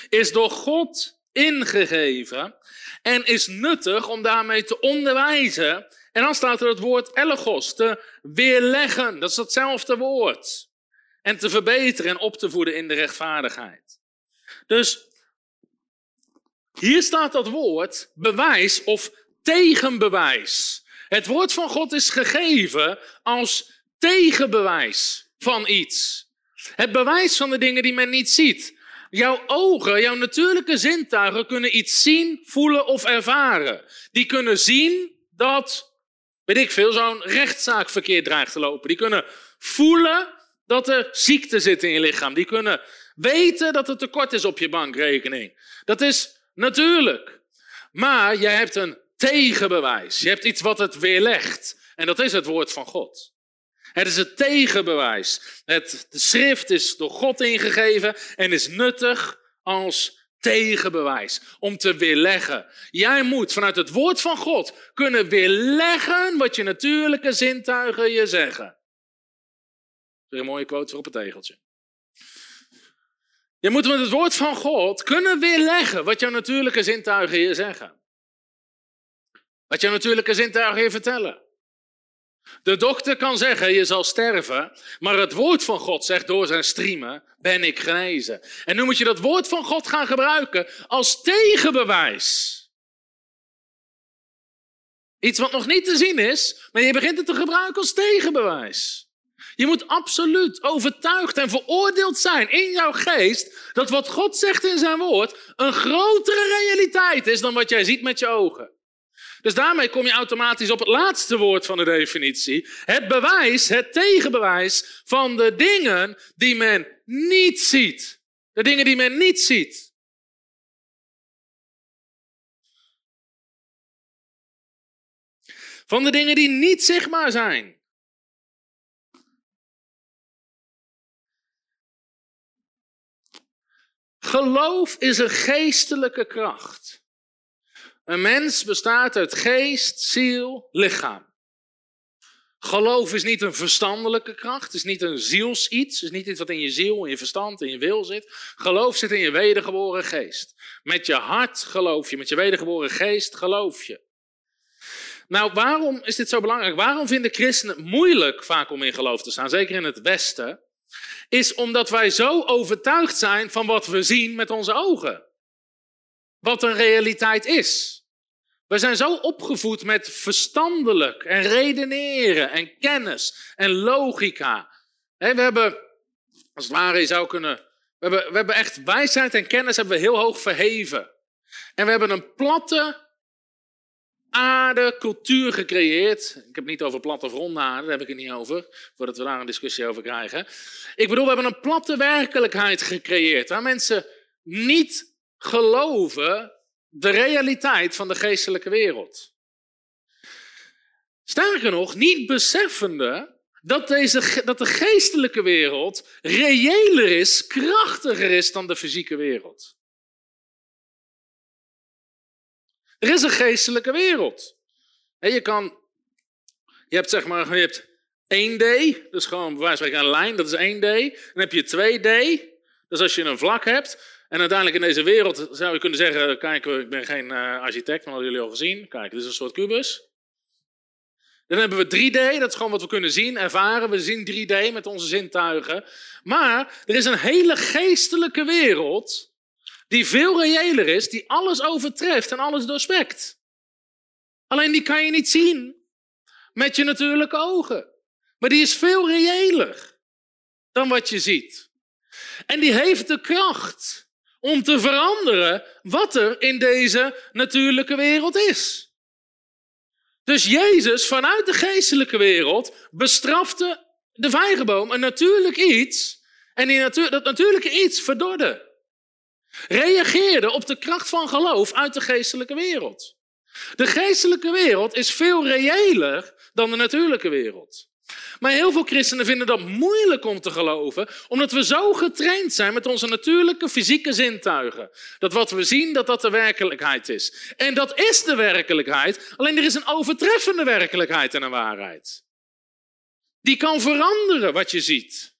is door God ingegeven en is nuttig om daarmee te onderwijzen. En dan staat er het woord elegos, te weerleggen, dat is hetzelfde woord. En te verbeteren en op te voeden in de rechtvaardigheid. Dus hier staat dat woord bewijs of tegenbewijs. Het woord van God is gegeven als tegenbewijs van iets. Het bewijs van de dingen die men niet ziet. Jouw ogen, jouw natuurlijke zintuigen kunnen iets zien, voelen of ervaren. Die kunnen zien dat, weet ik veel, zo'n rechtszaak verkeerd dreigt te lopen. Die kunnen voelen dat er ziekte zit in je lichaam. Die kunnen weten dat er tekort is op je bankrekening. Dat is natuurlijk. Maar jij hebt een tegenbewijs. Je hebt iets wat het weerlegt. En dat is het woord van God. Het is het tegenbewijs. Het, de schrift is door God ingegeven en is nuttig als tegenbewijs. Om te weerleggen. Jij moet vanuit het woord van God kunnen weerleggen wat je natuurlijke zintuigen je zeggen. Dat een mooie quote voor op het tegeltje. Je moet met het woord van God kunnen weerleggen wat jouw natuurlijke zintuigen je zeggen. Wat jouw natuurlijke zintuigen je vertellen. De dokter kan zeggen, je zal sterven, maar het woord van God zegt door zijn striemen, ben ik genezen. En nu moet je dat woord van God gaan gebruiken als tegenbewijs. Iets wat nog niet te zien is, maar je begint het te gebruiken als tegenbewijs. Je moet absoluut overtuigd en veroordeeld zijn in jouw geest dat wat God zegt in zijn woord een grotere realiteit is dan wat jij ziet met je ogen. Dus daarmee kom je automatisch op het laatste woord van de definitie. Het bewijs, het tegenbewijs van de dingen die men niet ziet. De dingen die men niet ziet. Van de dingen die niet zichtbaar zijn. Geloof is een geestelijke kracht. Een mens bestaat uit geest, ziel, lichaam. Geloof is niet een verstandelijke kracht, is niet een zielsiets, is niet iets wat in je ziel, in je verstand, in je wil zit. Geloof zit in je wedergeboren geest. Met je hart geloof je, met je wedergeboren geest geloof je. Nou, waarom is dit zo belangrijk? Waarom vinden christenen het moeilijk vaak om in geloof te staan, zeker in het Westen? Is omdat wij zo overtuigd zijn van wat we zien met onze ogen. Wat een realiteit is. We zijn zo opgevoed met verstandelijk en redeneren en kennis en logica. we hebben, als ware je zou kunnen, we hebben, we hebben echt wijsheid en kennis hebben we heel hoog verheven. En we hebben een platte aarde cultuur gecreëerd. Ik heb het niet over platte of ronde aarde, daar heb ik het niet over, voordat we daar een discussie over krijgen. Ik bedoel, we hebben een platte werkelijkheid gecreëerd, waar mensen niet geloven de realiteit van de geestelijke wereld. Sterker nog, niet beseffende dat, deze, dat de geestelijke wereld reëler is, krachtiger is dan de fysieke wereld. Er is een geestelijke wereld. En je kan, je hebt zeg maar, je hebt 1D, dus gewoon bij een lijn, dat is 1D. Dan heb je 2D, dus als je een vlak hebt. En uiteindelijk in deze wereld zou je kunnen zeggen, kijk, ik ben geen uh, architect, maar dat jullie al gezien. Kijk, dit is een soort kubus. Dan hebben we 3D, dat is gewoon wat we kunnen zien, ervaren. We zien 3D met onze zintuigen. Maar er is een hele geestelijke wereld die veel reëler is, die alles overtreft en alles doorspekt. Alleen die kan je niet zien met je natuurlijke ogen. Maar die is veel reëler dan wat je ziet. En die heeft de kracht om te veranderen wat er in deze natuurlijke wereld is. Dus Jezus vanuit de geestelijke wereld bestrafte de vijgenboom, een natuurlijk iets, en die natuur, dat natuurlijke iets verdorde. Reageerde op de kracht van geloof uit de geestelijke wereld. De geestelijke wereld is veel reëler dan de natuurlijke wereld. Maar heel veel christenen vinden dat moeilijk om te geloven, omdat we zo getraind zijn met onze natuurlijke fysieke zintuigen. Dat wat we zien, dat dat de werkelijkheid is. En dat is de werkelijkheid, alleen er is een overtreffende werkelijkheid en een waarheid. Die kan veranderen wat je ziet.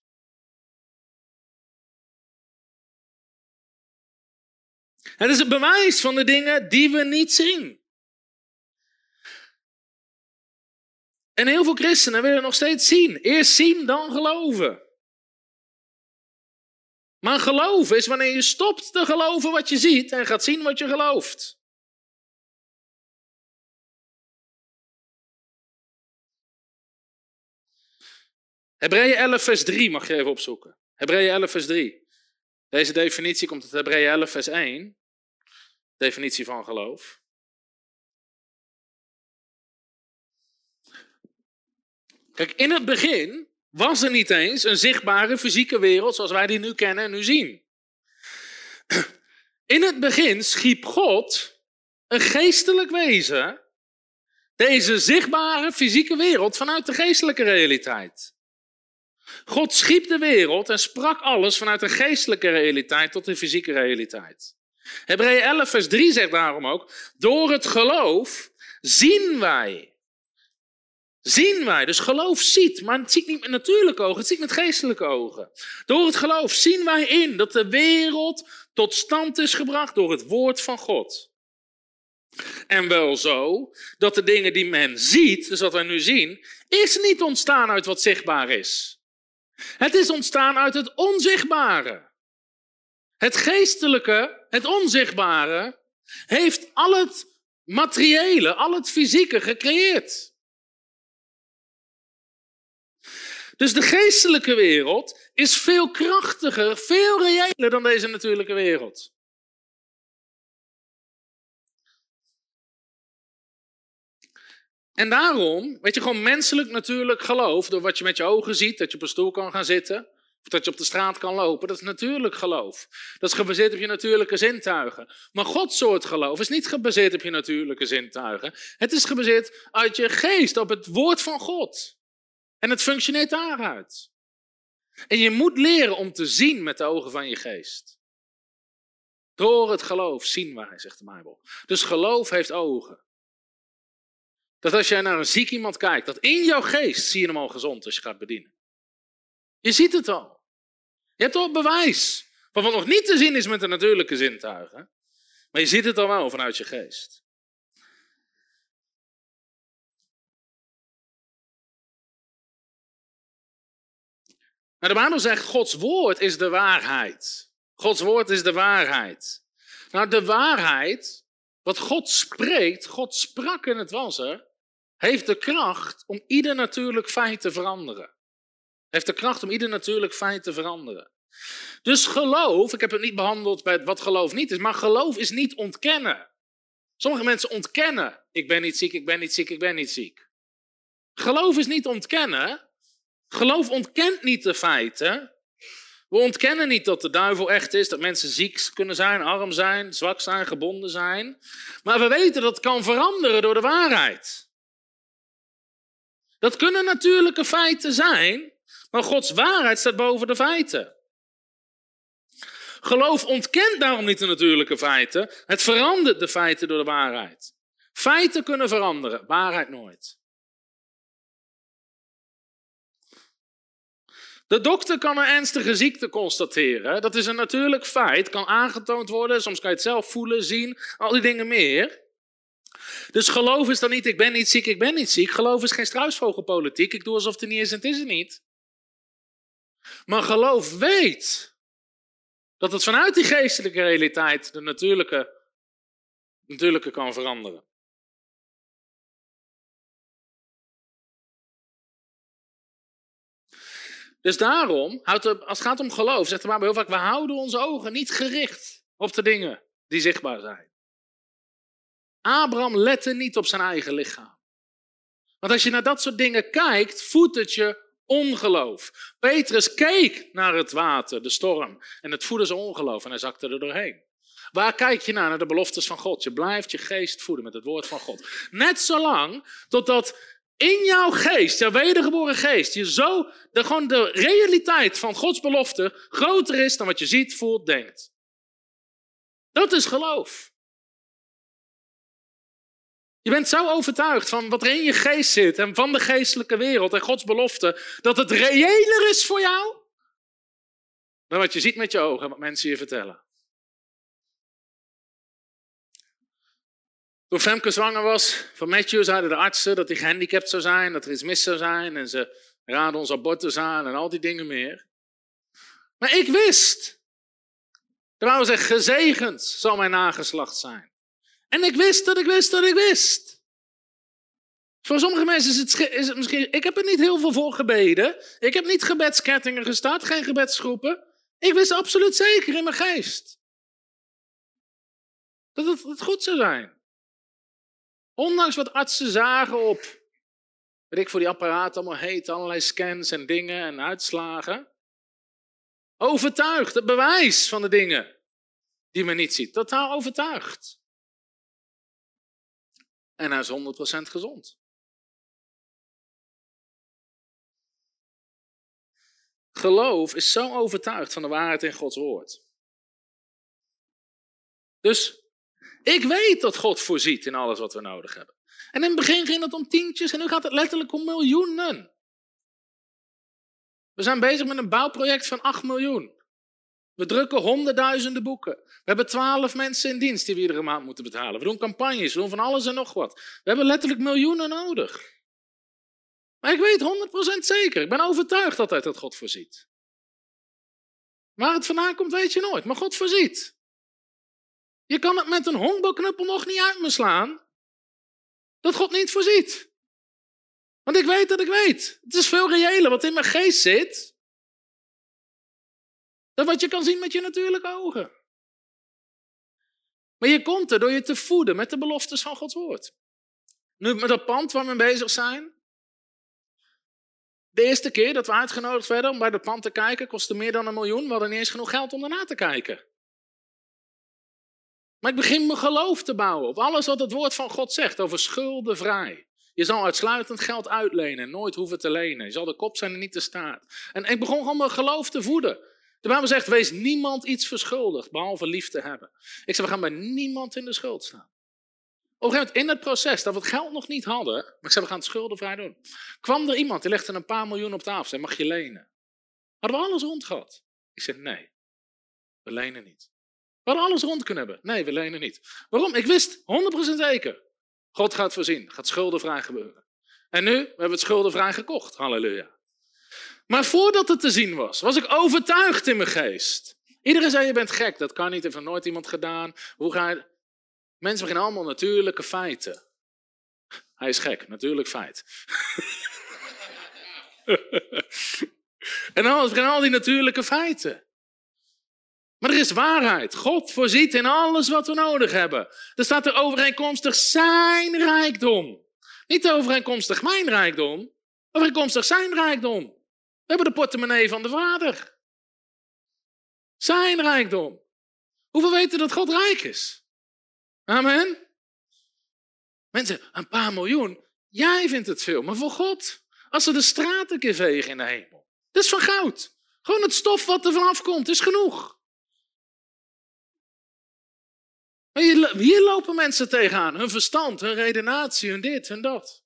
Het is het bewijs van de dingen die we niet zien. En heel veel christenen willen nog steeds zien. Eerst zien, dan geloven. Maar geloven is wanneer je stopt te geloven wat je ziet en gaat zien wat je gelooft. Hebreeën 11, vers 3 mag je even opzoeken. Hebreeën 11, vers 3. Deze definitie komt uit Hebreeën 11, vers 1. Definitie van geloof. Kijk, in het begin was er niet eens een zichtbare fysieke wereld zoals wij die nu kennen en nu zien. In het begin schiep God een geestelijk wezen, deze zichtbare fysieke wereld vanuit de geestelijke realiteit. God schiep de wereld en sprak alles vanuit de geestelijke realiteit tot de fysieke realiteit. Hebreeën 11, vers 3 zegt daarom ook: Door het geloof zien wij zien wij. Dus geloof ziet, maar het ziet niet met natuurlijke ogen, het ziet met geestelijke ogen. Door het geloof zien wij in dat de wereld tot stand is gebracht door het woord van God. En wel zo dat de dingen die men ziet, dus wat wij nu zien, is niet ontstaan uit wat zichtbaar is. Het is ontstaan uit het onzichtbare. Het geestelijke, het onzichtbare, heeft al het materiële, al het fysieke gecreëerd. Dus de geestelijke wereld is veel krachtiger, veel reëler dan deze natuurlijke wereld. En daarom, weet je, gewoon menselijk natuurlijk geloof, door wat je met je ogen ziet, dat je op een stoel kan gaan zitten, of dat je op de straat kan lopen, dat is natuurlijk geloof. Dat is gebaseerd op je natuurlijke zintuigen. Maar Gods soort geloof is niet gebaseerd op je natuurlijke zintuigen. Het is gebaseerd uit je geest, op het woord van God. En het functioneert daaruit. En je moet leren om te zien met de ogen van je geest. Door het geloof zien wij, zegt de Bijbel. Dus geloof heeft ogen. Dat als jij naar een ziek iemand kijkt, dat in jouw geest zie je hem al gezond als je gaat bedienen. Je ziet het al. Je hebt al bewijs van wat nog niet te zien is met de natuurlijke zintuigen. Maar je ziet het al wel vanuit je geest. Nou, de Bijbel zegt, Gods woord is de waarheid. Gods woord is de waarheid. Nou, de waarheid, wat God spreekt, God sprak en het was er, heeft de kracht om ieder natuurlijk feit te veranderen. Heeft de kracht om ieder natuurlijk feit te veranderen. Dus geloof, ik heb het niet behandeld bij wat geloof niet is, maar geloof is niet ontkennen. Sommige mensen ontkennen, ik ben niet ziek, ik ben niet ziek, ik ben niet ziek. Geloof is niet ontkennen. Geloof ontkent niet de feiten. We ontkennen niet dat de duivel echt is, dat mensen ziek kunnen zijn, arm zijn, zwak zijn, gebonden zijn. Maar we weten dat het kan veranderen door de waarheid. Dat kunnen natuurlijke feiten zijn, maar Gods waarheid staat boven de feiten. Geloof ontkent daarom niet de natuurlijke feiten. Het verandert de feiten door de waarheid. Feiten kunnen veranderen, waarheid nooit. De dokter kan een ernstige ziekte constateren. Dat is een natuurlijk feit, kan aangetoond worden. Soms kan je het zelf voelen, zien, al die dingen meer. Dus geloof is dan niet, ik ben niet ziek, ik ben niet ziek. Geloof is geen struisvogelpolitiek. Ik doe alsof het er niet is en het is er niet. Maar geloof weet dat het vanuit die geestelijke realiteit de natuurlijke, natuurlijke kan veranderen. Dus daarom, als het gaat om geloof, zegt de Bijbel heel vaak, we houden onze ogen niet gericht op de dingen die zichtbaar zijn. Abraham lette niet op zijn eigen lichaam. Want als je naar dat soort dingen kijkt, voedt het je ongeloof. Petrus keek naar het water, de storm, en het voedde zijn ongeloof en hij zakte er doorheen. Waar kijk je naar? Naar de beloftes van God. Je blijft je geest voeden met het woord van God. Net zolang totdat in jouw geest, jouw wedergeboren geest, je zo, de, gewoon de realiteit van Gods belofte groter is dan wat je ziet, voelt, denkt. Dat is geloof. Je bent zo overtuigd van wat er in je geest zit en van de geestelijke wereld en Gods belofte, dat het reëler is voor jou dan wat je ziet met je ogen en wat mensen je vertellen. Toen Femke zwanger was van Matthew, zeiden de artsen dat hij gehandicapt zou zijn, dat er iets mis zou zijn en ze raden ons abortus aan en al die dingen meer. Maar ik wist, zegt, gezegend zal mijn nageslacht zijn. En ik wist dat ik wist dat ik wist. Voor sommige mensen is het, is het misschien. Ik heb er niet heel veel voor gebeden. Ik heb niet gebedskettingen gestart, geen gebedsgroepen. Ik wist absoluut zeker in mijn geest. Dat het goed zou zijn. Ondanks wat artsen zagen op. Weet ik voor die apparaten allemaal heet, allerlei scans en dingen en uitslagen. Overtuigd, het bewijs van de dingen die men niet ziet. Totaal overtuigd. En hij is 100% gezond. Geloof is zo overtuigd van de waarheid in Gods woord. Dus ik weet dat God voorziet in alles wat we nodig hebben. En in het begin ging het om tientjes en nu gaat het letterlijk om miljoenen. We zijn bezig met een bouwproject van 8 miljoen. We drukken honderdduizenden boeken. We hebben twaalf mensen in dienst die we iedere maand moeten betalen. We doen campagnes, we doen van alles en nog wat. We hebben letterlijk miljoenen nodig. Maar ik weet 100% zeker, ik ben overtuigd altijd dat God voorziet. Waar het vandaan komt, weet je nooit, maar God voorziet. Je kan het met een honkbalknuppel nog niet uit me slaan. Dat God niet voorziet. Want ik weet dat ik weet. Het is veel reëler wat in mijn geest zit dan wat je kan zien met je natuurlijke ogen. Maar je komt er door je te voeden met de beloftes van Gods woord. Nu met dat pand waar we bezig zijn. De eerste keer dat we uitgenodigd werden om bij dat pand te kijken, kostte meer dan een miljoen. We hadden niet eens genoeg geld om erna te kijken. Maar ik begin mijn geloof te bouwen op alles wat het woord van God zegt over schuldenvrij. Je zal uitsluitend geld uitlenen en nooit hoeven te lenen. Je zal de kop zijn en niet de staat. En ik begon gewoon mijn geloof te voeden. De Bijbel zegt, wees niemand iets verschuldigd, behalve lief te hebben. Ik zeg, we gaan bij niemand in de schuld staan. Op een gegeven moment in het proces, dat we het geld nog niet hadden, maar ik zei, we gaan het schuldenvrij doen, kwam er iemand die legde een paar miljoen op tafel. Zei, mag je lenen? Hadden we alles rond gehad? Ik zei, nee, we lenen niet. We hadden alles rond kunnen hebben. Nee, we lenen niet. Waarom? Ik wist 100% zeker. God gaat voorzien, gaat schuldenvrij gebeuren. En nu, we hebben het schuldenvrij gekocht. Halleluja. Maar voordat het te zien was, was ik overtuigd in mijn geest. Iedereen zei, je bent gek, dat kan niet, heeft nog nooit iemand gedaan. Hoe ga je... Mensen beginnen allemaal natuurlijke feiten. Hij is gek, natuurlijk feit. [LAUGHS] en dan beginnen al die natuurlijke feiten. Maar er is waarheid. God voorziet in alles wat we nodig hebben. Er staat er overeenkomstig zijn rijkdom. Niet overeenkomstig mijn rijkdom, overeenkomstig zijn rijkdom. We hebben de portemonnee van de Vader. Zijn rijkdom. Hoeveel weten dat God rijk is? Amen. Mensen, een paar miljoen. Jij vindt het veel, maar voor God. Als ze de straat een keer vegen in de hemel. Dat is van goud. Gewoon het stof wat er vanaf komt, is genoeg. Hier lopen mensen tegenaan. Hun verstand, hun redenatie, hun dit, hun dat.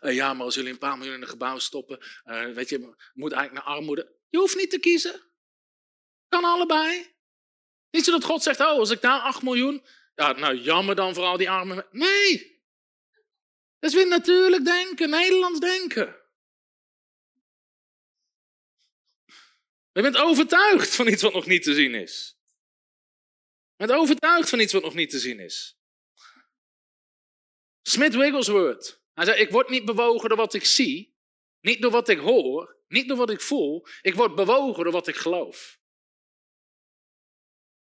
Uh, ja, maar als jullie een paar miljoen in een gebouw stoppen, uh, weet je, moet eigenlijk naar armoede. Je hoeft niet te kiezen. Kan allebei. Niet zo dat God zegt, oh, als ik daar 8 miljoen, ja, nou jammer dan voor al die armen. Nee. Dat is weer natuurlijk denken, Nederlands denken. Je bent overtuigd van iets wat nog niet te zien is. Bent overtuigd van iets wat nog niet te zien is. Smith Wigglesworth. Hij zei, ik word niet bewogen door wat ik zie. Niet door wat ik hoor. Niet door wat ik voel. Ik word bewogen door wat ik geloof.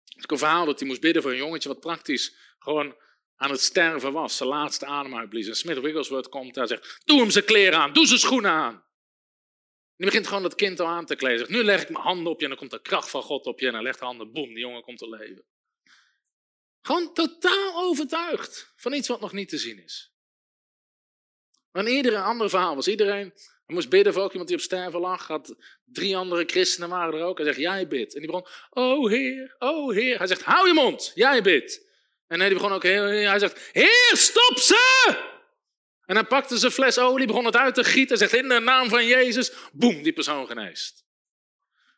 Het een verhaal dat hij moest bidden voor een jongetje wat praktisch gewoon aan het sterven was. Zijn laatste adem uitblies. En Smith Wigglesworth komt daar en zegt, doe hem zijn kleren aan. Doe zijn schoenen aan. En die begint gewoon dat kind al aan te kleden. Zegt, nu leg ik mijn handen op je en dan komt de kracht van God op je. En hij legt de handen, boem, die jongen komt te leven. Gewoon totaal overtuigd van iets wat nog niet te zien is. Een ander verhaal was iedereen, moest bidden voor ook iemand die op sterven lag. Had drie andere christenen waren er ook. Hij zegt, jij bidt. En die begon, oh heer, oh heer. Hij zegt, hou je mond, jij bidt. En hij begon ook, hij zegt, heer, stop ze! En hij pakte zijn fles olie, begon het uit te gieten. Zegt, in de naam van Jezus, boem, die persoon geneest.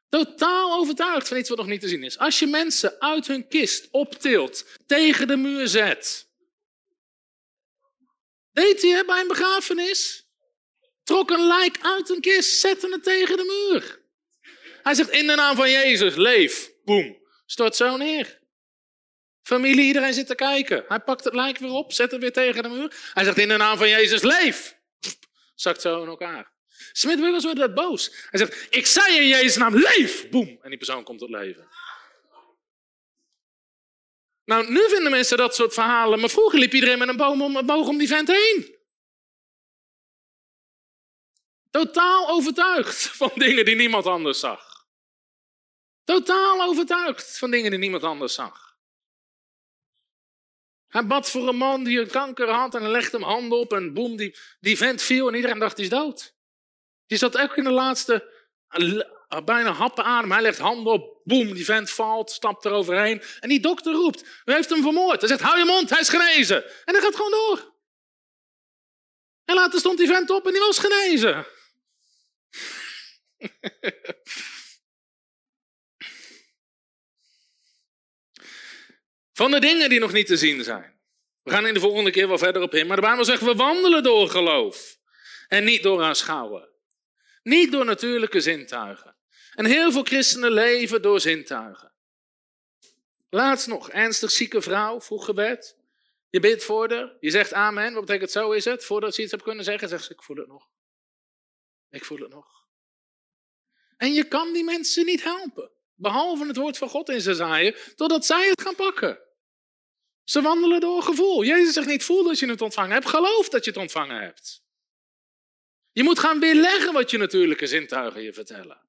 Totaal overtuigd van iets wat nog niet te zien is. Als je mensen uit hun kist optilt, tegen de muur zet. Deed hij bij een begrafenis? Trok een lijk uit een kist, zette het tegen de muur. Hij zegt in de naam van Jezus, leef. Boem, stort zo neer. Familie, iedereen zit te kijken. Hij pakt het lijk weer op, zet het weer tegen de muur. Hij zegt in de naam van Jezus, leef. Zakt zo in elkaar. Smit Wiggles wordt dat boos. Hij zegt, ik zei in Jezus naam, leef! Boem. En die persoon komt tot leven. Nou, nu vinden mensen dat soort verhalen. Maar vroeger liep iedereen met een boom om, boog om die vent heen. Totaal overtuigd van dingen die niemand anders zag. Totaal overtuigd van dingen die niemand anders zag. Hij bad voor een man die een kanker had en legde hem handen op en boem, die, die vent viel en iedereen dacht hij is dood. Die zat ook in de laatste bijna happen adem. Hij legt handen op, boem, die vent valt, stapt eroverheen. En die dokter roept, u heeft hem vermoord. Hij zegt, hou je mond, hij is genezen. En hij gaat gewoon door. En later stond die vent op en die was genezen. Van de dingen die nog niet te zien zijn. We gaan in de volgende keer wel verder op in. Maar de Bijbel zegt, we wandelen door geloof. En niet door aanschouwen. Niet door natuurlijke zintuigen. En heel veel christenen leven door zintuigen. Laatst nog, ernstig zieke vrouw, vroeg gebed. Je bidt voor haar, je zegt amen. Wat betekent zo is het? Voordat ze iets hebt kunnen zeggen, zegt ze, ik voel het nog. Ik voel het nog. En je kan die mensen niet helpen. Behalve het woord van God in ze zaaien, totdat zij het gaan pakken. Ze wandelen door gevoel. Jezus zegt niet, voel dat je het ontvangen hebt, geloof dat je het ontvangen hebt. Je moet gaan weerleggen wat je natuurlijke zintuigen je vertellen.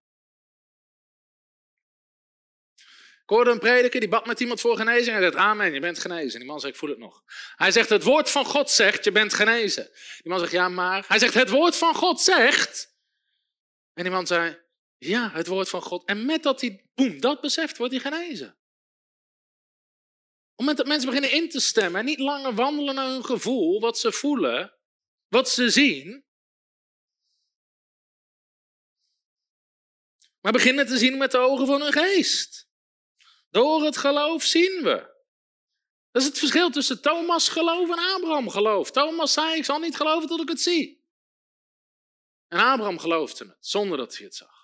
Ik hoorde een prediker, die bad met iemand voor genezing. Hij zegt, amen, je bent genezen. Die man zegt, ik voel het nog. Hij zegt, het woord van God zegt, je bent genezen. Die man zegt, ja, maar. Hij zegt, het woord van God zegt. En die man zei, ja, het woord van God. En met dat hij, boem, dat beseft, wordt hij genezen. Op het moment dat mensen beginnen in te stemmen en niet langer wandelen naar hun gevoel, wat ze voelen, wat ze zien, maar beginnen te zien met de ogen van hun geest. Door het geloof zien we. Dat is het verschil tussen Thomas geloof en Abraham geloof. Thomas zei, ik zal niet geloven tot ik het zie. En Abraham geloofde het, zonder dat hij het zag.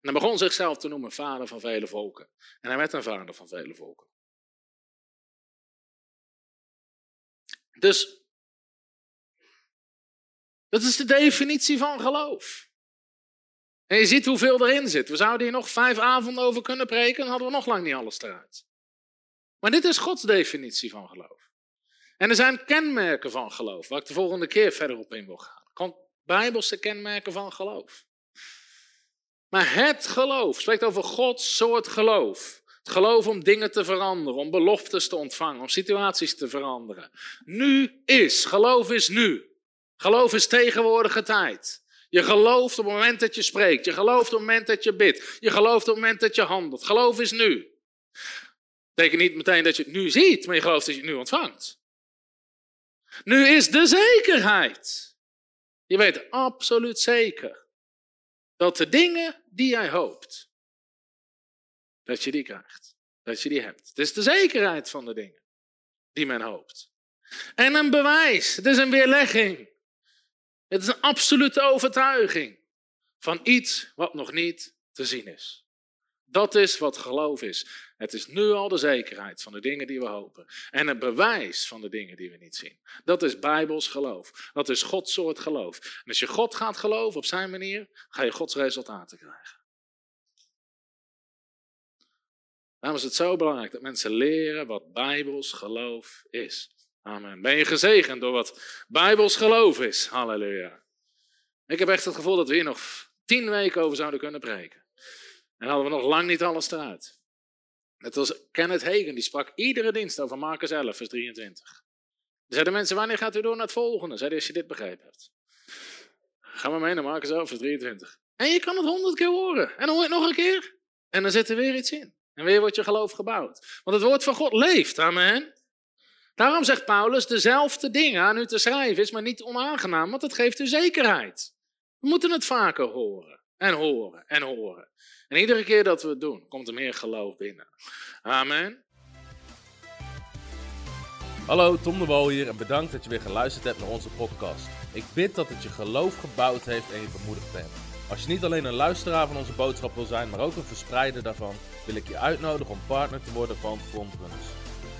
En hij begon zichzelf te noemen vader van vele volken. En hij werd een vader van vele volken. Dus, dat is de definitie van geloof. En je ziet hoeveel erin zit. We zouden hier nog vijf avonden over kunnen preken, dan hadden we nog lang niet alles eruit. Maar dit is Gods definitie van geloof. En er zijn kenmerken van geloof, waar ik de volgende keer verder op in wil gaan. Bijbelse kenmerken van geloof. Maar het geloof spreekt over Gods soort geloof. Het geloof om dingen te veranderen, om beloftes te ontvangen, om situaties te veranderen. Nu is, geloof is nu. Geloof is tegenwoordige tijd. Je gelooft op het moment dat je spreekt. Je gelooft op het moment dat je bidt. Je gelooft op het moment dat je handelt. Geloof is nu. Betekent niet meteen dat je het nu ziet, maar je gelooft dat je het nu ontvangt. Nu is de zekerheid. Je weet absoluut zeker dat de dingen die jij hoopt, dat je die krijgt. Dat je die hebt. Het is de zekerheid van de dingen die men hoopt. En een bewijs. Het is een weerlegging. Het is een absolute overtuiging van iets wat nog niet te zien is. Dat is wat geloof is. Het is nu al de zekerheid van de dingen die we hopen. En een bewijs van de dingen die we niet zien. Dat is Bijbels geloof. Dat is Gods soort geloof. En als je God gaat geloven op zijn manier, ga je Gods resultaten krijgen. Daarom is het zo belangrijk dat mensen leren wat Bijbels geloof is. Amen. Ben je gezegend door wat Bijbels geloof is? Halleluja. Ik heb echt het gevoel dat we hier nog tien weken over zouden kunnen preken. En hadden we nog lang niet alles eruit. Net was Kenneth Hagen, die sprak iedere dienst over Marcus 11, vers 23. Zeiden mensen, wanneer gaat u door naar het volgende? Zeiden als je dit begrepen hebt. Ga maar mee naar Marcus 11, vers 23. En je kan het honderd keer horen. En dan hoor je het nog een keer. En dan zit er weer iets in. En weer wordt je geloof gebouwd. Want het woord van God leeft, amen. Daarom zegt Paulus, dezelfde dingen aan u te schrijven is maar niet onaangenaam, want het geeft u zekerheid. We moeten het vaker horen en horen en horen. En iedere keer dat we het doen, komt er meer geloof binnen. Amen. Hallo, Tom de Wol hier en bedankt dat je weer geluisterd hebt naar onze podcast. Ik bid dat het je geloof gebouwd heeft en je vermoedigd bent. Als je niet alleen een luisteraar van onze boodschap wil zijn, maar ook een verspreider daarvan, wil ik je uitnodigen om partner te worden van Frontrunners.